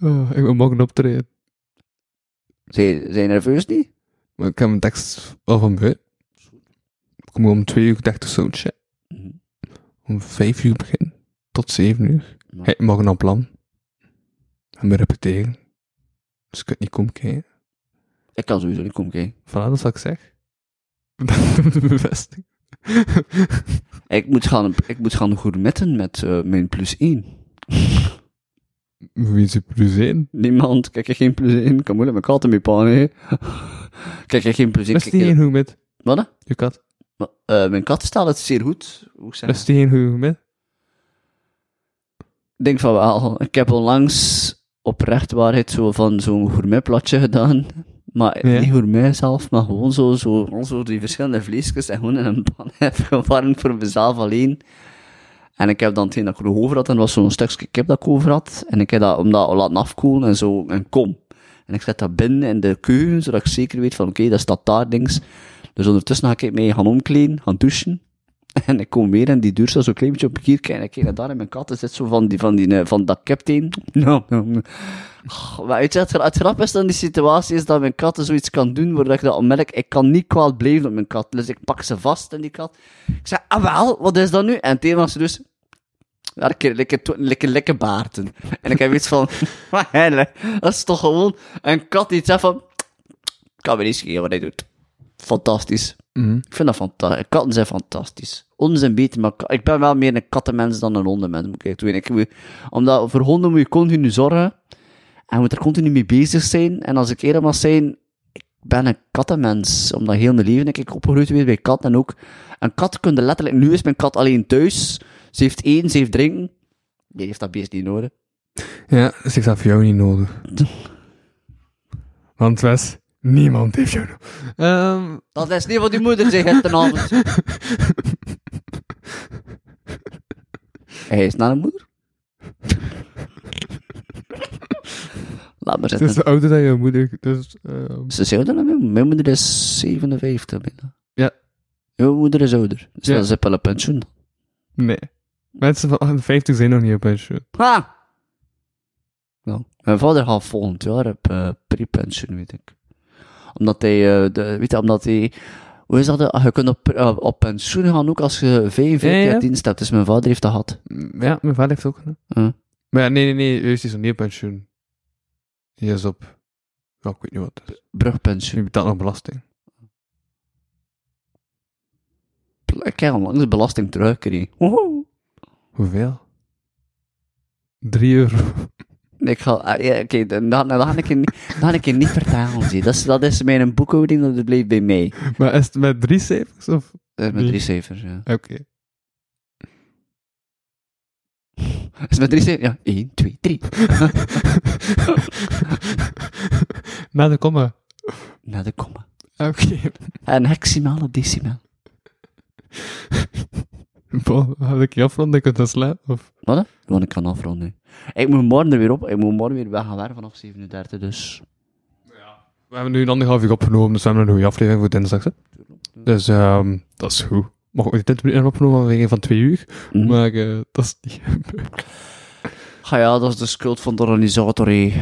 Oh, ik wil morgen optreden. Zijn zijn je nerveus niet? Maar ik heb mijn tekst wel van buiten. Ik moet om twee uur 30 soundcheck. Mhm. Om vijf uur beginnen. Tot zeven uur. Ja. Hey, morgen al plan. En we repeteren. Dus ik kan niet komen kijken. Ik kan sowieso niet komen kijken. Voilà, dat is wat ik zeg. De bevestiging. Ik moet gaan, ik moet gaan gourmetten met eh, mijn plus 1. Wie is je plus één? Niemand, kijk, ik geen plus 1. Kan moeilijk mijn katten mee pannen, hè. Kijk, ik geen plus 1. Dat is die één hoe met? Wat? Je kat. Eh, mijn kat staat het zeer goed. Hoe Dat zeggen? is die hoe met? Ik denk van wel. Ik heb onlangs oprecht waarheid zo van zo'n gourmetplatje gedaan. Maar Ja. niet gourmet zelf, maar gewoon zo, zo, zo die verschillende vleesjes en gewoon in een pan heb gewarmd voor mezelf alleen. En ik heb dan hetgeen dat ik nog over had, en was zo'n stukje kip dat ik over had. En ik heb dat om dat laten afkoelen en zo een kom. En ik zet dat binnen in de keuken, zodat ik zeker weet van oké, dat staat daar links. Dus ondertussen ga ik mij gaan omkleden, gaan douchen. En ik kom weer en die deur staat zo'n klein beetje op hier kijken. En ik kijk naar daar en mijn kat zit zo van, die, van, die, eh, van dat captain. No, no, Maar het, het grap is dan die situatie is dat mijn kat zoiets kan doen, waar ik dat onmerk, ik kan niet kwaad blijven op mijn kat. Dus ik pak ze vast in die kat. Ik zeg, ah wel, wat is dat nu? En het was dus, lekker, lekker, lekker, lekker baarten. En ik heb iets van, dat is toch gewoon een kat die zegt van, kan me niet schelen wat hij doet. Fantastisch. Mhm. Ik vind dat fantastisch. Katten zijn fantastisch. Honden zijn beter, maar ik ben wel meer een kattenmens dan een hondenmens, moet ik doen. Ik, omdat voor honden moet je continu zorgen. En moet er continu mee bezig zijn. En als ik eerder mag zijn, ik ben een kattenmens. Omdat heel mijn leven denk ik opgegroeid geweest bij katten. En ook, een kat kun je letterlijk, nu is mijn kat alleen thuis. Ze heeft eten, ze heeft drinken. Die heeft dat beest niet nodig. Ja, dus ik heb voor jou niet nodig. Want Wes, niemand heeft jou nodig. Ehm, Dat is niet wat die moeder zegt ten avond. Hij is naar een moeder? Laat maar het zitten. is ouder dan jouw moeder, dus... ehm, Ze is ouder dan mijn moeder. Mijn moeder is 57 bijna. Ja. Jouw moeder is ouder. Dus Ja. dat is wel een pensioen. nee. Mensen van 58 zijn nog niet op pensioen. Ha! Nou, mijn vader gaat volgend jaar op eh, pre-pensioen, weet ik. Omdat hij, eh, de, weet je, omdat hij, hoe is dat? eh, Je kunt op, eh, op pensioen gaan ook als je 45 Ja, ja. jaar dienst hebt. Dus mijn vader heeft dat gehad. Mm, Ja, mijn vader heeft ook. Huh? Maar ja, nee, nee, nee, juist, is nog niet op pensioen. Die is op... Ja, ik weet niet wat is. Brugpensioen. Die betaalt nog belasting. Ik heb onlangs de belasting teruggekregen. Woehoe. Hoeveel? 3 euro. Ik ga, ah, ja, oké, dan, dan, dan ga ik je niet, dan ga ik je niet vertellen, zie. Dat is, dat is mijn boekhouding, dat blijft bij mij. Maar is het met drie cijfers, of... Is met drie cijfers, ja. Oké. Is het met drie cijfers? Ja, 1, 2, 3. Na de komma. Na de komma. Oké. En hexaal op decimaal. Bon, had ik je afronden, ik slapen, of... Wat? Want ik kan afronden. Ik moet morgen er weer op. Ik moet morgen weer weg gaan werken vanaf 37, dus... We hebben nu een anderhalf uur opgenomen, dus we hebben een goede aflevering voor dinsdag. Hè? Dus ehm dat is goed. Mag niet 20 minuten opgenomen vanwege van twee uur, Mhm. maar eh, dat is niet gebeurd. Ah ja, dat is de schuld van de organisator, hé.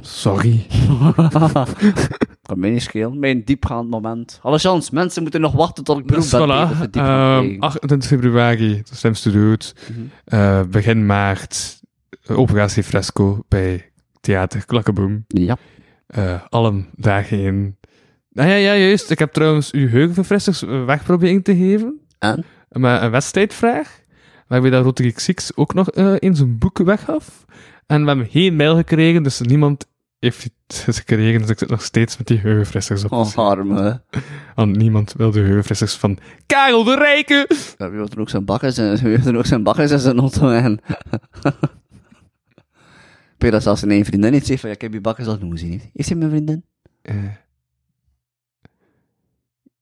Sorry. Kan mij niet schelen. Mijn diepgaand moment. Alle chance, mensen moeten nog wachten tot ik beroep Dus ben. voilà, tegen de diepgaand ehm, krijgen. 28 februari, de slimste dood. Mhm. Eh, begin maart, eh, operatie Fresco bij Theater Klakkeboom. Ja. Eh alle dagen in. Ah ja, ja, juist. Ik heb trouwens uw geheugenverfrissers eh, weg proberen te geven. En? Met een wedstrijdvraag. Waarbij dat Rotary Six ook nog in zijn boek weggaf. En we hebben geen mail gekregen, dus niemand heeft het gekregen. Dus ik zit nog steeds met die geheugenverfrissers op. Oh, zien. arme. Want niemand wil de geheugenverfrissers van Karel de Rijke. Ja, wie heeft er ook zijn bakkers en wie heeft er ook zijn bakkers en zijn auto en... Ik weet dat zelfs een vriendin niet zegt van, ja, ik heb je bakkers al genoeg gezien. Is hij mijn vriendin? Eh,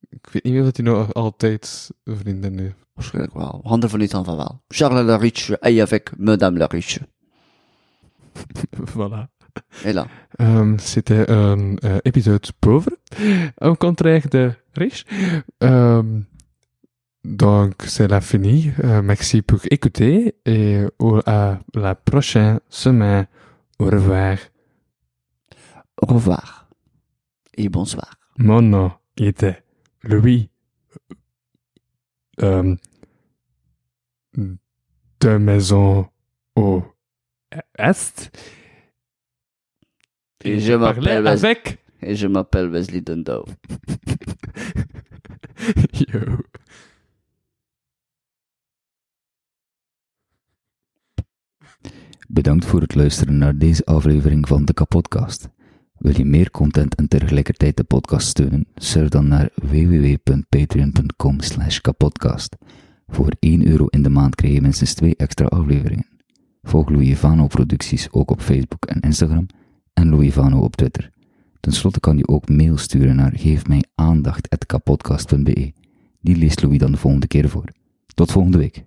ik weet niet meer of hij nog altijd een vriendin heeft. Waarschijnlijk wel. Handen van niet aan van wel. Charles Lariche, et avec Madame Lariche. voilà. Et là. Euh, C'était un euh, épisode pauvre, au contraire de riche. Euh, donc, c'est la fini. Euh, merci pour écouter et au- à la prochaine semaine. Au revoir. Au revoir. Et bonsoir. Mon nom était Louis euh, de Maison au Est. Et je parlais m'appelle Wes- avec Et je m'appelle Wesley Dundau. Yo. Bedankt voor het luisteren naar deze aflevering van de Kapodcast. Wil je meer content en tegelijkertijd de podcast steunen? Surf dan naar www.patreon.com slash kapodcast. Voor 1 euro in de maand krijg je minstens 2 extra afleveringen. Volg Louis Vano producties ook op Facebook en Instagram en Louis Vano op Twitter. Ten slotte kan je ook mail sturen naar geefmijaandacht.kapodcast.be. Die leest Louis dan de volgende keer voor. Tot volgende week.